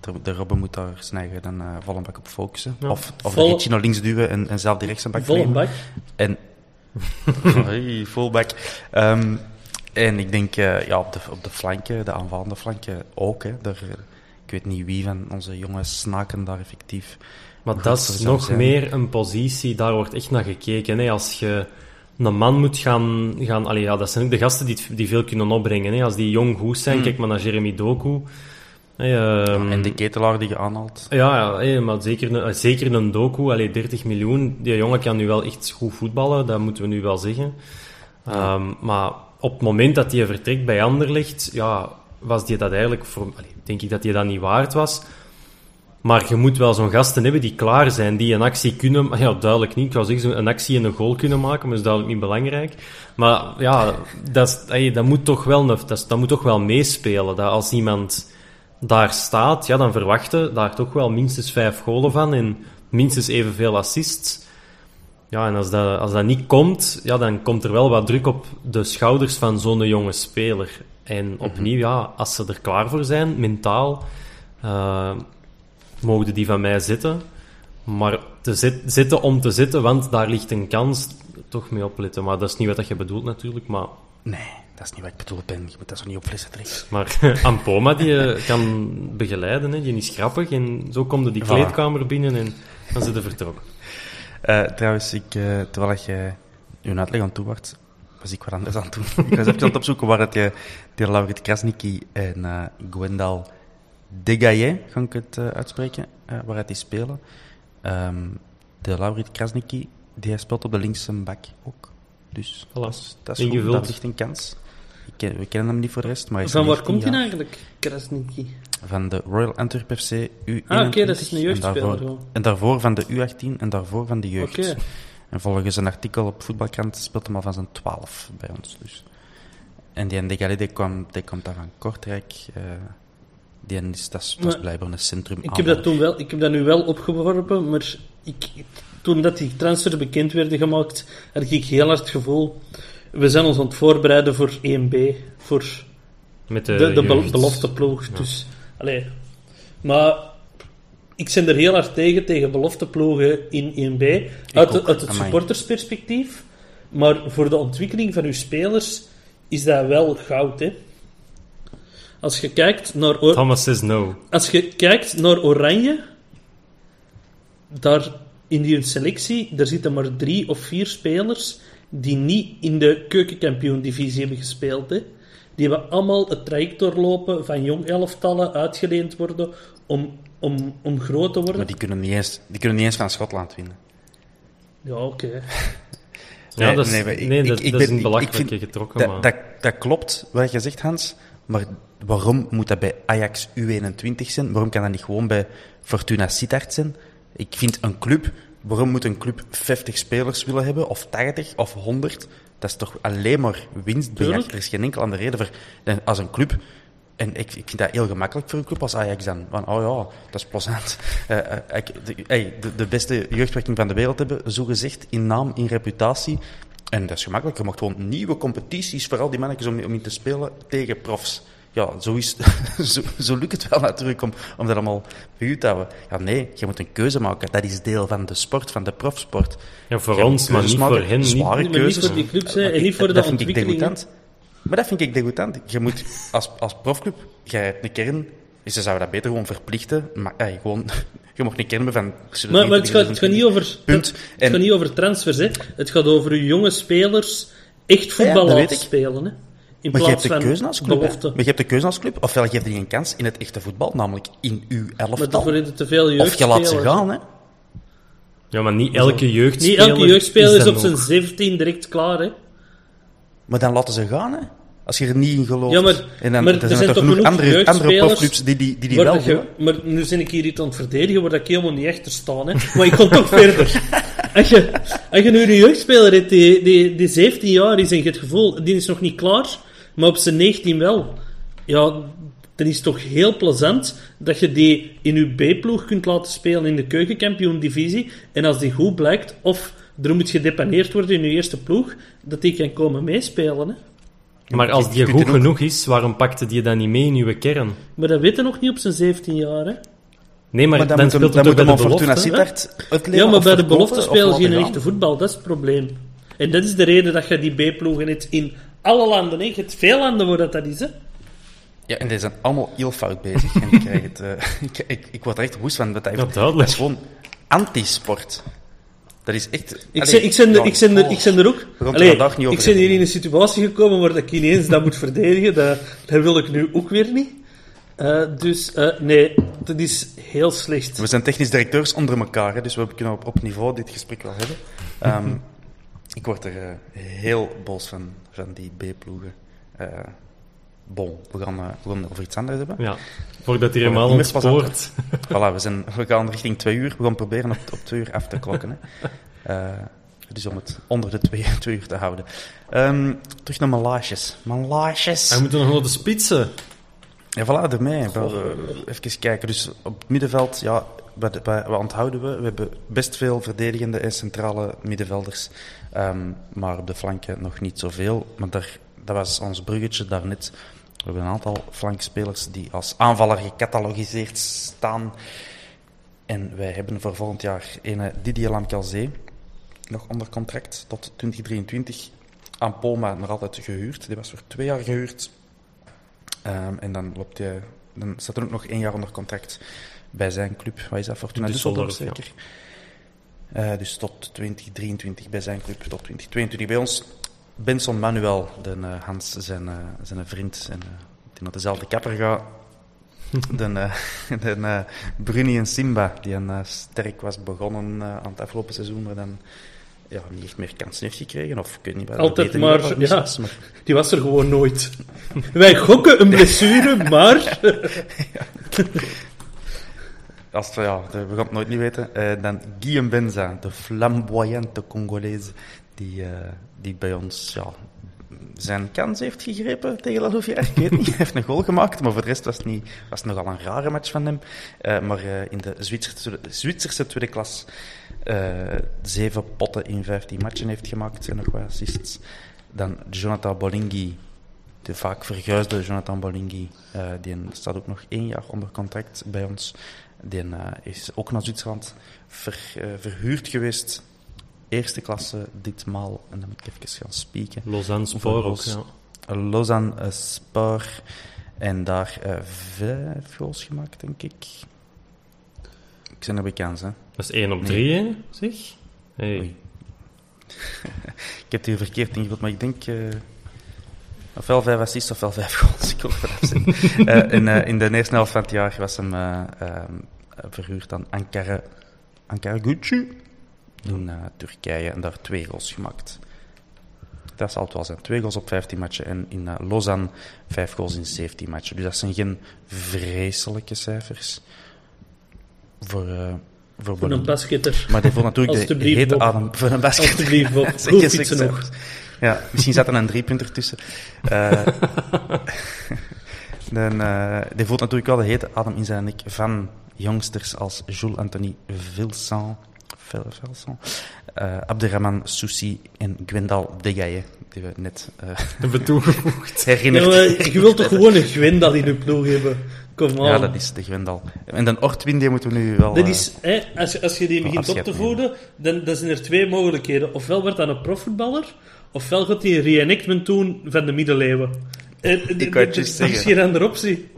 de, de Robben moet daar snijden dan uh, bak op focussen. Of, of Vol... de naar links duwen en, en zelf die rechtse bak Volle bak. En... hey, fullback. Um, en ik denk uh, ja, op, de, op de flanken, de aanvallende flanken ook. Hè, daar, ik weet niet wie van onze jonge snaken daar effectief... Maar dat is nog meer een positie, daar wordt echt naar gekeken. Hè. Als je een man moet gaan... gaan allee, ja, dat zijn ook de gasten die, die veel kunnen opbrengen. Hè. Als die jong goed zijn, mm. kijk maar naar Jeremy Doku. Hey, um, en de ketelaar die je aanhaalt. Ja, ja hey, maar zeker een, zeker een Doku, allee, 30 miljoen. Die jongen kan nu wel echt goed voetballen, dat moeten we nu wel zeggen. Um, maar op het moment dat hij vertrekt bij Anderlecht, ja, was die dat eigenlijk voor... Allee, denk ik dat hij dat niet waard was. Maar je moet wel zo'n gasten hebben die klaar zijn, die een actie kunnen... Ja, duidelijk niet. Ik zou zeggen, een actie en een goal kunnen maken, maar dat is duidelijk niet belangrijk. Maar ja, dat, dat, moet, toch wel, dat, dat moet toch wel meespelen. Dat als iemand daar staat, ja, dan verwachten daar toch wel minstens vijf golen van en minstens evenveel assists. Ja, en als dat, als dat niet komt, ja, dan komt er wel wat druk op de schouders van zo'n jonge speler. En opnieuw, ja, als ze er klaar voor zijn, mentaal, uh, mogen die van mij zitten. Maar te zit, zitten om te zitten, want daar ligt een kans, toch mee opletten. Maar dat is niet wat je bedoelt natuurlijk, maar... Nee, dat is niet wat ik bedoel ben. Je moet dat zo niet opflessen trekken. Maar Ampoma, die eh, kan begeleiden, hè. die is grappig. En zo komt die kleedkamer binnen en dan zit er vertrokken. Uh, trouwens, ik, uh, terwijl je je uitleg aan toe was, was ik wat anders aan het doen. ik was even aan het opzoeken waar het je, de Laurit Krasniki en uh, Gwendal Degaye, ga ik het uitspreken, waar het die spelen. Um, de Laurit Krasniki, die speelt op de linkse bak ook. Dus voilà. dat, is, dat, is goed, dat ligt een kans. we kennen hem niet voor de rest. Maar Van waar komt hij eigenlijk, Krasniki? Van de Royal Antwerp FC U21. Ah, oké, dat is een jeugdspeler. En daarvoor, en daarvoor van de U18 en daarvoor van de jeugd. Okay. En volgens een artikel op Voetbalkrant speelt hij al van zijn 12 bij ons. Dus. En die Ndegali, die, kwam, die komt daar van Kortrijk. Uh, die is, dat, is, dat is blijkbaar een centrum. Ik heb, dat toen wel, ik heb dat nu wel opgeworpen, maar ik, toen dat die transfer bekend werden gemaakt, had ik heel hard het gevoel... We zijn ons aan het voorbereiden voor 1B, voor Met de, de, de belofteploeg. Ja. Dus, allee. Maar ik ben er heel hard tegen, tegen belofteploegen in 1B. Uit, uit het supportersperspectief. Maar voor de ontwikkeling van uw spelers is dat wel goud, hè. Als je kijkt naar... Thomas says no. Als je kijkt naar Oranje, daar in die selectie, daar zitten maar drie of vier spelers die niet in de keukenkampioen-divisie hebben gespeeld. Hè. Die hebben allemaal het traject doorlopen van jong elftallen uitgeleend worden om, om, om groot te worden. Maar die kunnen niet eens, die kunnen niet eens van Schotland winnen. Ja, oké. ja, dat is, nee, nee, dat, ik, dat is een belachelijke getrokken. Dat, dat, dat, klopt, wat je zegt, Hans. Maar waarom moet dat bij Ajax U21 zijn? Waarom kan dat niet gewoon bij Fortuna Sittard zijn? Ik vind een club, waarom moet een club 50 spelers willen hebben, of 80 of 100? Dat is toch alleen maar winstbejag. Er is geen enkel andere reden voor. Als een club en ik, ik, vind dat heel gemakkelijk voor een club als Ajax dan. Van, oh ja, dat is plezant. Uh, de, de, beste jeugdwerking van de wereld hebben, zo gezegd, in naam, in reputatie. En dat is gemakkelijk. Je mag gewoon nieuwe competities voor al die mannetjes om, om in te spelen tegen profs ja, zo, is, zo, zo lukt het wel natuurlijk om, om dat allemaal bij te houden. Ja, nee, je moet een keuze maken. Dat is deel van de sport, van de profsport. Ja, voor ons, maar niet voor hen. Zware niet, keuzes. niet voor die clubs en niet voor de ontwikkeling. Maar dat vind ik degoutant. Je moet als, als profclub, jij hebt een kern, ze zouden dat beter gewoon verplichten. Maar ja, gewoon, je mag een kern hebben van... Maar, maar het, gaat, het, gaat niet over, Punt. Het, het gaat niet over transfers, hè. Het gaat over jonge spelers echt voetbal ja, laten spelen, hè. In maar je hebt de keuze als club. Maar je hebt de keuze als club. Ofwel geef je een kans in het echte voetbal, namelijk in uw elftal. Maar daarvoor te veel jeugd. Of je laat ze gaan, hè. Ja, maar niet elke jeugdspeler... Niet elke jeugdspeler is, is op zijn 17 direct klaar, hè. Maar dan laten ze gaan, hè. Als je er niet in gelooft. Ja, maar, en dan, maar er zijn, toch genoeg andere, andere profclubs die die, die, die wel je, Maar nu ben ik hier iets aan het verdedigen waar ik helemaal niet achter sta. Hè. Maar ik kom toch verder. Als je, als je nu een jeugdspeler hebt die, die, die 17 jaar is en je het gevoel, die is nog niet klaar maar op zijn 19 wel. Ja, dan is het toch heel plezant dat je die in je B-ploeg kunt laten spelen in de keukenkampioen-divisie. En als die goed blijkt, of er moet gedepaneerd worden in je eerste ploeg, dat die kan komen meespelen. Hè? Maar als die goed genoeg is, waarom pakte die dan niet mee in uw kern? Maar dat weten nog niet op zijn 17 jaar, hè? Nee, maar, Maar dan, dan, moet hem, speelt dan bij de belofte? Sittard uitlenen Ja, maar bij de belofte of spelen ze geen echte voetbal, dat is het probleem. En dat is de reden dat je die B-ploegen hebt in alle landen. Hè. Je hebt veel landen waar dat, dat is. Hè. Ja, en die zijn allemaal heel fout bezig. En ik, krijg het, eh, ik, ik, ik word er echt woest van. Dat, dat, Ja, dat duidelijk. is gewoon antisport. Dat is echt... Ik, Allee, ik, zijn er, ik, er, ik er ook... Er niet over ik ben hier in een situatie gekomen waar ik ineens dat moet verdedigen. Dat, dat wil ik nu ook weer niet. Eh, dus eh, nee, dat is heel slecht. We zijn technisch directeurs onder elkaar, hè, dus we kunnen op, op niveau dit gesprek wel hebben. Ehm, ik word er eh, heel boos van, van die B-ploegen. Eh, bon, we gaan, eh, we gaan over iets anders hebben. Ja, voordat hij helemaal ontspoort. Voilà, we, zijn, we gaan richting twee uur. We gaan proberen op, op twee uur af te klokken. Hè. Eh, dus om het onder de twee, twee uur te houden. Ehm, terug naar mijn laasjes. Mijn laasjes. Hij moet nog naar de spitsen. Ja, voilà, ermee. We- Even kijken. Dus op het middenveld, ja, wat, wat, wat onthouden we? We hebben best veel verdedigende en centrale middenvelders. Ehm, maar op de flanken nog niet zoveel. Maar daar, dat was ons bruggetje daarnet. We hebben een aantal flankspelers die als aanvaller gecatalogiseerd staan. En wij hebben voor volgend jaar ene Didier Lamkelzee nog onder contract tot 2023. Aan Polma nog altijd gehuurd. Die was voor twee jaar gehuurd. Ehm, en dan, loopt hij, dan staat er ook nog één jaar onder contract bij zijn club. Wat is dat? Fortuna Düsseldorf zeker? Eh, dus tot 2023 bij zijn club, tot 2022 bij ons. Benson Manuel, de, eh, Hans, zijn, eh, zijn vriend, en, eh, die naar dezelfde kapper gaat. de de Bruni en Simba, die een, sterk was begonnen aan het afgelopen seizoen, maar dan ja, niet echt meer kansen heeft gekregen. Of ik weet niet Altijd maar, ja. was, maar Die was er gewoon nooit. Wij gokken een blessure, maar... Als het, ja, we gaan het nooit niet weten. Dan Guillaume Benza, de flamboyante Congolees, die, die bij ons ja, zijn kans heeft gegrepen tegen La Louvière. Ik weet niet, hij heeft een goal gemaakt, maar voor de rest was het, niet, was nogal een rare match van hem. Eh, maar eh, in de Zwitserse, Zwitserse tweede klas eh, zeven potten in 15 matchen heeft gemaakt en nog wat assists. Dan Jonathan Bolinghi, de vaak verguisde Jonathan Bolinghi, eh, die staat ook nog één jaar onder contract bij ons. Die is ook naar Zwitserland ver, verhuurd geweest. Eerste klasse ditmaal. En dan moet ik even gaan spieken. Lausanne Spoor ook, ja. Lausanne eh, Spar. En daar eh, vijf goals gemaakt, denk ik. Ik ben er bekend, hè. Dat is 1 op Nee. 3, hè, zeg. Hey. Ik heb het hier verkeerd ingevuld, maar ik denk... eh, ofwel vijf assists, ofwel vijf goals. Ik hoop zijn. Eh, in, in de eerste helft van het jaar was hem eh, ehm, verhuurd aan Ankara, Ankara Gucci in Turkije en daar twee goals gemaakt. Dat zal het wel zijn. Twee goals op 15 matchen. En in eh, Lausanne vijf goals in 17 matchen. Dus dat zijn geen vreselijke cijfers. Voor, eh voor, Voor een basketter. Maar die vond natuurlijk de hete adem voor een basket. Alsjeblieft, Bob. Proef iets nog. Ja, misschien zat er een driepunter tussen. Eh, dan, die voelt natuurlijk wel de hete adem in zijn nek van jongsters als Jules Anthony Vilsan, Vel- Velsan, eh Abderrahman Soussi en Gwendal Degaye, die we net eh Hebben toegevoegd. Ja, herinnerd. maar je wilt toch gewoon een Gwendal in je ploeg hebben? Kom. Ja, dat is de Gwendal. En dan Ortwin, die moeten we nu wel... Dat eh, is, hè, als, je- als je die begint op te voeden, dan, dan zijn er twee mogelijkheden. Ofwel wordt dat een profvoetballer, ofwel gaat hij een reenactment doen van de middeleeuwen. En, en- Ik er- het juist er is zeggen. geen andere optie.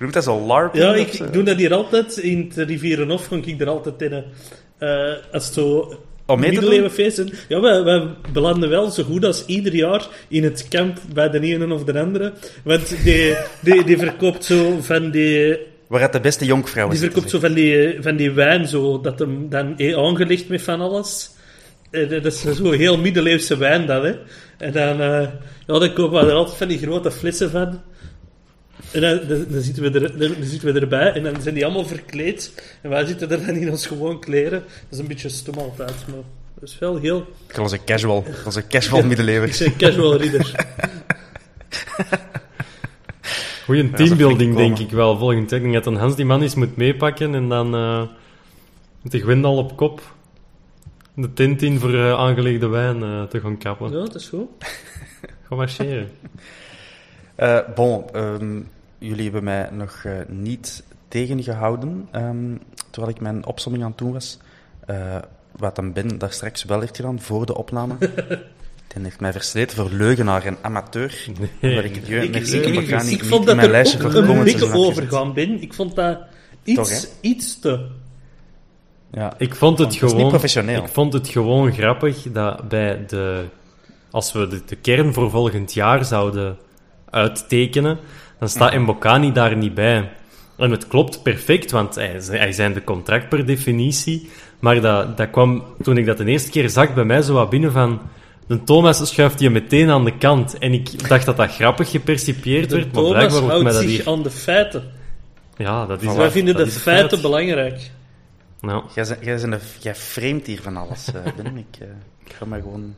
Noemt dat zo LARP? Ja, ik, ik doe dat hier altijd. In het Rivierenhof ga ik er altijd in. eh, als het zo Om doen? middeleeuwenfeesten... Ja, wij, wij belanden wel zo goed als ieder jaar in het kamp bij de ene of de andere. Want die, die, die verkoopt zo van die... Waar het de beste jonkvrouwen Die verkoopt zo van die, van die wijn, zo, dat hem dan eh, aangelegd met van alles. Eh, dat is zo heel middeleeuwse wijn, dat, hè. En dan, eh ja, dan kopen we er altijd van die grote flessen van. En dan, dan, dan zitten we er, dan, dan zitten we erbij en dan zijn die allemaal verkleed. En wij zitten er dan in ons gewoon kleren. Dat is een beetje stom altijd, maar dat is wel heel... Ik onze casual, onze casual middeleeuwen. Ik ben casual ridder. Goeie teambuilding, ik denk ik wel. Volgend jaar. Ik denk dat dan Hans die man eens moet meepakken en dan eh met de Gwendal op kop. de tent in voor uh, aangelegde wijn uh, te gaan kappen. Ja, dat is goed. Ga marcheren. Uh, bon, um, jullie hebben mij nog niet tegengehouden um, terwijl ik mijn opsomming aan het doen was. wat dan Ben daar straks wel heeft gedaan voor de opname. Den heeft mij versleten voor leugenaar en amateur. Nee, ik, ik, ik, ik, ik, ik vond dat mijn lijstje er ook een beetje overgaan ben. Ik vond dat iets, Toch, iets te... Ja. Ik vond het gewoon... professioneel. Ik vond het gewoon grappig dat bij de... Als we de, de kern voor volgend jaar zouden uittekenen, dan staat ja. Mbokani daar niet bij. En het klopt perfect, want hij, hij zijn de contract per definitie. Maar dat, dat kwam, toen ik dat de eerste keer zag, bij mij zo wat binnen van... De Thomas schuift je meteen aan de kant. En ik dacht dat dat grappig gepercipieerd werd, maar blijkbaar wordt mij dat hier... aan de feiten. Ja, dat is... Wij vinden de feiten belangrijk. Nou. Jij, jij, een, jij framet hier van alles, uh, ben ik. Uh, ik ga maar gewoon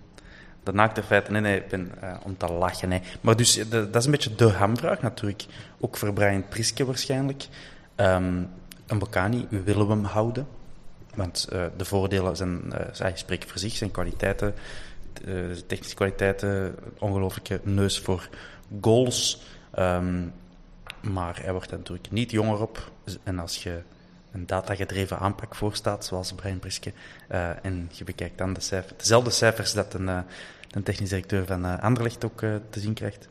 de naakte feiten nee, nee, ben, uh, om te lachen. Nee. Maar dus, de, dat is een beetje de hamvraag natuurlijk. Ook voor Brian Priske waarschijnlijk. Um, een Bocani, willen we hem houden? Want de voordelen zijn, zij spreken voor zich, zijn kwaliteiten uh, technische kwaliteiten, ongelooflijke neus voor goals. Um, maar hij wordt natuurlijk niet jonger op. En als je een datagedreven aanpak voorstaat, zoals Brian Priske, uh, en je bekijkt dan de cijfers, dezelfde cijfers dat een, uh, een technisch directeur van uh, Anderlecht ook te zien krijgt,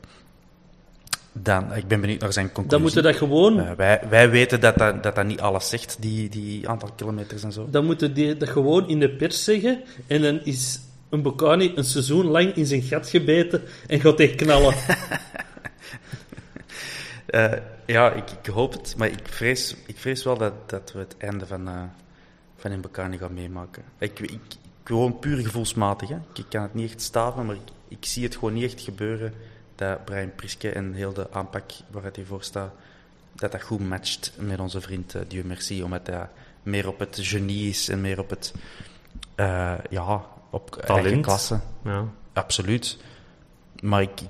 dan, ik ben benieuwd naar zijn conclusie. Dan moeten dat gewoon... wij, wij weten dat dat, dat dat niet alles zegt, die, die aantal kilometers en zo. Dan moeten die dat gewoon in de pers zeggen, en dan is een Bocani een seizoen lang in zijn gat gebeten en gaat echt knallen. ja, ik, ik, hoop het, maar ik vrees, ik vrees wel dat, dat we het einde van, uh, van een Bocani gaan meemaken. Ik, ik, ik, gewoon puur gevoelsmatig. Hè. Ik, kan het niet echt staven, maar ik, ik zie het gewoon niet echt gebeuren dat Brian Priske en heel de aanpak waar hij voor staat, dat dat goed matcht met onze vriend uh, Dieu Merci, omdat hij meer op het genie is en meer op het uh, ja, op Talent. klasse. Ja. Absoluut. Maar ik...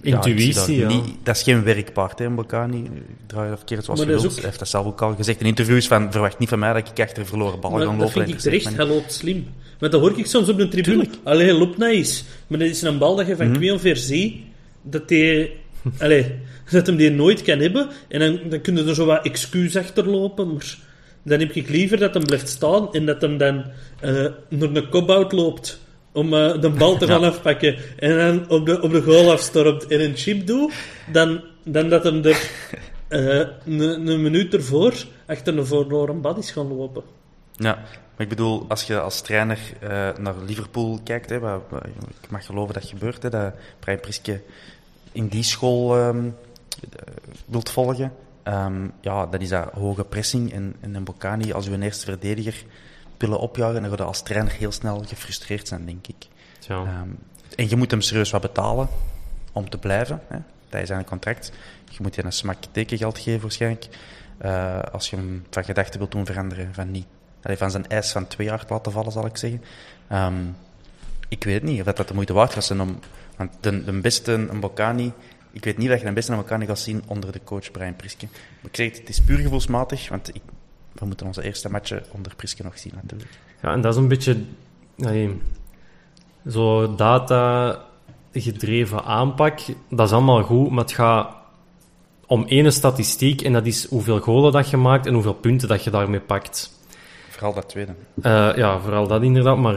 Intuïtie, ja, niet, dat is geen werkpaard, hè, Mbokani. Ik draai het verkeerd zoals je wilt. Hij heeft dat zelf ook al gezegd in interviews van verwacht niet van mij dat ik achter verloren ballen ga lopen. Dat vind ik terecht, hij loopt slim. Maar dat hoor ik soms op de tribune. Allee, hij loopt nice. Maar dat is een bal dat je van mm -hmm. ziet, dat hij... Allee, dat hem die nooit kan hebben. En dan, dan kunnen er zo wat excuus achterlopen, maar dan heb ik liever dat hem blijft staan en dat hem dan uh, naar een kop loopt om uh, de bal te gaan afpakken en dan op de, op de goal afstormt en een chip doet, dan, dan dat hem er uh, een minuut ervoor achter een verloren bad is gaan lopen. Ja, maar ik bedoel, als je als trainer naar Liverpool kijkt, hè, waar, ik mag geloven dat gebeurt, hè, dat Brian Priske in die school um, wilt volgen, Um, ja, dat is dat hoge pressing. En, en een Bocani, als een eerste verdediger willen opjagen, dan ga je als trainer heel snel gefrustreerd zijn, denk ik. Ja. Um, en je moet hem serieus wat betalen om te blijven. Hè. Dat is een contract. Je moet je een smak tekengeld geven, waarschijnlijk. Uh, als je hem van gedachten wilt doen veranderen, van, niet, van zijn eis van twee jaar te laten vallen, zal ik zeggen. Um, ik weet niet of dat de moeite waard gaat zijn om... Want de, de beste, een Bocani ik weet niet dat je een beste elkaar gaat zien onder de coach Brian Priske. Maar ik zeg het, het is puur gevoelsmatig, want ik, we moeten onze eerste matchen onder Priske nog zien natuurlijk. Ja, en dat is een beetje nee, zo data gedreven aanpak. Dat is allemaal goed, maar het gaat om één statistiek en dat is hoeveel golen dat je maakt en hoeveel punten dat je daarmee pakt. Vooral dat tweede. Uh, ja, vooral dat inderdaad. Maar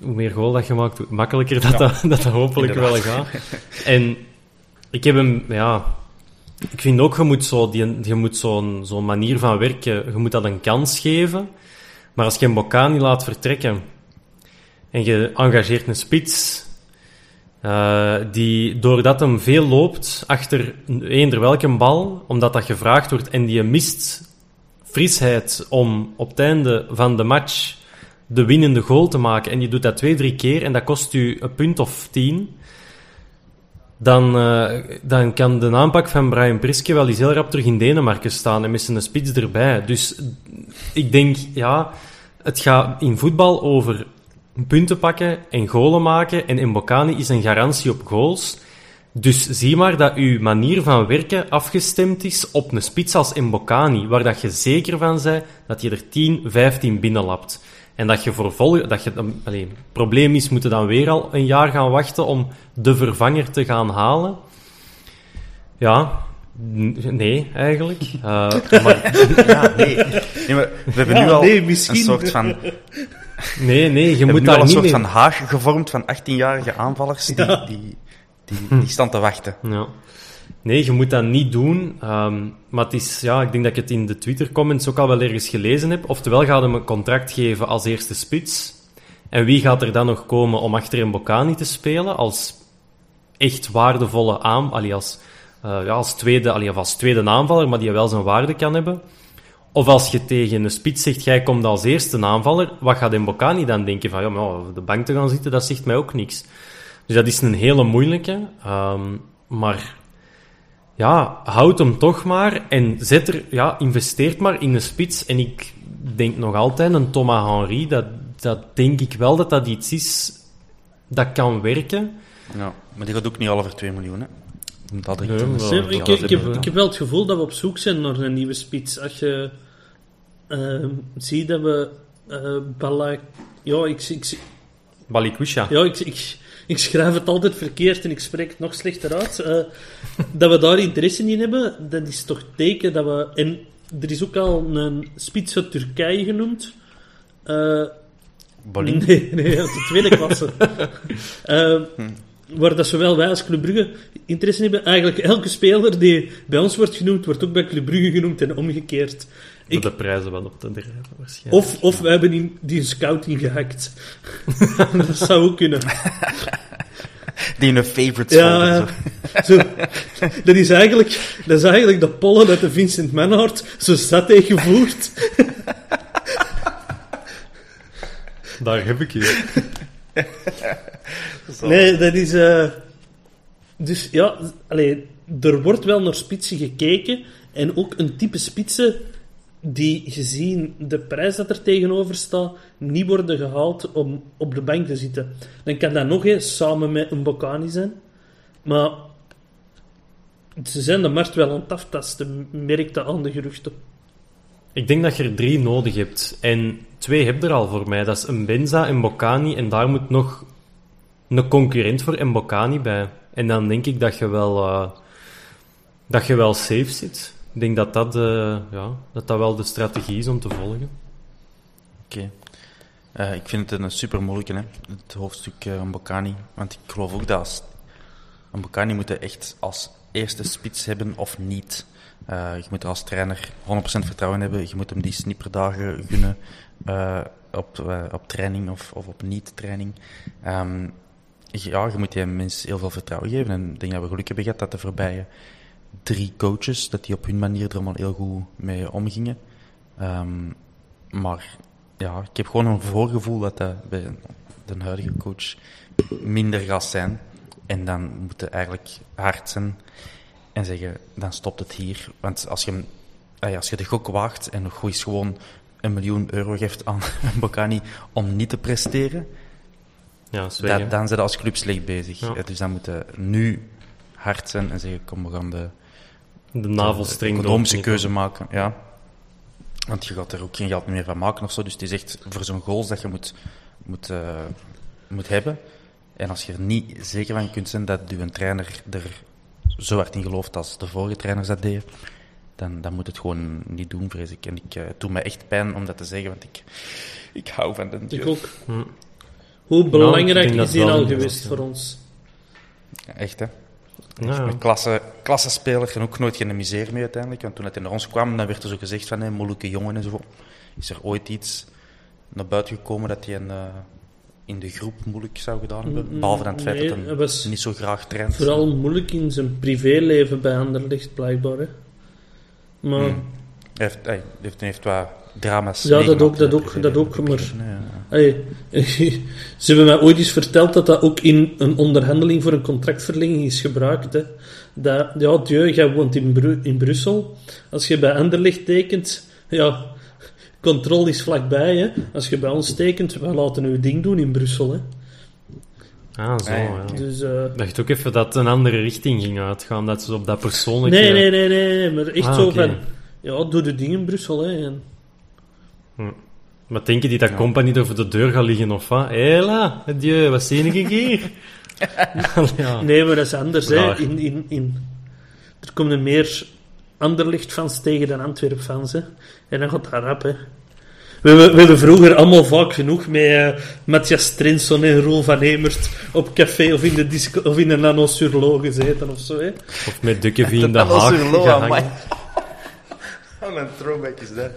hoe meer goal dat je maakt, hoe makkelijker dat, dat, dat, hopelijk wel gaat. En ik heb hem, ja... Ik vind ook, je moet zo die, je moet zo'n zo'n manier van werken, je moet dat een kans geven. Maar als je een Bocani laat vertrekken en je engageert een spits, uh, die doordat hem veel loopt achter eender welke bal, omdat dat gevraagd wordt en die mist frisheid om op het einde van de match de winnende goal te maken en je doet dat twee, drie keer en dat kost u een punt of tien, dan, uh, dan kan de aanpak van Brian Priske wel eens heel rap terug in Denemarken staan en met zijn spits erbij. Dus ik denk, ja, het gaat in voetbal over punten pakken en golen maken. En Mbokani is een garantie op goals. Dus zie maar dat uw manier van werken afgestemd is op een spits als Mbokani, waar dat je zeker van bent dat je er 10, 15 binnenlapt. En dat je voor vol, dat je, alleen, het probleem is, moeten dan weer al een jaar gaan wachten om de vervanger te gaan halen. Ja, nee, eigenlijk. Uh, maar, ja, nee. nee maar we hebben nu al nee, een soort van... Nee, nee, je moet daar een soort mee... van haag gevormd van 18-jarige aanvallers die, die, die, die, die staan te wachten. Ja. Nee, je moet dat niet doen. Um, maar het is, ja, ik denk dat ik het in de Twitter-comments ook al wel ergens gelezen heb. Oftewel gaat hem een contract geven als eerste spits. En wie gaat er dan nog komen om achter een Bocani te spelen als echt waardevolle aan... Allee, als, uh, ja, als, tweede, of als tweede aanvaller, maar die wel zijn waarde kan hebben. Of als je tegen een spits zegt, jij komt als eerste aanvaller, wat gaat Mbokani dan denken? Van, ja, maar op de bank te gaan zitten, dat zegt mij ook niks. Dus dat is een hele moeilijke. Um, maar ja, houd hem toch maar en zet er, ja, investeert maar in de spits. En ik denk nog altijd een Thomas Henry, dat, dat denk ik wel dat dat iets is dat kan werken. Ja, maar die gaat ook niet al over 2 miljoen, hè? Dat ik, ik, ik, heb, ik heb wel het gevoel dat we op zoek zijn naar een nieuwe spits. Als je uh, ziet dat we uh, Balak... Ja, ik... ik Balikwisha. Ja, ik, ik, schrijf het altijd verkeerd en ik spreek het nog slechter uit. Uh, dat we daar interesse in hebben, dat is toch teken dat we... En er is ook al een spits uit Turkije genoemd. Uh? Nee, nee, uit de tweede klasse. uh, waar dat zowel wij als Club Brugge interesse in hebben. Eigenlijk elke speler die bij ons wordt genoemd, wordt ook bij Club Brugge genoemd en omgekeerd. Ik... De prijzen wel op te drijven, waarschijnlijk. Of, of we hebben in, die een scout ingehakt. dat zou ook kunnen. Die in een favorite ja, zo. dat, is eigenlijk, dat is eigenlijk de pollen uit de Vincent Manhart zo zat gevoerd. Daar heb ik je. nee, dat is... Uh... Dus ja, allee, er wordt wel naar spitsen gekeken. En ook een type spitsen die gezien de prijs dat er tegenover staat, niet worden gehaald om op de bank te zitten. Dan kan dat nog eens samen met een Bocani zijn. Maar ze zijn de markt wel aan het aftasten, merk dat aan de geruchten. Ik denk dat je er drie nodig hebt. En twee heb er al voor mij. Dat is een Benza en Bocani. En daar moet nog een concurrent voor Mbokani bij. En dan denk ik dat je wel, uh, dat je wel safe zit. Ik denk dat dat, uh, ja, dat dat wel de strategie is om te volgen. Oké. Uh, ik vind het een super moeilijke, hè? het hoofdstuk uh, Mbokani. Want ik geloof ook dat als, Mbokani moet echt als eerste spits hebben of niet. je moet als trainer 100% vertrouwen hebben. Je moet hem die snipperdagen gunnen op, op training of, of op niet-training. Um, ja, je moet die mensen heel veel vertrouwen geven. En ik denk dat we geluk hebben gehad dat de voorbije drie coaches, dat die op hun manier er allemaal heel goed mee omgingen. Um, maar ja, ik heb gewoon een voorgevoel dat dat bij de huidige coach minder gaat zijn. En dan moet je eigenlijk hard zijn en zeggen, dan stopt het hier. Want als je, als je de gok waagt en nog eens gewoon een miljoen euro geeft aan Bocani om niet te presteren, ja, dat, dan zijn als club slecht bezig. Dus dan moeten nu hard zijn en zeggen, kom, we gaan de, de navelstreng de economische keuze maken. Ja. Want je gaat er ook geen geld meer van maken of zo. Dus het is echt voor zo'n goals dat je moet, moet, uh, moet hebben. En als je er niet zeker van kunt zijn dat je trainer er zo hard in gelooft als de vorige trainers dat deden, dan, dan moet het gewoon niet doen, vrees ik. En ik uh, doe me echt pijn om dat te zeggen, want ik, ik hou van de Ik ook. Hm. Hoe belangrijk is die al geweest voor ons? echt, hè? Ja. Een klasse, klasse speler en ook nooit geen misère mee uiteindelijk. Want toen het naar ons kwam, dan werd er zo gezegd van, hé, moeilijke jongen en zo. Is er ooit iets naar buiten gekomen dat hij een, uh, in de groep moeilijk zou gedaan hebben? Mm, Behalve dan het feit dat hij was niet zo graag traint. Vooral moeilijk in zijn privéleven bij Anderlecht, blijkbaar. Hè. Maar... Mm. Hij heeft, hij heeft, hij heeft wat drama's. Ja, dat ook, dat ook, dat ook. Maar hey, ze hebben mij ooit eens verteld dat dat ook in een onderhandeling voor een contractverlenging is gebruikt. Hè. Dat, ja, dieu, jij woont in, Bru in Brussel. Als je bij Anderlecht tekent, ja, controle is vlakbij. Hè. Als je bij ons tekent, wij laten uw ding doen in Brussel. Hè. Ah, zo, ja. Dus, uh, ik dacht ook even dat het een andere richting ging uitgaan, dat ze op dat persoonlijke... Nee, nee, nee, nee, maar echt ah, zo van... Ja, doe de dingen in Brussel, hè. En... Hm. Maar denken die dat ja. compagnie er voor de deur gaat liggen of wat? Hela, adieu, wat zie ik hier? ja. Nee, maar dat is anders. Hè. In, in, in... Er komen meer Anderlicht-fans tegen dan Antwerp-fans. En dan gaat dat rap. Hè. We, we, we vroeger allemaal vaak genoeg met uh, Matthias Trinson en Roel van Emert op café of in de, disco, of in de Nano Surlo gezeten of zo. Hè. Of met de Kevin in de Haag gehangen. Wat een throwback is dat.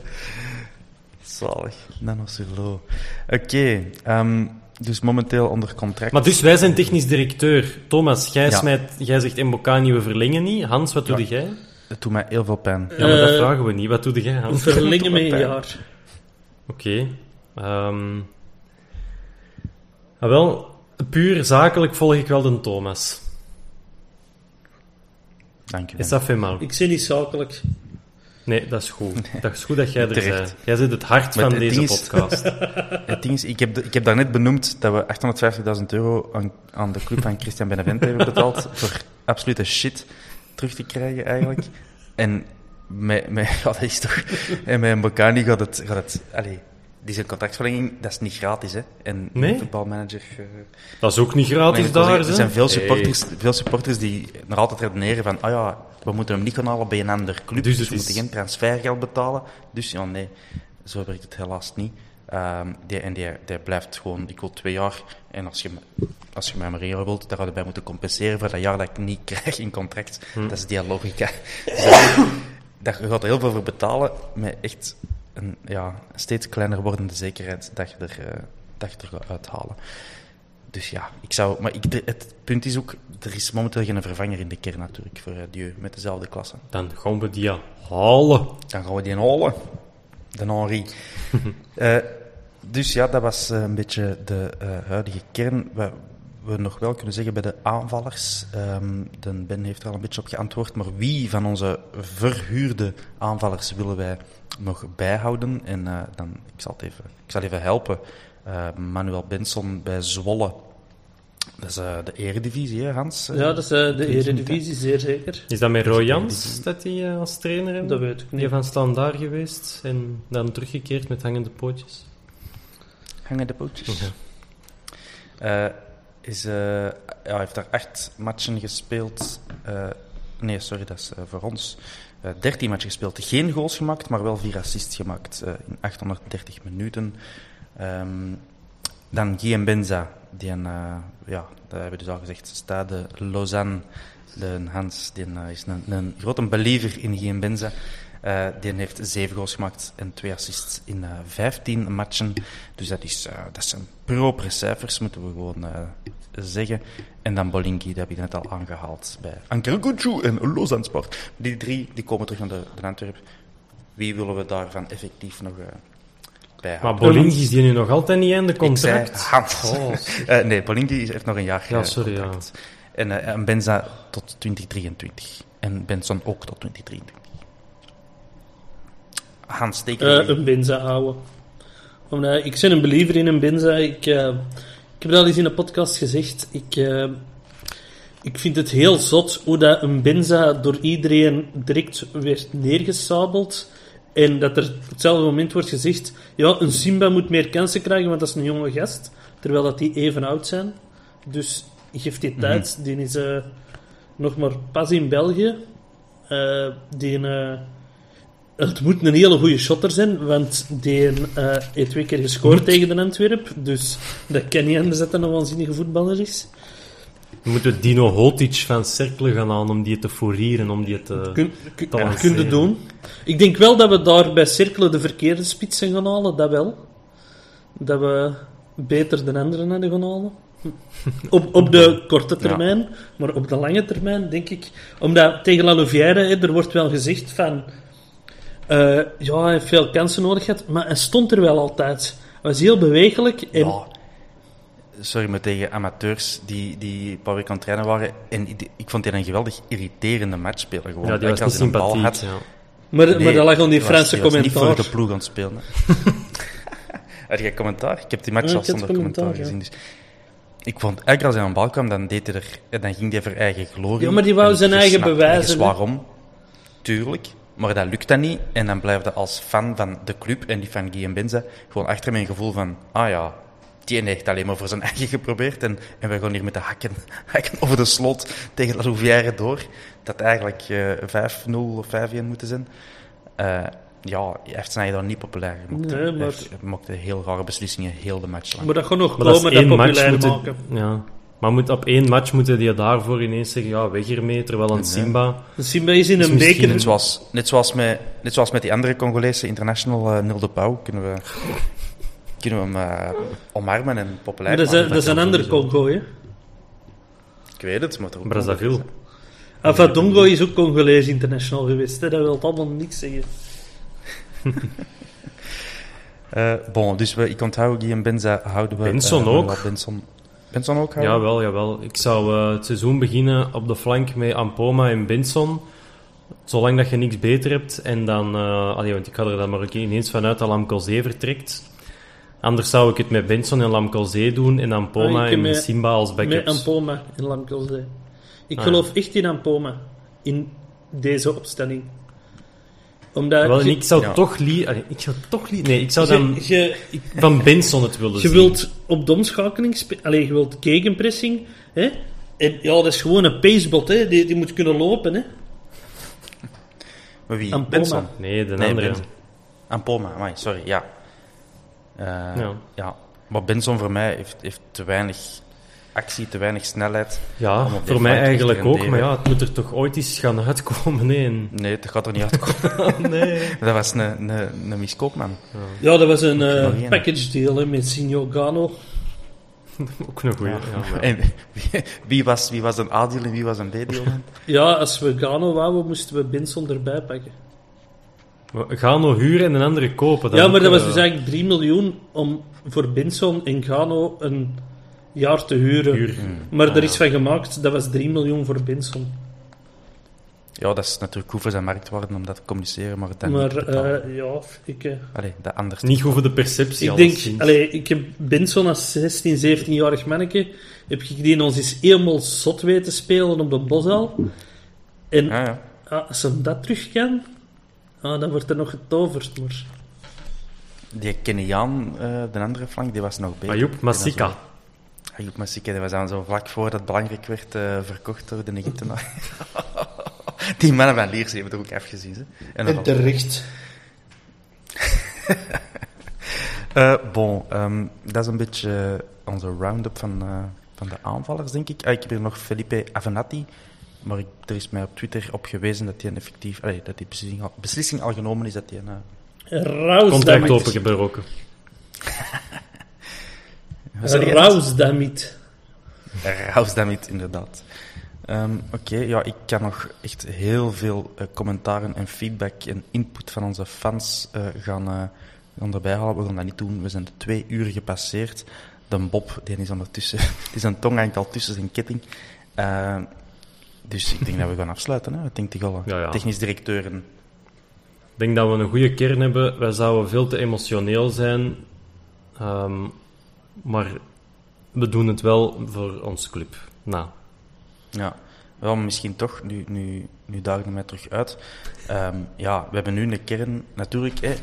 Zalig. Nano Surlo. Oké, okay, um, ehm, dus momenteel onder contract. Maar dus wij zijn technisch directeur. Thomas, jij, ja. smijt, jij zegt Mbokani, we verlengen niet. Hans, wat doe ja. jij? Het doet mij heel veel pijn. Ja, maar dat uh, vragen we niet. Wat doe jij, Hans? We verlengen met een jaar. Oké. Okay. Um, ah, wel, puur zakelijk volg ik wel de Thomas. Dank je. Is dat veel Ik zie niet zakelijk. Nee, dat is goed. Nee. Dat is goed dat jij er bent. Jij zit het hart van deze podcast. het ding is, ik heb, ik heb daarnet benoemd dat we 850.000 euro aan, aan, de club van Christian Benevent hebben betaald voor absolute shit terug te krijgen, eigenlijk. En met, met, ja, dat is toch... En met een Bocani gaat het... Gaat het allez, die zijn contractverlenging, dat is niet gratis, hè. En nee? voetbalmanager... Uh, dat is ook niet gratis daar, Er zijn veel supporters, veel supporters die nog altijd redeneren van... Ah ja, we moeten hem niet gaan halen bij een ander club, dus, dus we moeten geen transfergeld betalen. Dus ja, nee, zo werkt het helaas niet. Um, die, en die, die blijft gewoon, ik wil twee jaar. En als je, als je mij maar één wilt, dan ga je bij moeten compenseren voor dat jaar dat ik niet krijg in contract. Hm. Dat is die logica. Dus dat, je gaat er heel veel voor betalen, met echt een ja, steeds kleiner wordende zekerheid dat je er, uh, dat je er gaat uithalen. Dus ja, ik zou, maar ik, het punt is ook, er is momenteel geen vervanger in de kern natuurlijk voor uh, Dieu met dezelfde klasse. Dan gaan we die halen. Dan gaan we die halen. De Henri. uh, dus ja, dat was een beetje de huidige kern. We, we nog wel kunnen zeggen bij de aanvallers. Um, de Ben heeft er al een beetje op geantwoord. Maar wie van onze verhuurde aanvallers willen wij nog bijhouden? En uh, dan, ik, zal het even, ik zal even helpen. Uh, Manuel Benson bij Zwolle. Dat is uh, de eredivisie, hè, Hans? Ja, dat is de eredivisie, zeer zeker. Is dat met Roy Jans dat hij als trainer heeft? Dat weet ik niet. Die van standaard geweest en dan teruggekeerd met hangende pootjes. Hangende pootjes? Ja is, uh, ja, heeft daar acht matchen gespeeld. Uh, nee, sorry, dat is uh, voor ons. 13 matchen gespeeld. Geen goals gemaakt, maar wel vier assists gemaakt in 830 minuten. Um, dan Guillaume Benza, die een, ja, dat hebben we dus al gezegd, Stade Lausanne. De Hans die is een, een grote believer in Guillaume Benza. Die heeft zeven goals gemaakt en twee assists in uh, 15 matchen. Dus dat, is, dat zijn propere cijfers, moeten we gewoon zeggen. En dan Bolinki, dat heb ik net al aangehaald bij Ankergucu en Lausanne Sport. Die drie die komen terug naar de, de Antwerp. Wie willen we daarvan effectief nog uh, bij Maar Bolinki is die nu nog altijd niet in de contract? Hans. Oh. uh, nee, Bolinki heeft nog een jaar ja, sorry, contract. Ja. En, uh, en Benza tot 2023. En Benson ook tot 2023. Hans, teken Een Benza houden. Omdat, ik ben een believer in een Benza. Ik ik heb dat al eens in een podcast gezegd. Ik, uh, ik vind het heel zot hoe dat een Benza door iedereen direct werd neergesabeld. En dat er op hetzelfde moment wordt gezegd: ja, een Simba moet meer kansen krijgen, want dat is een jonge gast. Terwijl dat die even oud zijn. Dus geeft die tijd. Mm Die is uh, nog maar pas in België. Uh, die het moet een hele goede shotter zijn, want die uh, heeft twee keer gescoord tegen de Antwerp. Dus dat kan niet anders dat een waanzinnige voetballer is. We moeten Dino Hotic van Cercle gaan aan om die te fourieren, om die te kun, kun, te kunnen doen. Ik denk wel dat we daar bij Cercle de verkeerde spitsen gaan halen, dat wel. Dat we beter de anderen hadden gaan halen. Op, op de korte termijn, maar op de lange termijn denk ik... Omdat tegen La Louvière, er wordt wel gezegd van uh, ja, hij heeft veel kansen nodig gehad, maar hij stond er wel altijd. Hij was heel bewegelijk. En... Ja. Sorry, maar tegen amateurs die, die een paar weken aan het trainen waren. En ik vond hij een geweldig irriterende matchspeler. Gewoon. Ja, die was niet sympathiek. Had, ja. Maar, nee, maar dat lag aan die Franse was, commentaar. niet voor de ploeg aan het spelen. Had jij commentaar? Ik heb die match ja, al zonder commentaar, commentaar gezien. Dus ik vond, elke als hij aan de bal kwam, dan, deed hij er, dan ging hij voor eigen glorie. Ja, maar die wou zijn eigen bewijzen. waarom? Tuurlijk. Maar dat lukt dan niet. En dan blijf je als fan van de club en die van Guillaume Benza gewoon achter een gevoel van, ah ja, die heeft alleen maar voor zijn eigen geprobeerd. En, en we gaan hier met de hakken, hakken over de slot tegen La Louvière door. Dat eigenlijk uh, 5-0 of 5-1 moeten zijn. Uh, ja, hij heeft Sneijder niet populair gemaakt. Nee, maar... Hij maakte heel rare beslissingen heel de match lang. Maar dat gaat nog maar komen, dat, dat populair moeten, maken. Ja. Maar moet, op één match moeten die daarvoor ineens zeggen, ja, weg ermee, terwijl een Simba... Een Simba is in een beker... Net zoals, net, zoals met, net zoals met die andere Congolese international, uh, Nil de Pauw, kunnen we, kunnen we hem uh, omarmen en populair maar dat maken. Is, dat is een andere Congo, hè? Ik weet het, maar... Brazzaville. Afadongo is ook Congolees international geweest, hè? dat wil allemaal niks zeggen. uh, bon, dus we, ik onthoud Guillaume Benza houden we... Benson uh, ook. Benson, Benson ook houden? Jawel, jawel. Ik zou uh, het seizoen beginnen op de flank met Ampoma en Benson. Zolang dat je niks beter hebt. En dan... allee, want ik ga er dan maar ineens vanuit dat Lamkelzee vertrekt. Anders zou ik het met Benson en Lamkelzee doen. En Ampoma ah, en met, Simba als backups. Met Ampoma en Lamkelzee. Ik ah, geloof echt in Ampoma. In deze opstelling omdat Wel, je, ik zou ja. toch liever... Ik zou toch liever... Nee, ik zou dan je, je, van Benson het willen je zien. Je wilt op domschakeling... Allee, je wilt gegenpressing. Hè? En ja, dat is gewoon een pacebot. Hè? Die, die moet kunnen lopen. Hè? Maar wie? Ampoma. Benson? Nee, de nee, andere. Ampoma, amai, sorry, ja. Uh, ja. ja. Maar Benson voor mij heeft, heeft te weinig actie, te weinig snelheid. Ja, voor mij eigenlijk ook, maar ja, het moet er toch ooit eens gaan uitkomen. Nee, nee het gaat er niet uitkomen. nee. Dat was een, een, een miskoopman. Ja. ja, dat was een uh, package deal hè, met Signor Gano. ook een goeie. Ja. Ja, en wie, wie, was, wie was een A-deal en wie was een B-deal? ja, als we Gano wouden, moesten we Benson erbij pakken. Gano huren en een andere kopen. ja, maar dat was dus eigenlijk 3 miljoen om voor Benson en Gano een jaar te huren. Huur. Maar er is van gemaakt, dat was 3 miljoen voor Benson. Ja, dat is natuurlijk goed voor zijn marktwaarde om dat te communiceren, maar dan maar, niet uh, ja, ik... Uh, allee, dat anders. Niet goed voor de perceptie, Ik denk, allee, ik heb Benson als 16, 17-jarig manneke, heb ik die ons eens helemaal zot weten spelen op de boshal. En ja, ja. Ah, als hij dat terug kan, ah, dan wordt er nog getoverd, maar... Die Keniaan, uh, de andere flank, die was nog beter. Ayoub Masika. Ayoub Masika, die was dan zo vlak voor dat belangrijk werd uh, verkocht door de Egyptenaar. Die mannen van Liers hebben er ook afgezien. Hè? En, en terecht. uh, bon, um, dat is een beetje onze round-up van, uh, van de aanvallers, denk ik. Ah, ik heb hier nog Felipe Avenatti. Maar ik, er is mij op Twitter op gewezen dat hij een effectief... Allee, dat die beslissing al, beslissing al genomen is dat hij een... Uh, Contract opengebroken. Rausdamit. Rausdamit, inderdaad. Um, Oké, okay, ja, ik kan nog echt heel veel uh, commentaren en feedback en input van onze fans uh, gaan, uh, gaan erbij halen. We gaan dat niet doen. We zijn de twee uur gepasseerd. De Bob, die is ondertussen, die zijn tong hangt al tussen zijn ketting. Ehm, dus ik denk dat we gaan afsluiten. Hè. Ik denk die alle ja, ja. technisch directeuren. Ik denk dat we een goede kern hebben. Wij zouden veel te emotioneel zijn. Um, maar we doen het wel voor ons club. Nou. Ja, wel misschien toch, nu, nu, nu daag ik mij terug uit. Um, ja, we hebben nu een kern, natuurlijk,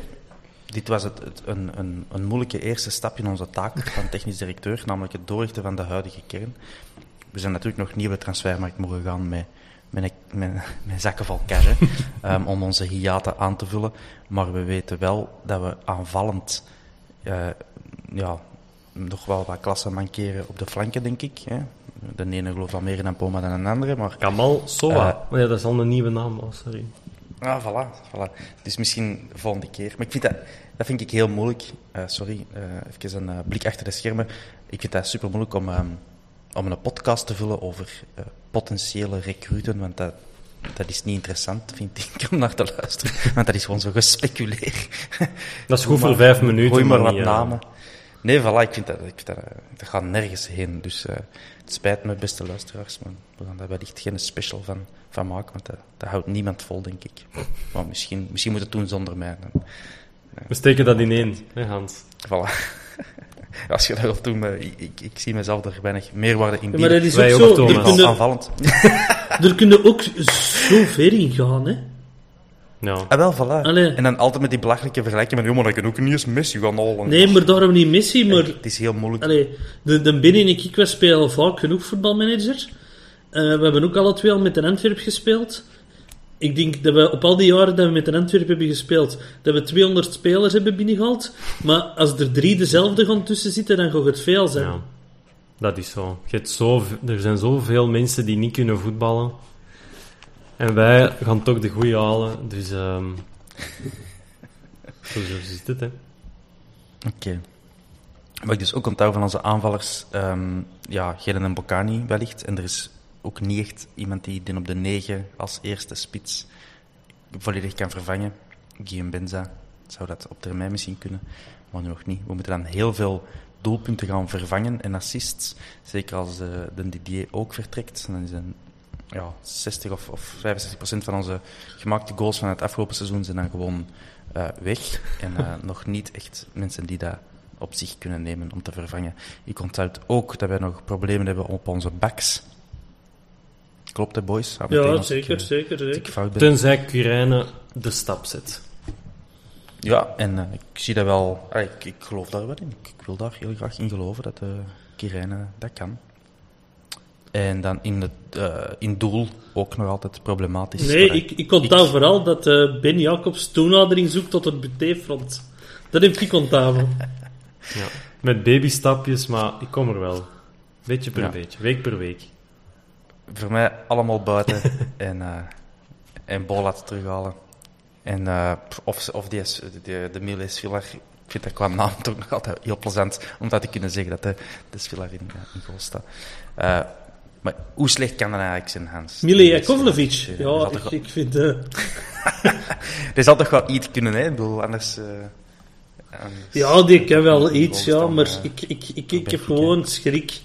dit was het, het, een, een, een moeilijke eerste stap in onze taak van technisch directeur, namelijk het doorrichten van de huidige kern. We zijn natuurlijk nog nieuwe transfermarkt mogen gaan met, met, met, met zakken van karren, um, om onze hiaten aan te vullen. Maar we weten wel dat we aanvallend uh, ja, nog wel wat klassen mankeren op de flanken, denk ik. Hè. De ene gelooft al meer in een Poma dan een andere, maar... Kamal Soa. Uh, ja, dat is al een nieuwe naam, oh, sorry. Ah, voilà, voilà. Dus misschien de volgende keer. Maar ik vind dat, dat vind ik heel moeilijk. Uh, sorry, uh, even een blik achter de schermen. Ik vind dat super moeilijk om, um, om een podcast te vullen over potentiële recruten, want dat, dat is niet interessant, vind ik, om naar te luisteren. Want dat is gewoon zo gespeculeer. Dat is goed voor vijf minuten. Gooi maar wat namen. Nee, voilà, ik vind dat, ik vind dat, dat gaat nergens heen. Dus uh, het spijt me, beste luisteraars, maar we gaan daar wellicht geen special van, van maken, want dat, dat houdt niemand vol, denk ik. Maar misschien, misschien moet het doen zonder mij. Dan, uh, we steken dat ineen, hè Hans? Voilà. Als je dat wilt doen, ik, ik, ik, zie mezelf er weinig meerwaarde in bieden. Ja, maar dat is Wij ook zo, er kunnen, aanvallend. er kunnen ook zo ver in gaan, hè. Ja. Ah, wel, voilà. Allee. En dan altijd met die belachelijke vergelijking met, joh, maar dat kan ook niet eens Messi gaan halen. Nee, maar daarom niet Messi, maar... Het is heel moeilijk. Allee, de, de Benny en ik, we spelen vaak genoeg voetbalmanager. Eh, we hebben ook alle twee al met een Antwerp gespeeld. Ik denk dat we op al die jaren dat we met een Antwerp hebben gespeeld, dat we 200 spelers hebben binnengehaald. Maar als er drie dezelfde gaan tussen zitten, dan gaat het veel zijn. Ja, dat is zo. Je hebt zo. Er zijn zoveel mensen die niet kunnen voetballen. En wij gaan toch de goede halen. Dus ehm zo, zo zit het, hè. Oké. Wat ik dus ook onthoud van onze aanvallers, ehm ja, Geden en Bocani wellicht. En er is ook niet echt iemand die den op de 9 als eerste spits volledig kan vervangen. Guillaume Benza zou dat op termijn misschien kunnen, maar nu nog niet. We moeten dan heel veel doelpunten gaan vervangen en assists. Zeker als de, de Didier ook vertrekt. Dan is een, ja, 60 of, of 65 procent van onze gemaakte goals van het afgelopen seizoen zijn dan gewoon eh, weg. En eh, nog niet echt mensen die dat op zich kunnen nemen om te vervangen. Ik onthoud ook dat wij nog problemen hebben op onze backs. Klopt, hè, boys? Af Ja, ik, zeker, eh, zeker, zeker. ben. Tenzij Curijne de stap zet. Ja, en ik zie dat wel. ah, ik, ik geloof daar wel in. Ik, ik wil daar heel graag in geloven dat uh, Kirijne dat kan. En dan in, het, eh, in doel ook nog altijd problematisch. Nee, Maar, ik, ik onthoud vooral dat eh, Ben Jacobs toenadering zoekt tot het butéfront. Dat heb ik onthouden. Ja. Met babystapjes, maar ik kom er wel. Beetje per Ja. beetje, week per week. Voor mij allemaal buiten en, eh en bal laten terughalen. En, eh, of, of die, de, de Miles Villar, ik vind dat qua naam toch nog altijd heel plezant om dat te kunnen zeggen dat de, de Villar in, in goal staat. Maar hoe slecht kan dat eigenlijk zijn, Hans? Mile Jakovlevic. zal Ja, ik, wel- ik vind... eh, Er zal toch wel iets kunnen, hè? Ik bedoel, anders... eh, anders- ja, die kan wel iets, ja. dan, Maar eh, ik, ik, ik, dan ik heb gewoon schrik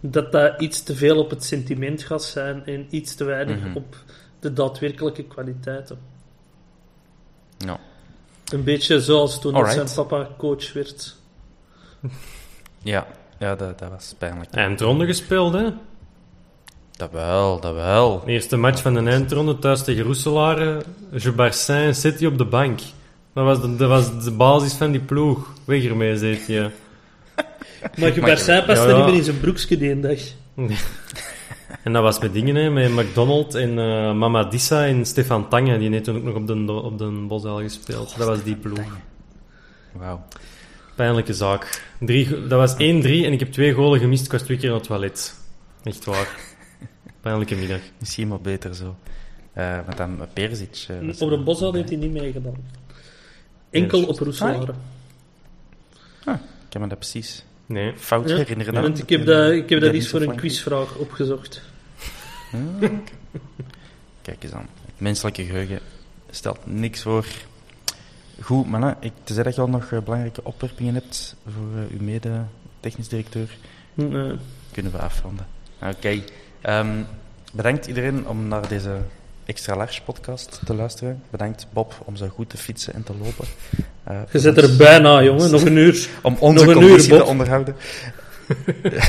dat dat iets te veel op het sentiment gaat zijn en iets te weinig Mhm. op de daadwerkelijke kwaliteiten. Ja. Een beetje zoals toen Alright. zijn papa coach werd. Ja, ja dat, dat was pijnlijk. Eindronde gespeeld, hè? Dat wel, dat wel. De eerste match van de eindronde thuis tegen Roeselare. Je Barsin City op de bank. Dat was de, dat was de basis van die ploeg. Weg ermee, zit je. Maar je paste Ja, ja. niet meer in zijn broekje die dag. En dat was met dingen, hè, met McDonald en eh Mama Dissa en Stefan Tange. Die heeft toen ook nog op de, op de Bosuil gespeeld. Dat was die ploeg. Wauw. Pijnlijke zaak. Drie, dat was 1-3 en ik heb twee golen gemist. Ik was twee keer naar het toilet. Echt waar. Pijnlijke middag. Misschien maar beter zo. Eh met dan Perzic. eh, was Op de heeft hij niet meegedaan. Enkel op Roeselare. Ah, ik heb me dat precies Nee. fout Ja, herinneren. Want ik heb dat, ik heb dat Ja, eens voor een quizvraag opgezocht. Kijk eens aan. Het menselijke geheugen stelt niks voor. Goed, mannen. Ik, tenzij dat je al nog eh, belangrijke opwerpingen hebt voor eh, uw mede-technisch directeur, Eh, kunnen we afronden. Oké. Ehm, bedankt iedereen om naar deze extra large podcast te luisteren. Bedankt Bob om zo goed te fietsen en te lopen. Eh, je zit er bijna, jongen. Nog een uur. om onze Nog een uur, conditie te Bob. onderhouden.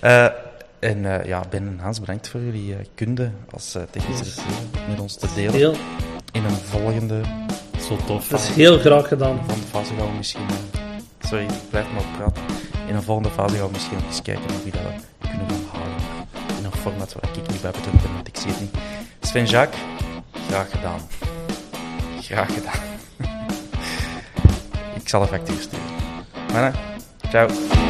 Eh, en eh, ja, Ben en Hans, bedankt voor jullie kunde als technische met ons te delen. Heel, In een volgende Zo tof. dat is heel graag gedaan. van de fase gaan we misschien... sorry, ik blijf maar praten. In een volgende fase gaan we misschien eens kijken of we dat kunnen een format waar ik niet bij betrokken ben, want ik zie het niet. Sven Jacques, graag gedaan. Graag gedaan. ik zal een factuur sturen. Mannen, ciao.